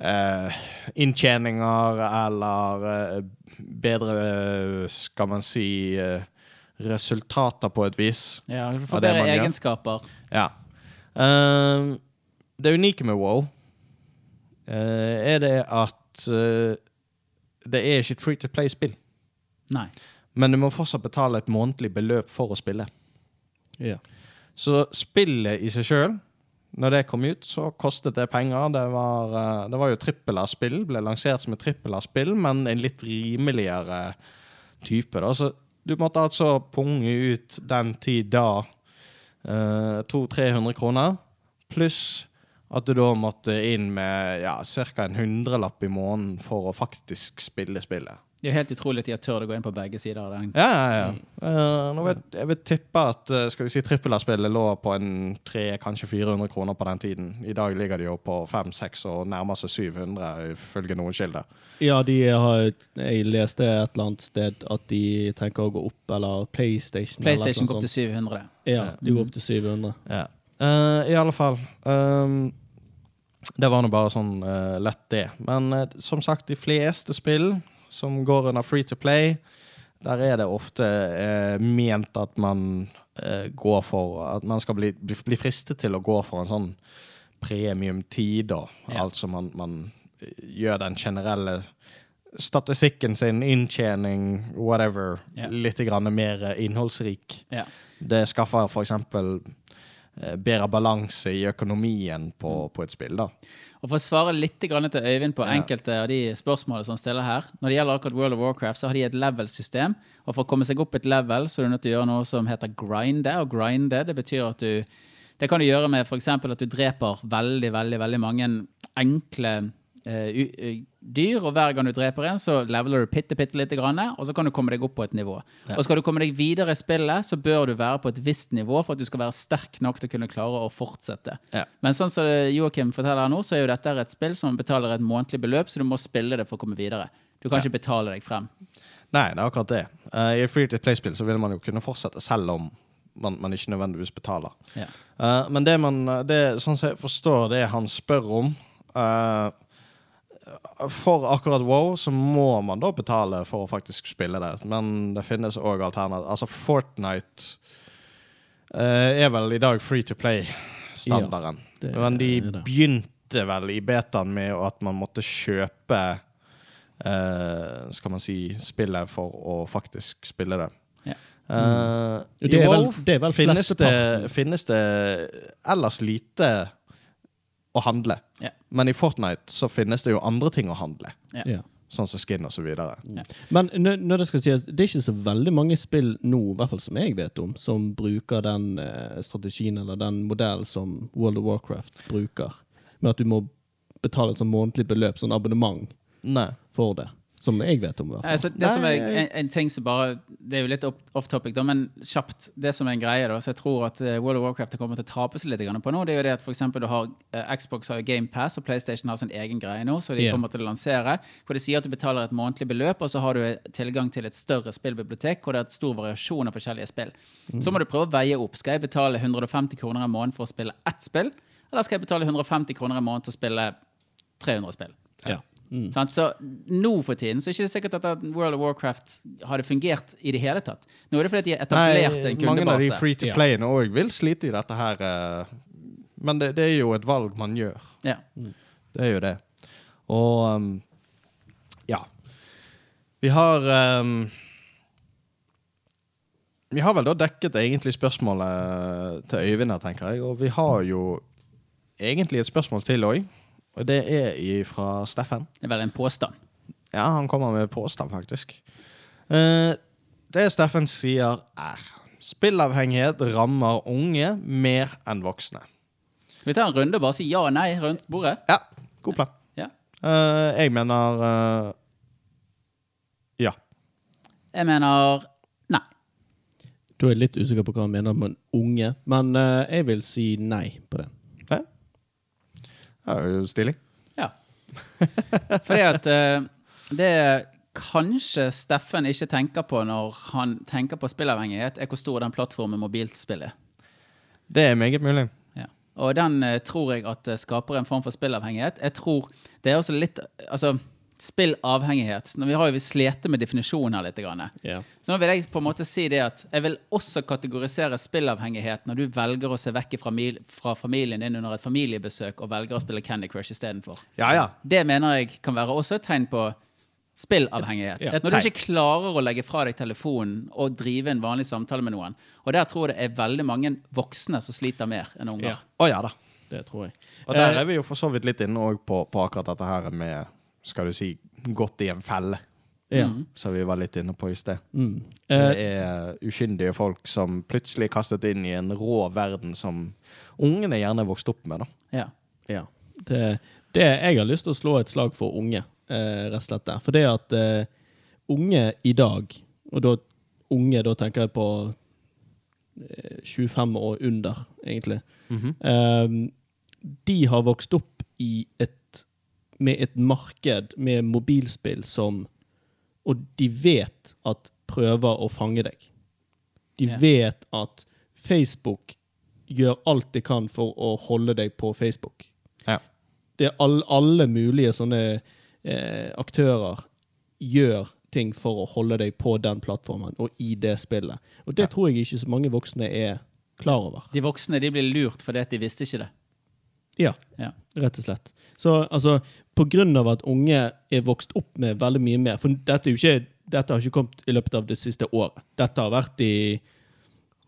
eh, inntjeninger, eller eh, bedre, skal man si, eh, resultater på et vis. Ja, du får bedre egenskaper. Ja. Uh, det unike med WoW eh, er det at eh, det er ikke et free to play-spill. Nei. Men du må fortsatt betale et månedlig beløp for å spille. Ja. Så spillet i seg sjøl, når det kom ut, så kostet det penger. Det var, eh, det var jo trippel A-spill, ble lansert som et trippel A-spill, men en litt rimeligere type. da. Så du måtte altså punge ut den tid da uh, 200-300 kroner, pluss at du da måtte inn med ja, ca. en hundrelapp i måneden for å faktisk spille spillet. Det er jo helt utrolig at de har tørt å gå inn på begge sider av den. Ja, ja, ja. Eh, nå vet, jeg vil tippe at eh, skal vi si trippel-A-spillet lå på en 300, kanskje 400 kroner på den tiden. I dag ligger de jo på 500-600 og nærmer seg 700, ifølge noen kilder. Ja, de har Jeg leste et eller annet sted at de tenker å gå opp, eller PlayStation. PlayStation eller går opp til 700. sånt. Ja, de går opp til 700. Ja. Eh, I alle fall. Um, det var nå bare sånn uh, lett, det. Men uh, som sagt, de fleste spill som går under free to play, der er det ofte ment at man går for At man skal bli, bli, fristet til å gå for en sånn premiumtid, da. Ja. Altså man, man gjør den generelle statistikken sin, inntjening, whatever, Ja. litt grann mer innholdsrik. Ja. Det skaffer for Eh, bedre balanse i økonomien på, på et spill. da. Og For å svare litt grann til Øyvind på enkelte av de spørsmålene som stiller her Når det gjelder akkurat World of Warcraft, så har de et level-system. Og For å komme seg opp et level, så er du nødt til å gjøre noe som heter grinde. Og grinde, det betyr at du Det kan du gjøre med f.eks. at du dreper veldig, veldig, veldig mange enkle eh, eh, dyr, og hver gang du dreper en, så leveler du bitte, bitte lite grann, og så kan du komme deg opp på et nivå. Og skal du komme deg videre i spillet, så bør du være på et visst nivå for at du skal være sterk nok til å kunne klare å fortsette. Ja. Men sånn som Joakim forteller her nå, så er jo dette et spill som betaler et månedlig beløp, så du må spille det for å komme videre. Du kan ikke betale deg frem. Nei, det er akkurat det. Uh, I et free to play-spill så vil man jo kunne fortsette selv om man, man ikke nødvendigvis betaler. Ja. Eh, men det man det, Sånn som jeg forstår det han spør om eh, For akkurat WoW så må man da betale for å faktisk spille det. Men det finnes òg alternativer. Altså Fortnite eh, er vel i dag free to play-standarden. Ja, men de begynte vel i betaen med at man måtte kjøpe eh, Skal man si spillet for å faktisk spille det. Ja. Eh, Jo, I det er vel- WoW det finnes, det, finnes det ellers lite å handle. Ja. Men i Fortnite så finnes det jo andre ting å handle. Ja. Ja. Sånn som skin og så videre. Men når, det skal sies, det er ikke så veldig mange spill nå, i hvert fall som jeg vet om, som bruker den eh, strategien eller den modellen som World of Warcraft bruker. Med at du må betale et sånn månedlig beløp, sånn abonnement, Nei. for det. Som jeg vet om, i hvert fall. Altså, det som er en, en ting som bare Det er jo litt off- off-topic, da, men kjapt. Det som er en greie, da, så jeg tror at eh, World of Warcraft kommer til å tape seg litt på nå, det er jo det at for eksempel du har eh, Xbox har jo Game Pass, og PlayStation har sin egen greie nå, så de yeah. kommer til å lansere. Hvor de sier at du betaler et månedlig beløp, og så har du eh, tilgang til et større spillbibliotek, hvor det er et stor variasjon av forskjellige spill. Så må du prøve å veie opp. Skal jeg betale 150 kroner i måneden for å spille ett spill, eller skal jeg betale 150 kroner i måneden til å spille 300 spill? Ja. Mm. Så nå for tiden så er det ikke sikkert at World of Warcraft hadde fungert i det hele tatt. Nå er det fordi de har etablert Nei, en mange av de free to play-ene òg vil slite i dette her. eh, Men det, det er jo et valg man gjør. Ja. Det er jo det. Og um, ja. Vi har um, Vi har vel da dekket egentlig spørsmålet til Øyvind her, tenker jeg. Og vi har jo egentlig et spørsmål til òg. Og det er fra Steffen. Det er vel en påstand. Ja, han kommer med påstand, faktisk. Eh, det Steffen sier, er spillavhengighet rammer unge mer enn voksne. Skal vi ta en runde og bare si ja og nei rundt bordet? Ja, god plan. Ja. Eh, jeg mener eh, ja. Jeg mener nei. Da er jeg litt usikker på hva han mener med unge, men eh, jeg vil si nei på det. Er jo stilig. Ja. Fordi at uh, det kanskje Steffen ikke tenker på når han tenker på spillavhengighet, er hvor stor den plattformen mobilspill er. Det er meget mulig. Ja. Og den uh, tror jeg at eh, skaper en form for spillavhengighet. Jeg tror det er også litt Altså, spillavhengighet Nå, Vi har jo vi slitt med definisjonen her litt. Grann. Ja. Så nå vil jeg på en måte si det at jeg vil også kategorisere spillavhengighet når du velger å se vekk fra, fra familien din under et familiebesøk og velger å spille Candy Crush istedenfor. Ja, ja. Det mener jeg kan være også et tegn på spillavhengighet. Ja. Når du ikke klarer å legge fra deg telefonen og drive en vanlig samtale med noen. Og der tror jeg det er veldig mange voksne som sliter mer enn unger. Ja. Oh, ja da. Det tror jeg. Og der Eh, er vi jo for så vidt litt inne på, på akkurat dette her med Skal du si gått i en felle, ja. som vi var litt inne på i sted. Mm. Det Eh, er uskyndige folk som plutselig er kastet inn i en rå verden som ungene gjerne er vokst opp med. da. Ja. Ja. Det, det jeg har lyst til å slå et slag for unge, eh, rett og slett der. For det at eh, unge i dag, og da unge, da tenker jeg på eh, 25 år under, egentlig, eh, de har vokst opp i et, med et marked med mobilspill som Og de vet at prøver å fange deg. De Ja. vet at Facebook gjør alt de kan for å holde deg på Facebook. Ja. Det er all, alle mulige sånne eh, aktører gjør ting for å holde deg på den plattformen og i det spillet. Og det tror jeg ikke så mange voksne er klar over. De voksne de blir lurt fordi at de visste ikke det. Ja, Ja. rett og slett. Så altså, av at unge er vokst opp med veldig mye mer For dette, er jo ikke, dette har ikke kommet i løpet av det siste året. Dette har vært i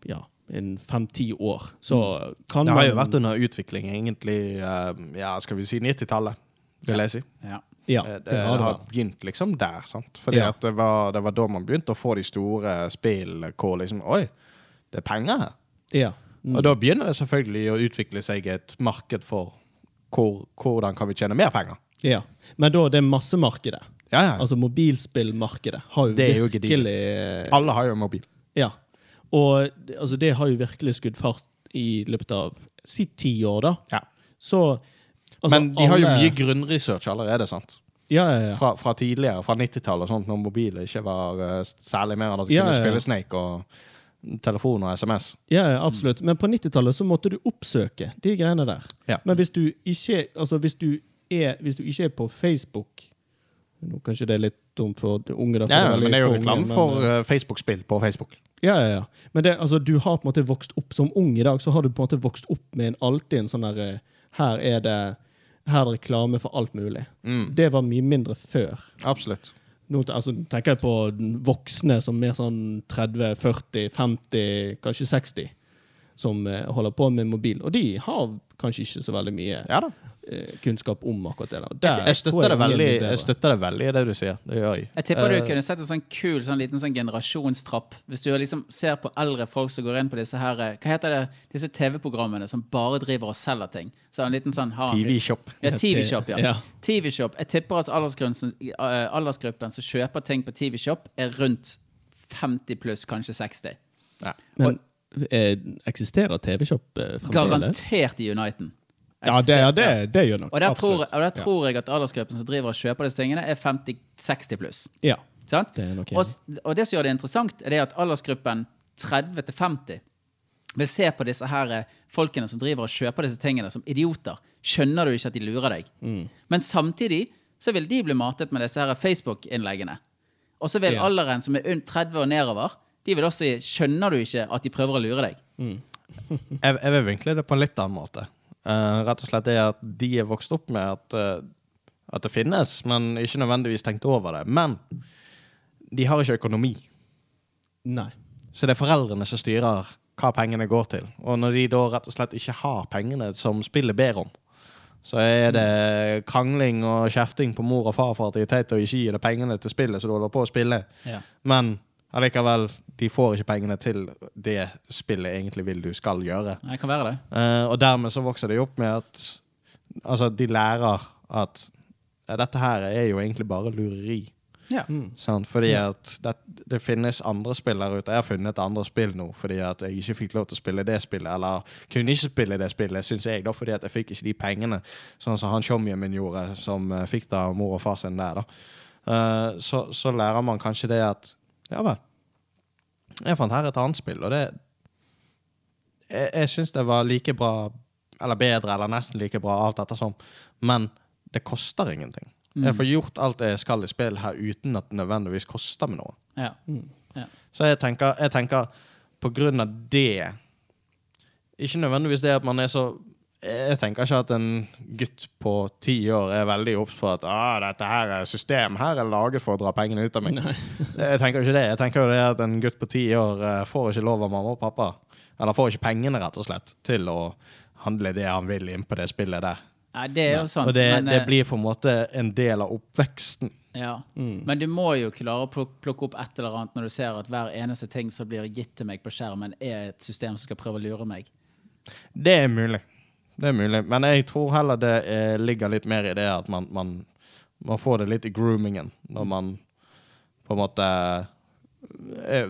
ja, en fem-ti år. Så kan Det har jo vært under utvikling egentlig, eh, ja, skal vi si 90-tallet, vil jeg si. Ja. Ja, Eh, Det, det har det har begynt liksom der, sant? Fordi Ja. at det var, det var da man begynte å få de store spillene hvor liksom, oi, det er penger her. Ja. Mm. Og da begynner det selvfølgelig å utvikle seg et marked for hvor, hvordan kan vi tjene mer penger. Ja. Men da det er massemarkedet, Ja, ja. altså mobilspillmarkedet, har jo Det er jo virkelig Alle har jo mobil. Ja. Og altså, det har jo virkelig skutt fart i løpet av si ti år, da. Ja. Så altså, Men de har jo mye grunnresearch allerede, sant? Ja, ja, ja. Fra, fra tidligere, fra 90-tallet og sånt, når mobilen ikke var uh, særlig mer enn at du Ja, kunne ja, spille Snake og telefon og SMS. Ja, ja, absolutt. Men på 90-tallet så måtte du oppsøke de greiene der. Ja. Men hvis du ikke altså hvis du er, hvis du ikke er på Facebook nå Kanskje det er litt dumt for unge. Da, for Ja, men det er jo reklame for eh, Facebook-spill på Facebook. Ja, ja, ja. Men det, altså, du har på en måte vokst opp som ung i dag, så har du på en måte vokst opp med en, alltid en sånn der eh, Her er det her er det reklame for alt mulig. Mm. Det var mye mindre før. Absolutt. Nå altså, tenker jeg på voksne som mer sånn 30, 40, 50, kanskje 60, som eh, holder på med mobil. Og de har kanskje ikke så veldig mye Ja da. eh, kunnskap om akkurat det. Da. Der Jeg støtter, det veldig, jeg støtter det veldig i det du sier. Det gjør jeg. Jeg tipper du Eh, kunne sett en sånn kul sånn liten sånn generasjonstrapp. Hvis du liksom ser på eldre folk som går inn på disse her Hva heter det, disse TV-programmene som bare driver og selger ting? Så en liten sånn TV-shop. Ja, TV-shop, ja. Ja. TV-shop. Jeg tipper at aldersgruppen, aldersgruppen som kjøper ting på TV-shop, er rundt 50 pluss, kanskje 60. Ja. Men eh, eksisterer TV-shop eh, fremdeles? Garantert i Uniten. Ja, det, ja det, det gjør nok. Og der, tror, og der tror jeg at aldersgruppen som driver og kjøper disse tingene, er 50-60 pluss. Ja, Sant? det er nok Og, og det som gjør det interessant, er det at aldersgruppen 30 til 50 vil se på disse her eh, folkene som driver og kjøper disse tingene, som idioter. Skjønner du ikke at de lurer deg? Mm. Men samtidig så vil de bli matet med disse her Facebook-innleggene. Og så vil Ja. alderen som er 30 og nedover, de vil også si Skjønner du ikke at de prøver å lure deg? Jeg, jeg vil vinkle det på en litt annen måte. Uh, rett og slett det at de er vokst opp med at, uh, at det finnes, men ikke nødvendigvis tenkt over det. Men de har ikke økonomi. Nei. Så det er foreldrene som styrer hva pengene går til. Og når de da rett og slett ikke har pengene som spillet ber om, så er det krangling og kjefting på mor og far for at de er teit og ikke gir deg pengene til spillet så du holder på å spille. Ja. Men allikevel, de får ikke pengene til det spillet egentlig vil du skal gjøre. Det kan være det. Uh, og dermed så vokser de opp med at Altså, de lærer at ja, dette her er jo egentlig bare lureri. Ja. Sant? Fordi at det, det finnes andre spill der ute. Jeg har funnet andre spill nå fordi at jeg ikke fikk lov til å spille det spillet. Eller kunne ikke spille det spillet, syns jeg, da, fordi at jeg fikk ikke de pengene. Sånn som han showmien min gjorde, som fikk fikk da mor og far sin der. da. Uh, så, så lærer man kanskje det at Ja vel. Jeg fant her et annet spill, og det Jeg, jeg syns det var like bra, eller bedre, eller nesten like bra, alt ettersom. Men det koster ingenting. Jeg får gjort alt jeg skal i spill her uten at det nødvendigvis koster meg noe. Ja. Så jeg tenker, jeg tenker på grunn av det Ikke nødvendigvis det at man er så Jeg tenker ikke at en gutt på ti år er veldig obs på at ah, dette her er system her er laget for å dra pengene ut av meg. Jeg tenker ikke det. Jeg tenker jo det at en gutt på ti år eh, får ikke lov av mamma og pappa. Eller får ikke pengene, rett og slett, til å handle det han vil inn på det spillet der. Nei, det er jo sant. Og det, men, det eh, blir på en måte en del av oppveksten. Ja. Men du må jo klare å plukke opp et eller annet når du ser at hver eneste ting som blir gitt til meg på skjermen, er et system som skal prøve å lure meg. Det er mulig. Det er mulig. Men jeg tror heller det eh, ligger litt mer i det at man, man, man får det litt i groomingen. Når man på en måte eh,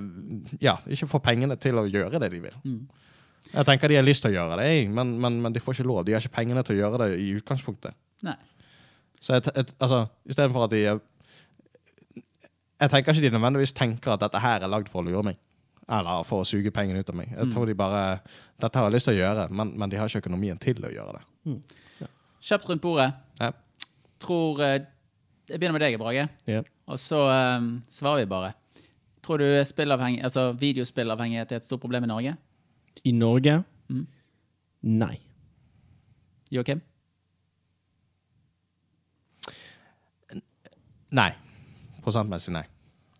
Ja, ikke får pengene til å gjøre det de vil. Jeg tenker de har lyst til å gjøre det, men, men, men de får ikke lov. De har ikke pengene til å gjøre det i utgangspunktet. Nei. Så jeg, et, altså, istedenfor at de Jeg tenker ikke de nødvendigvis tenker at dette her er lagd for å lure meg. Eller for å suge pengene ut av meg. Jeg tror de bare Dette har jeg lyst til å gjøre, men, men de har ikke økonomien til å gjøre det. Kjapt rundt bordet. Ja. Tror eh, Jeg begynner med deg, Brage. Ja. Og så um, svarer vi bare. Tror du altså videospillavhengighet er et stort problem i Norge? I Norge? Mm. Nei. Joakim? Nei. Prosentmessig nei.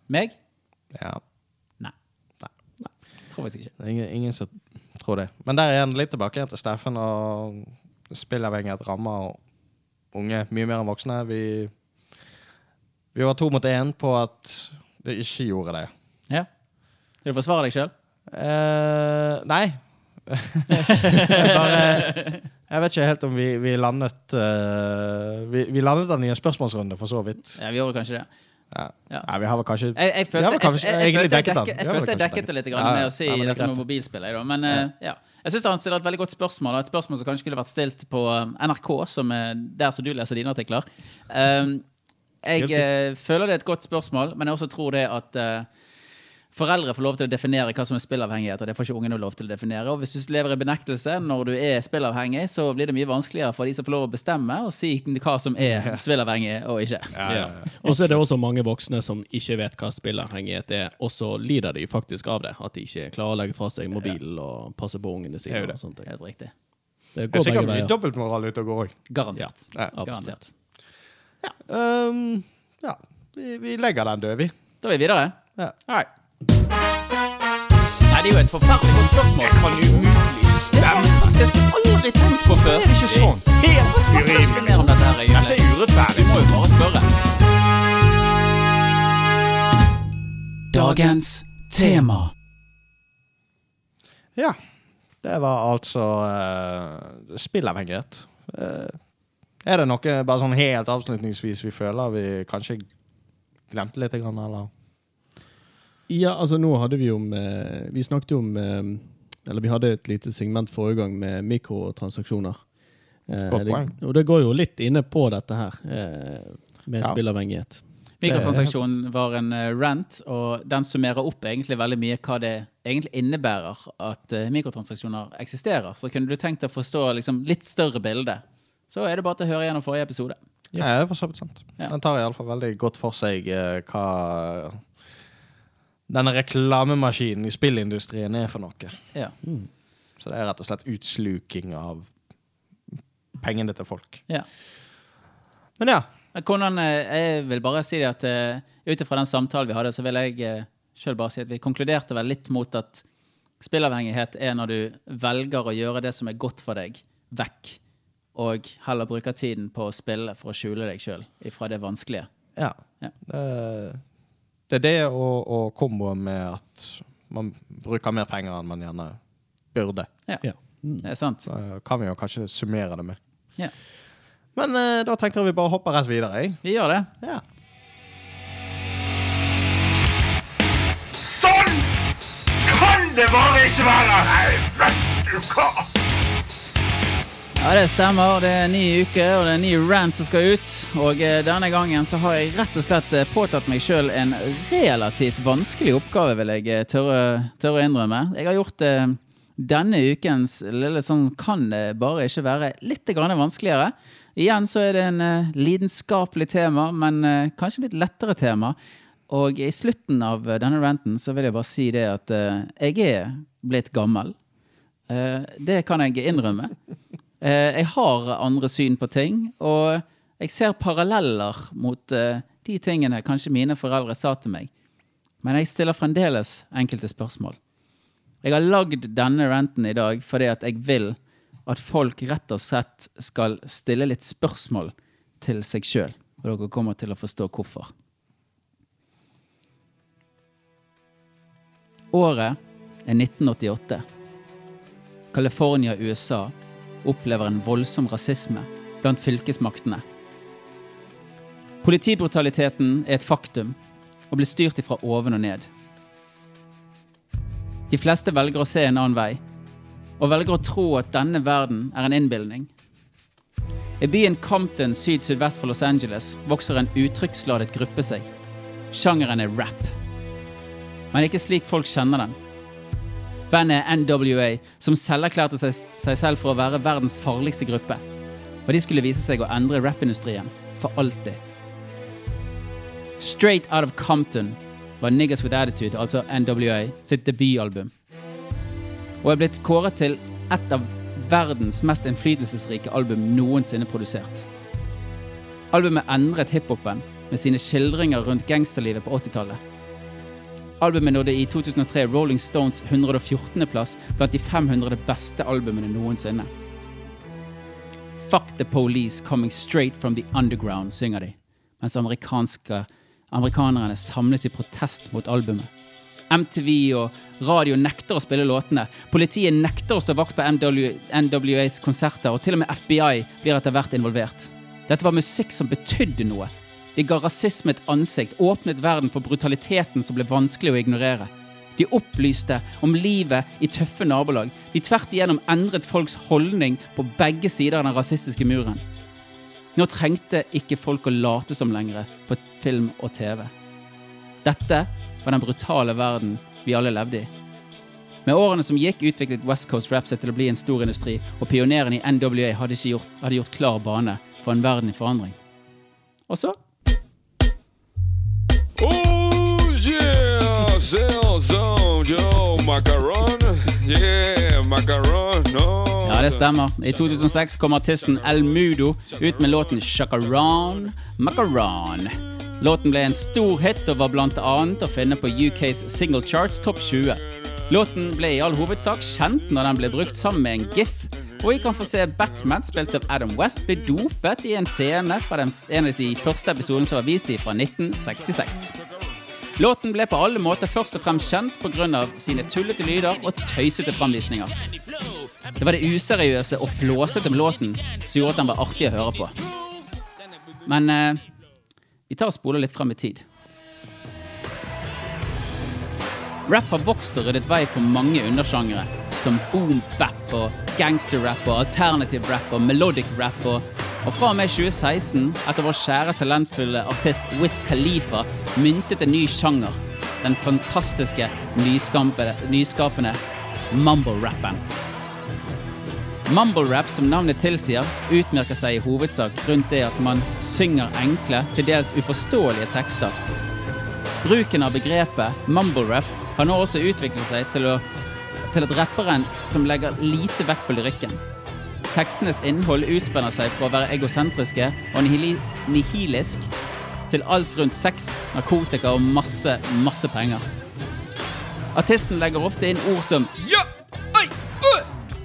Meg? Ja. Tror faktisk ikke. Det er ingen, ingen som tror det. Men der er igjen litt tilbake igjen til Steffen og spillavhengighet rammer unge mye mer enn voksne. Vi, vi var to mot én på at det ikke gjorde det. Ja. Vil du forsvare deg sjøl? Eh, nei. bare, Jeg vet ikke helt om vi, vi landet uh, vi, vi landet den i en spørsmålsrunde, for så vidt. Ja, vi gjorde kanskje det. Ja. Ja. Nei, vi har vel kanskje Jeg, jeg følte kanskje- jeg, jeg, følte dekket jeg, følte jeg dekket det litt grann med å si Ja, det dette med mobilspill. Men eh, ja. Jeg syns han stiller et veldig godt spørsmål, et spørsmål som kanskje skulle vært stilt på eh, NRK, som er der som du leser dine artikler. Um, jeg eh, føler det er et godt spørsmål, men jeg også tror det at eh, foreldre får lov til å definere hva som er spillavhengighet, og det får ikke ungene lov til å definere. Og hvis du lever i benektelse når du er spillavhengig, så blir det mye vanskeligere for de som får lov å bestemme, og si hva som er spillavhengig og ikke. ja, ja, ja. Og så er det også mange voksne som ikke vet hva spillavhengighet er, og så lider de faktisk av det. At de ikke klarer å legge fra seg mobilen og passe på ungene sine. det. og sånne ting. Helt riktig. Det Det er går sikkert begge mye veier. dobbeltmoral ute og går òg. Garantert. Ja, Garantert. Um, ja. Vi, vi legger den død, vi. Da er vi videre. Ja. All right. Nei, det er jo et forferdelig godt spørsmål. Jeg Kan umulig stemme. Det skulle jeg aldri tenkt på før. Det er ikke sånn. Helt Urimelig. mer om dette her, Dette er urettferdig. Vi må jo bare spørre. Dagens tema. Ja. Det var altså uh, spillavhengighet. Uh, er det noe bare sånn helt avslutningsvis vi føler vi kanskje glemte litt, eller? Ja, altså nå hadde vi jo med Vi snakket jo om eh, Eller vi hadde et lite segment forrige gang med mikrotransaksjoner. Eh, Godt poeng. Det, og det går jo litt inne på dette her, eh, med Ja. spillavhengighet. Mikrotransaksjon var en eh, rant, og den summerer opp egentlig veldig mye hva det egentlig innebærer at eh, mikrotransaksjoner eksisterer. Så kunne du tenkt deg å forstå liksom, litt større bilde, så er det bare til å høre gjennom forrige episode. Ja, det er for så vidt sant. Ja. Den tar iallfall veldig godt for seg eh, hva denne reklamemaskinen i spillindustrien er for noe. Ja. Så det er rett og slett utsluking av pengene til folk. Ja. Men ja. Hvordan, eh, jeg vil bare si det at uh, ut ifra den samtalen vi hadde, så vil jeg sjøl selv bare si at vi konkluderte vel litt mot at spillavhengighet er når du velger å gjøre det som er godt for deg, vekk, og heller bruker tiden på å spille for å skjule deg sjøl ifra det vanskelige. ja. Ja. Det, det er det og, og komboen med at man bruker mer penger enn man gjerne burde. Ja. Mm. Det er sant. Så kan vi jo kanskje summere det med. Ja. Men eh, da tenker jeg vi bare hopper rett videre. Jeg. Vi gjør det. Ja. Sånn kan det bare ikke være! Nei, vet du hva? Ja, det stemmer. Det er en ny uke, og det er en ny rant som skal ut. Og eh, denne gangen så har jeg rett og slett eh, påtatt meg sjøl en relativt vanskelig oppgave, vil jeg eh, tørre, tørre å innrømme. Jeg har gjort eh, denne ukens lille sånn kan det bare ikke være litt vanskeligere. Igjen så er det en eh, lidenskapelig tema, men eh, kanskje litt lettere tema. Og i slutten av denne ranten så vil jeg bare si det at jeg er blitt gammel. Det kan jeg innrømme. Eh, jeg har andre syn på ting, og jeg ser paralleller mot eh, de tingene kanskje mine foreldre sa til meg. Men jeg stiller fremdeles enkelte spørsmål. Jeg har lagd denne renten i dag fordi at jeg vil at folk rett og slett skal stille litt spørsmål til seg sjøl. Og dere kommer til å forstå hvorfor. Året er 1988. California, USA opplever en voldsom rasisme blant fylkesmaktene. Politibrutaliteten er et faktum og blir styrt ifra oven og ned. De fleste velger å se en annen vei, og velger å tro at denne verden er en innbilning. I byen Compton syd-sydvest for Los Angeles vokser en uttrykksladet gruppe seg. Sjangeren er rap. Men ikke slik folk kjenner den. Bandet NWA, som selverklærte seg, seg selv for å være verdens farligste gruppe. Og de skulle vise seg å endre rappindustrien for alltid. Straight Out of Compton var Niggas With Attitude, altså NWA, sitt debutalbum. Og er blitt kåret til et av verdens mest innflytelsesrike album noensinne produsert. Albumet endret hiphopen med sine skildringer rundt gangsterlivet på 80-tallet. Albumet nådde i 2003 Rolling Stones 114.-plass blant de 500 beste albumene noensinne. Fuck the police coming straight from the underground, synger de, mens amerikanerne samles i protest mot albumet. MTV og radio nekter å spille låtene. Politiet nekter å stå vakt på NW, NWAs konserter, og til og med FBI blir etter hvert involvert. Dette var musikk som betydde noe. De ga rasisme et ansikt, åpnet verden for brutaliteten som ble vanskelig å ignorere. De opplyste om livet i tøffe nabolag. De tvert igjennom endret folks holdning på begge sider av den rasistiske muren. Nå trengte ikke folk å late som lenger på film og TV. Dette var den brutale verden vi alle levde i. Med årene som gikk, utviklet West Coast Rap seg til å bli en stor industri, og pionerene i NWA hadde, gjort, hadde gjort klar bane for en verden i forandring. Og så Oh yeah, Zone, yo, macaron, yeah, macaron, no. Ja, det stemmer. I 2006 kom artisten El Mudo ut med låten Shakaran Macaron. Låten ble en stor hit og var annet å finne på UKs single charts topp 20. Låten ble i all hovedsak kjent når den ble brukt sammen med en gif, og vi kan få se Batman, spilt av Adam West, bli dopet i en scene fra den, en av de første episodene som var vist i fra 1966. Låten ble på alle måter først og fremst kjent pga. sine tullete lyder og tøysete framvisninger. Det var det useriøse og flåsete med låten som gjorde at den var artig å høre på. Men eh, vi tar og spoler litt frem i tid. Rap har vokst og ryddet vei for mange undersjangere, som boom bap og gangster-rap og alternative rap og melodic rap. Og, fra og med 2016, etter vår kjære talentfulle artist Wiz Khalifa myntet en ny sjanger, den fantastiske, nyskapende mumble-rappen. Mumble-rap, som navnet tilsier, utmerker seg i hovedsak rundt det at man synger enkle, til dels uforståelige tekster. Bruken av begrepet mumble-rap har nå også utviklet seg til, å, til at rapperen som legger lite vekt på lyrikken. Tekstenes innhold utspenner seg fra å være egosentriske og nihilisk til alt rundt sex, narkotika og masse, masse penger. Artisten legger ofte inn ord som ja, ei, ø,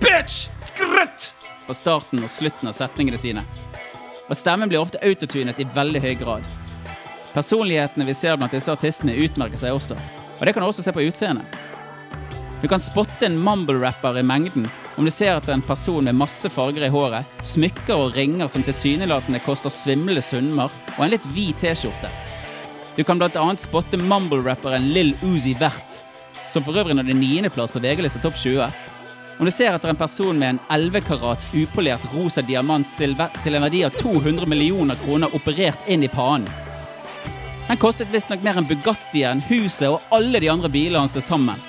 bitch, skrøtt på starten og slutten av setningene sine. Og stemmen blir ofte autotunet i veldig høy grad. Personlighetene vi ser blant disse artistene, utmerker seg også. Og det kan du også se på utseendet. Du kan spotte en mumble-rapper i mengden om du ser etter en person med masse farger i håret, smykker og ringer som tilsynelatende koster svimlende summer, og en litt vid T-skjorte. Du kan annet spotte mumble-rapperen Lill Uzi Vert, som for øvrig nådde niendeplass på VG-lista Topp 20. Om du ser etter en person med en 11 karats upolert rosa diamant til, til en verdi av 200 millioner kroner operert inn i pannen. Den kostet visstnok mer enn Bugattien, huset og alle de andre bilene hans til sammen.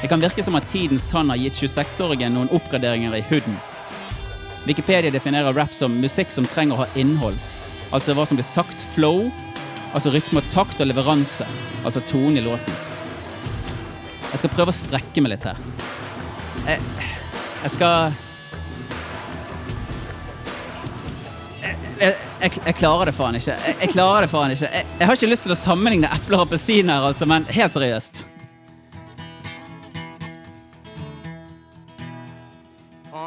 Det kan virke som at tidens tann har gitt 26-åringen noen oppgraderinger i hooden. Wikipedia definerer rap som musikk som trenger å ha innhold. Altså hva som blir sagt, flow, altså rytme og takt og leveranse, altså tone i låten. Jeg skal prøve å strekke meg litt her. Jeg, jeg skal jeg, jeg, jeg, klarer det faen ikke. Jeg, jeg klarer det faen ikke. Jeg har ikke lyst til å sammenligne epler og appelsiner, altså, men helt seriøst.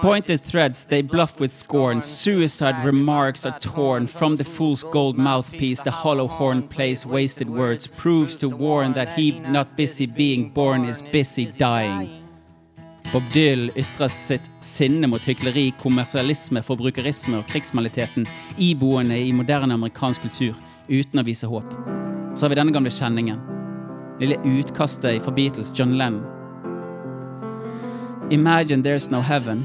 Pointed threads they bluff with scorn. Suicide remarks are torn from the fool's gold mouthpiece. The hollow horn plays wasted words, proves to warn that he not busy being born is busy dying. Bob Dylan ytrer sitt sinne mot hykleri, kommersialisme, forbrukerisme og krigsmaliteten iboende i moderne amerikansk kultur, uten å vise håp. Så har vi denne gamle kjenningen. Lille utkastet fra Beatles, John Lennon. Imagine there's no heaven.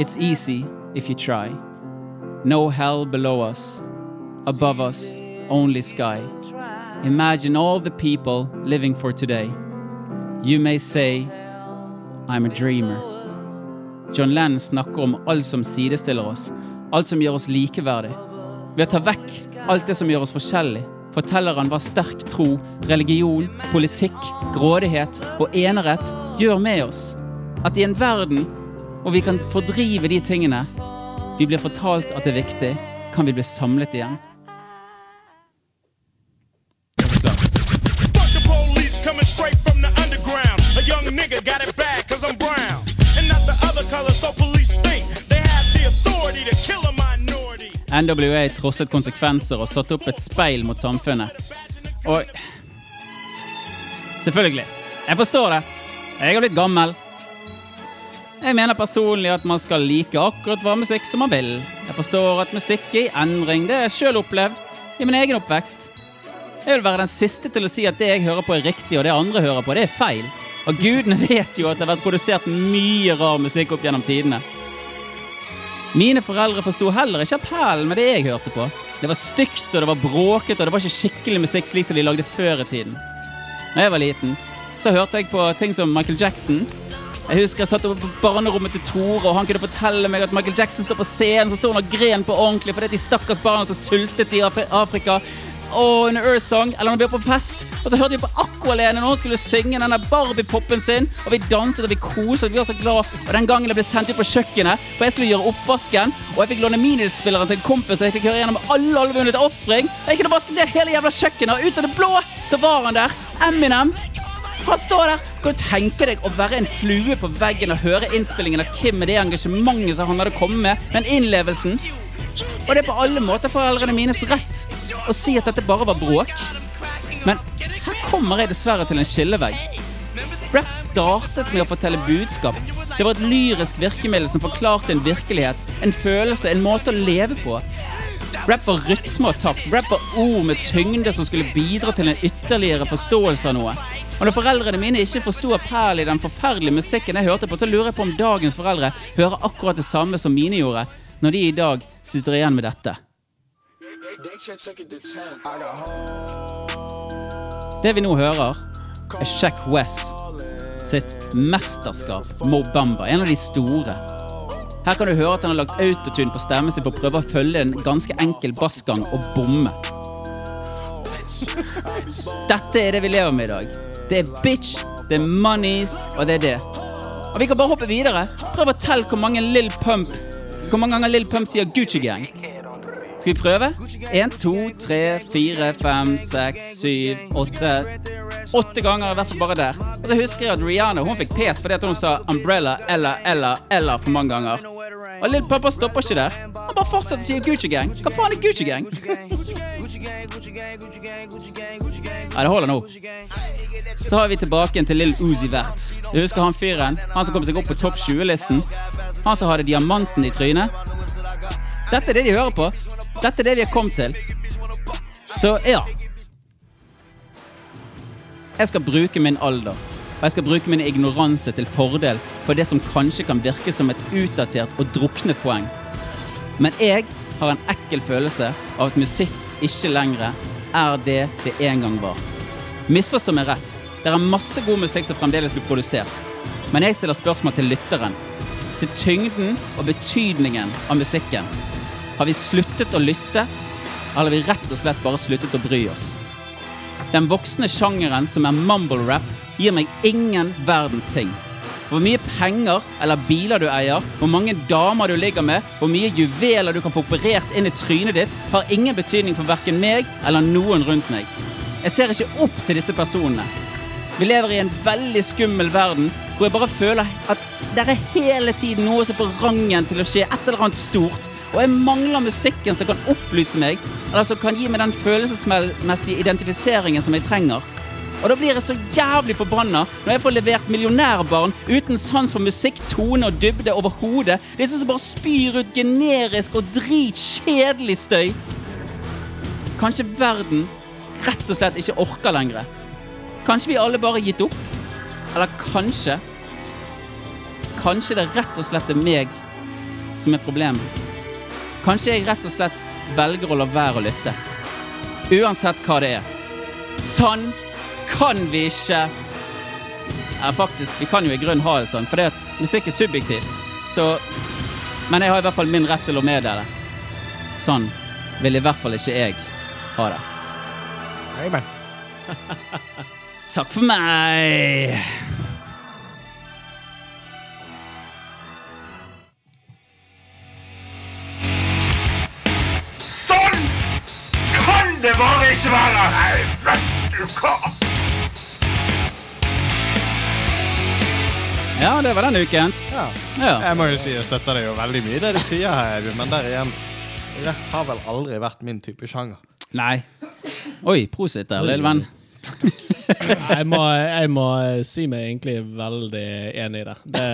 It's easy if you try. No hell below us. Above us, only sky. Imagine all the people living for today. You may say, I'm a dreamer. John Lennon snakker om alt som sidestiller oss, alt som gjør oss likeverdig. Ved å ta vekk alt det som gjør oss forskjellig, forteller han hva sterk tro, religion, politikk, grådighet og enerett gjør med oss. At i en verden hvor vi kan fordrive de tingene vi blir fortalt at det er viktig, kan vi bli samlet igjen. NWA trosset konsekvenser og satte opp et speil mot samfunnet. Og Selvfølgelig. Jeg forstår det. Jeg har blitt gammel. Jeg mener personlig at man skal like akkurat hva musikk som man vil. Jeg forstår at musikk er i endring. Det har jeg sjøl opplevd i min egen oppvekst. Jeg vil være den siste til å si at det jeg hører på er riktig, og det andre hører på, det er feil. Og gudene vet jo at det har vært produsert mye rar musikk opp gjennom tidene. Mine foreldre forsto heller ikke appellen med det jeg hørte på. Det var stygt, og det var bråket, og det var ikke skikkelig musikk slik som de lagde før i tiden. Når jeg var liten, så hørte jeg på ting som Michael Jackson. Jeg husker jeg satt oppe på barnerommet til Tore, og han kunne fortelle meg at Michael Jackson står på scenen, så står han og gren på ordentlig fordi de stakkars barna som sultet i Afri- Afrika. Og under Earth Song, eller når vi var på fest. Og så hørte vi på Aqualene når hun skulle synge denne Barbie-poppen sin. Og vi danset og vi koset, vi var så glad. Og den gangen jeg ble sendt ut på kjøkkenet, for jeg skulle gjøre oppvasken, og jeg fikk låne minidiskspilleren til en kompis, og jeg fikk høre gjennom alle albumene til Offspring. Og jeg kunne vasket ned hele jævla kjøkkenet, og ut av det blå så var han der. Eminem. Han står der! Kan du tenke deg å være en flue på veggen og høre innspillingen av Kim med det engasjementet som han hadde kommet med, den innlevelsen? Og det er på alle måter foreldrene mines rett å si at dette bare var bråk. Men her kommer jeg dessverre til en skillevegg. Rap startet med å fortelle budskap. Det var et lyrisk virkemiddel som forklarte en virkelighet, en følelse, en måte å leve på. Rap var rytme og takt. Rap var ord med tyngde som skulle bidra til en ytterligere forståelse av noe. Og når foreldrene mine ikke forsto appell i den forferdelige musikken jeg hørte på, så lurer jeg på om dagens foreldre hører akkurat det samme som mine gjorde, når de i dag sitter igjen med dette. Det vi nå hører, er Shack West sitt mesterskap, Mo Bamba, en av de store. Her kan du høre at han har lagt autotune på stemmen sin på å prøve å følge en ganske enkel bassgang og bomme. Dette er det vi lever med i dag. Det er bitch, det er monies, og det er det. Og vi kan bare hoppe videre. Prøv å telle hvor mange Lill Pump Hvor mange ganger Lill Pump sier Gucci Gang. Skal vi prøve? Én, to, tre, fire, fem, seks, syv, åtte Åtte ganger, i hvert fall bare der. Og så husker jeg at Rihanna hun fikk pes fordi at hun sa umbrella eller eller eller for mange ganger. Og Lill Pump stopper ikke der. Han bare fortsetter å si Gucci Gang. Hva faen er Gucci Gang? Ja, det holder nå. Så har vi tilbake til Lill Uzi Vert. Du husker han fyren? Han som kom seg opp på topp 20-listen? Han som hadde diamanten i trynet? Dette er det de hører på. Dette er det vi har kommet til. Så ja. Jeg skal bruke min alder, og jeg skal bruke min ignoranse til fordel for det som kanskje kan virke som et utdatert og druknet poeng. Men jeg har en ekkel følelse av at musikk ikke lenger er det det en gang var. Misforstå meg rett. Det er masse god musikk som fremdeles blir produsert. Men jeg stiller spørsmål til lytteren. Til tyngden og betydningen av musikken. Har vi sluttet å lytte, eller har vi rett og slett bare sluttet å bry oss? Den voksne sjangeren som er mumble rap, gir meg ingen verdens ting. Hvor mye penger eller biler du eier, hvor mange damer du ligger med, hvor mye juveler du kan få operert inn i trynet ditt, har ingen betydning for verken meg eller noen rundt meg. Jeg ser ikke opp til disse personene. Vi lever i en veldig skummel verden hvor jeg bare føler at det er hele tiden noe som er på rangen til å skje et eller annet stort. Og jeg mangler musikken som kan opplyse meg, eller som kan gi meg den følelsesmessige identifiseringen som jeg trenger. Og da blir jeg så jævlig forbanna når jeg får levert millionærbarn uten sans for musikk, tone og dybde overhodet. Disse som bare spyr ut generisk og dritkjedelig støy. Kanskje verden rett og slett ikke orker lenger. Kanskje vi alle bare har gitt opp? Eller kanskje Kanskje det rett og slett er meg som er problemet. Kanskje jeg rett og slett velger å la være å lytte. Uansett hva det er. Sånn kan vi ikke Ja, faktisk, vi kan jo i grunnen ha det sånn, for det at musikk er subjektivt. Så Men jeg har i hvert fall min rett til å meddele. Sånn vil i hvert fall ikke jeg ha det. Amen. Takk for meg! Sånn kan det bare ikke være! Nei, vet du hva? Ja, det var den ukens. Ja. Ja. Jeg må jo si jeg støtter deg jo veldig mye det du sier her, men der igjen det har vel aldri vært min type sjanger. Nei. Oi, prosit der, lille venn. Jeg må, jeg må si meg egentlig veldig enig i det. det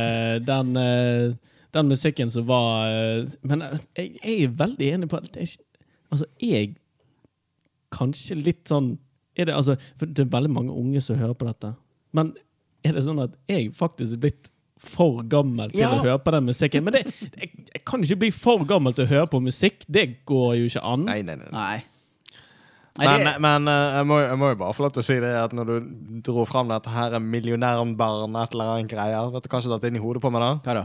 den, eh, den musikken som var eh, Men jeg, jeg er veldig enig på at det er ikke- Altså, jeg Kanskje litt sånn er det, altså, For det er veldig mange unge som hører på dette. Men er det sånn at jeg faktisk er blitt for gammel til Ja. å høre på den musikken? Men det, jeg, jeg kan ikke bli for gammel til å høre på musikk. Det går jo ikke an. Nei, nei, nei. Nei. Nei, Men, det, men eh, jeg, må, jeg må jo bare få lov til å si det at når du dro fram dette her millionærbarn, et eller annet greier Vet du hva som datt inn i hodet på meg da? hva da?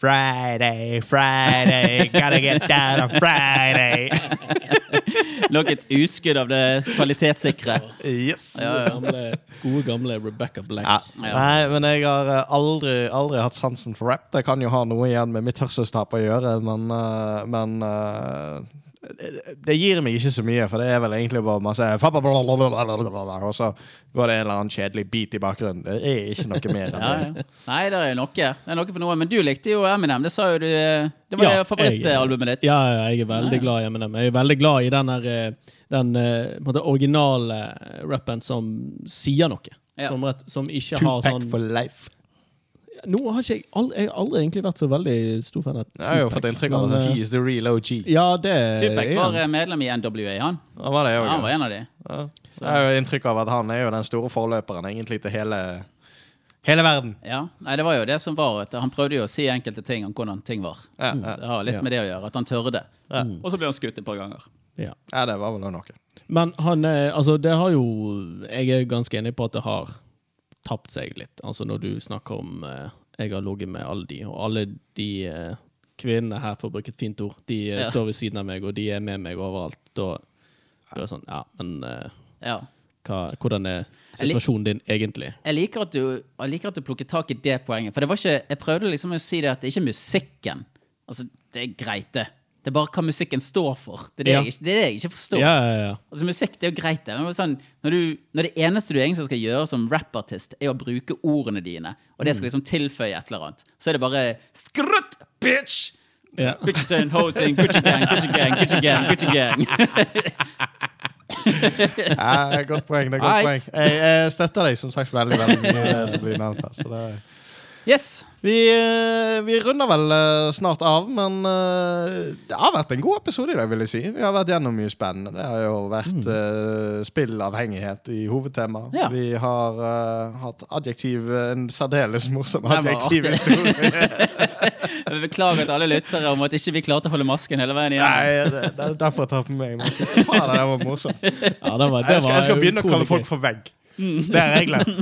Friday, Friday, gotta get down on Friday. Nok et utskudd av det kvalitetssikre. Yes. Ja, ja. Gamle, gode, gamle Rebecca Black. Ja. Nei, men jeg har eh, aldri, aldri hatt sansen for rap. Det kan jo ha noe igjen med mitt hørselstap å gjøre, men, eh, men eh, det- det gir meg ikke så mye, for det er vel egentlig bare masse Og så går det en eller annen kjedelig bit i bakgrunnen. Det er ikke noe mer enn det. ja. Nei, det er noe. Det er noe for noe. Men du likte jo Eminem. Det sa jo du. eh, Det var Ja, favorittalbumet ditt. Ja, ja, jeg er veldig glad i Eminem. Jeg er veldig glad i den, her, eh, den eh, måte originale rappen som sier noe. Ja. Som, rett, som ikke har Tupac sånn for life. Nå har ikke jeg, aldri, jeg har aldri egentlig vært så veldig stor fan av Jeg har jo fått inntrykk av at eh, he is the real OG. Ja, det Tupac var han. eh, medlem i NWA, han. Han var det Ja, han var en av de. Ja. Jeg har jo inntrykk av at han er jo den store forløperen egentlig til hele, hele verden. Ja, nei, det var jo det som var at Han prøvde jo å si enkelte ting om hvordan ting var. Ja, ja. Det har litt Ja. med det å gjøre, at han tørde. Ja. Og så ble han skutt et par ganger. Ja. ja, det var vel noe. Men han eh, Altså, det har jo Jeg er ganske enig på at det har tapt seg litt. Altså, når du snakker om eh, Jeg har ligget med alle de, og alle de eh, kvinnene her, for å bruke et fint ord, de eh, Ja. står ved siden av meg, og de er med meg overalt. Da, da er det sånn Ja, men eh, Ja. hva, hvordan er situasjonen din egentlig? Jeg liker, at du, jeg liker at du plukket tak i det poenget. For det var ikke, jeg prøvde liksom å si det at det er ikke musikken. Altså, Det er greit, det. Det er bare hva musikken står for. Det er det, Ja. jeg, ikke- det, er det jeg ikke forstår. Ja, ja, ja. Altså Musikk det er jo greit, det. Men er sånn, når, du, når det eneste du egentlig skal gjøre som rappartist, er å bruke ordene dine, og det skal liksom tilføye et eller annet, så er det bare skrutt, bitch! Yeah. Bitches and hoes and Gucci gang, Gucci gang, Gucci gang, Gucci gang. Ja, godt poeng. det er godt poeng. Jeg, jeg støtter deg som sagt veldig veldig mye som blir nevnt her. Så det Yes. Vi, eh, vi runder vel eh, snart av, men eh, det har vært en god episode i dag, vil jeg si. Vi har vært gjennom mye spennende. Det har jo vært eh, spillavhengighet i hovedtema. Ja. Vi har uh, hatt adjektiv, en særdeles morsom adjektiv historie adjektivhistorie. Jeg vil beklage til alle lyttere om at ikke vi klarte å holde masken hele veien igjen. Nei, det, det er derfor jeg tar på meg. masken. det var morsomt. ja det var, det Jeg skal, jeg skal begynne å kalle folk for vegg. Det er regler.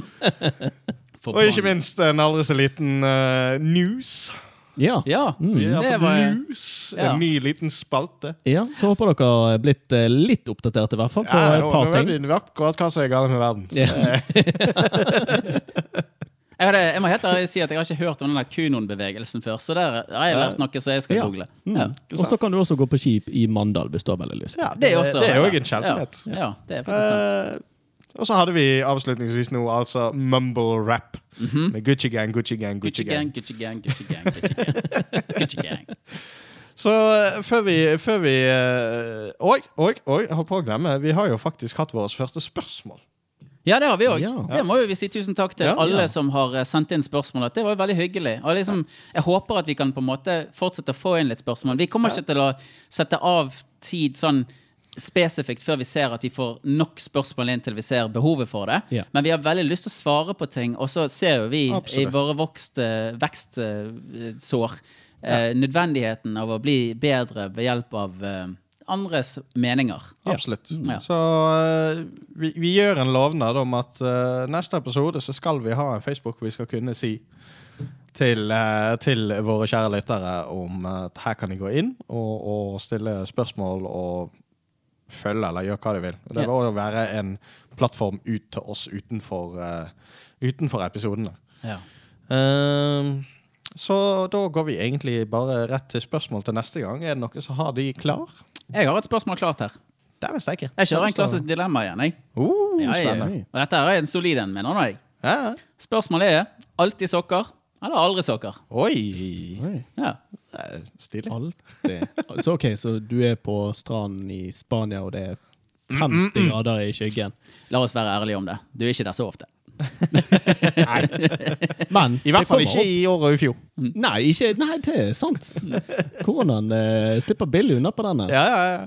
Og ikke minst en aldri så liten uh, news. Ja. Ja, mm. det var news. Ja. En ny liten spalte. ja, så håper dere har blitt eh, litt oppdatert, i hvert fall, på Ja, et nå, par nå vet vi akkurat hva som er galt med verden. Så, Ja. jeg, hadde, jeg må helt ærlig si at jeg har ikke hørt om den Kunon-bevegelsen før, så der har jeg lært noe som jeg skal Ja. google. Mm. Ja. Og så kan du også gå på skip i Mandal hvis du har veldig lyst. ja, Det er det er jo ja. en sjeldenhet. Ja, ja, det er faktisk sant. Og så hadde vi avslutningsvis nå altså mumble rap med Gucci Gang, Gucci Gang, Gucci, Gucci gang, Gang. Gucci gang, Gucci gang, Gucci gang. Gucci gang. Så eh, før vi, før vi eh, Oi, oi, oi, jeg holdt på å glemme. Vi har jo faktisk hatt vårt første spørsmål. Ja, det har vi òg. Ja. Det må vi si tusen takk til Ja, alle ja. som har eh, sendt inn spørsmål. Det var jo veldig hyggelig. Liksom, jeg håper at vi kan på en måte fortsette å få inn litt spørsmål. Vi kommer ikke til å sette av tid sånn spesifikt før vi ser at vi får nok spørsmål inn til vi ser behovet for det. Ja. Men vi har veldig lyst til å svare på ting, og så ser jo vi Absolutt. i våre vokste vekstsår eh, nødvendigheten av å bli bedre ved hjelp av eh, andres meninger. Absolutt. Ja. Så uh, vi, vi gjør en lovnad om at uh, neste episode så skal vi ha en Facebook vi skal kunne si til, eh, til våre kjære lyttere om at her kan de gå inn og, og stille spørsmål og følge eller gjøre hva de vil. Det vil også være en plattform ut til oss utenfor, uh, utenfor episodene. Ja. Ehm, så da går vi egentlig bare rett til spørsmål til neste gang. Er det noe som har de klar? Jeg har et spørsmål klart her. Det visste jeg. Jeg kjører en klassisk dilemma igjen. jeg. Uh, Ja, jeg, spennende. Og dette er en solid en, mener jeg. Ja. Spørsmålet er alltid sokker eller aldri sokker. Oi! Ja. Eh, Stilig. Alltid. Så ok, så du er på stranden i Spania, og det er 50 grader i skyggen. La oss være ærlige om det. Du er ikke der så ofte. Men I hvert fall ikke opp. i år og i fjor. Nei, ikke, nei, det er sant. Koronaen eh, slipper billig unna på denne. Ja, ja, ja.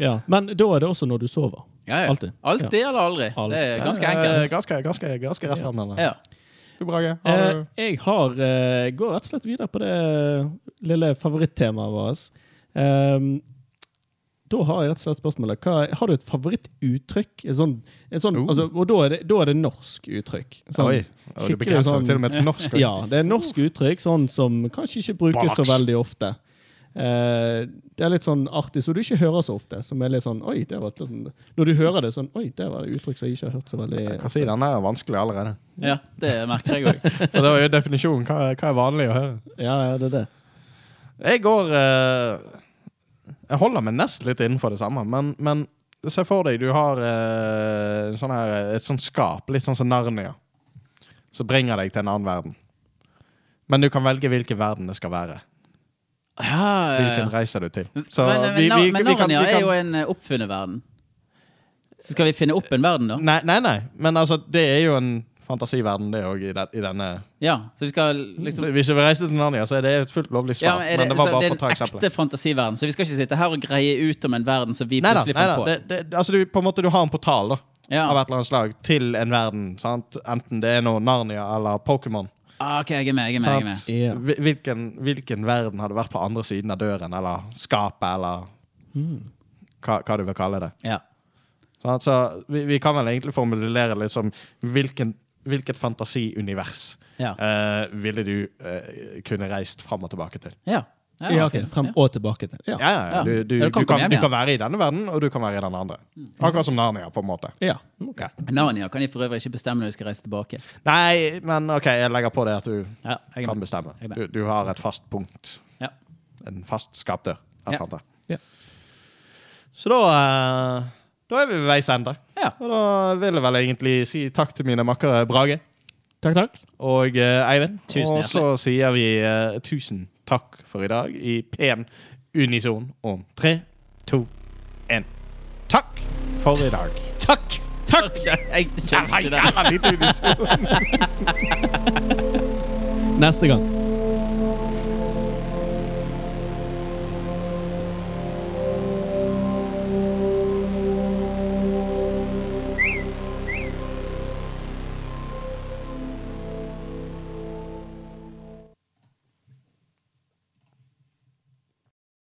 Ja. Men da er det også når du sover. Ja, ja. Alltid. Alltid eller aldri. Alt. Det er ganske enkelt. Ganske, ganske, ganske rett frem. Ja. Du, Brage? Eh, Har du jeg har, eh, går rett og slett videre på det lille favorittemaet vårt. Ehm, da har jeg rett og slett spørsmålet hva, Har du et favorittuttrykk? Et sånn, et sånn, Oh. altså, og da er, det, da er det norsk uttrykk. Sånn, Oi. Og du begrenser sånn- det til og med til norsk. Ja, det er norsk uttrykk sånn som kanskje ikke brukes så veldig ofte. Eh, det er litt sånn artig, så du ikke hører så ofte. Som er litt sånn, oi, det var sånn- Når du hører det sånn Oi, det var et uttrykk som jeg ikke har hørt så veldig Jeg kan si den er vanskelig allerede. ja, det merker jeg òg. For det var jo definisjonen. Hva, hva er vanlig å høre? Ja, ja, det er det. Jeg går eh, Jeg holder meg nesten litt innenfor det samme, men, men se for deg du har eh, sånn her, et sånt skap, litt sånn som Narnia, som bringer deg til en annen verden. Men du kan velge hvilken verden det skal være. Ja, Hvilken reiser du til. Så men, men, vi- vi- men vi kan- Narnia kan- er jo en eh, oppfunnet verden. Så skal vi finne opp en verden, da? Nei, nei, nei. Men altså, det er jo en fantasiverden, det òg, i, den- i denne Ja, så vi skal liksom Hvis vi reiser til Narnia, så er det et fullt lovlig svar. ja, men det, men det, var bare det er en ekte fantasiverden, så vi skal ikke sitte her og greie ut om en verden som vi Nei da. Nei da. på. Det, det, altså, du, på en måte, du har en portal da, Ja. av et eller annet slag til en verden. Sant? Enten det er noe Narnia eller Pokémon. Ah, ok, jeg er med. jeg er med, jeg er med. Ja. Hvil- Hvilken, hvilken verden hadde vært på andre siden av døren, eller skapet, eller hva, hva du vil kalle det. Ja. Sant? Så vi, vi kan vel egentlig formulere liksom hvilken, hvilket fantasiunivers Ja. eh, ville du eh, kunne reist fram og tilbake til? Ja. Ja, Ja, ok. ok, Frem og tilbake til. Ja. Ja, ja, ja. Ja. Du, du, du du, kan kan, du kan være i denne verden, og du kan være i den andre. Akkurat som Narnia, på en måte. ja. Ok. Narnia kan de for øvrig ikke bestemme når de skal reise tilbake. Nei, men OK, jeg legger på det at du Ja, jeg kan bestemme. Du, du har et fast punkt. Ja. En fast skapdør. Ja. Ja. Så da eh, Da er vi ved veis ende. Ja. Og da vil jeg vel egentlig si takk til mine makkere Brage Takk, takk. og eh, Eivind. Tusen og så sier vi eh, tusen takk for i dag i pen unison om tre, to, én. Takk for i dag. Takk! Takk! Jeg skjønner ikke det. Neste gang.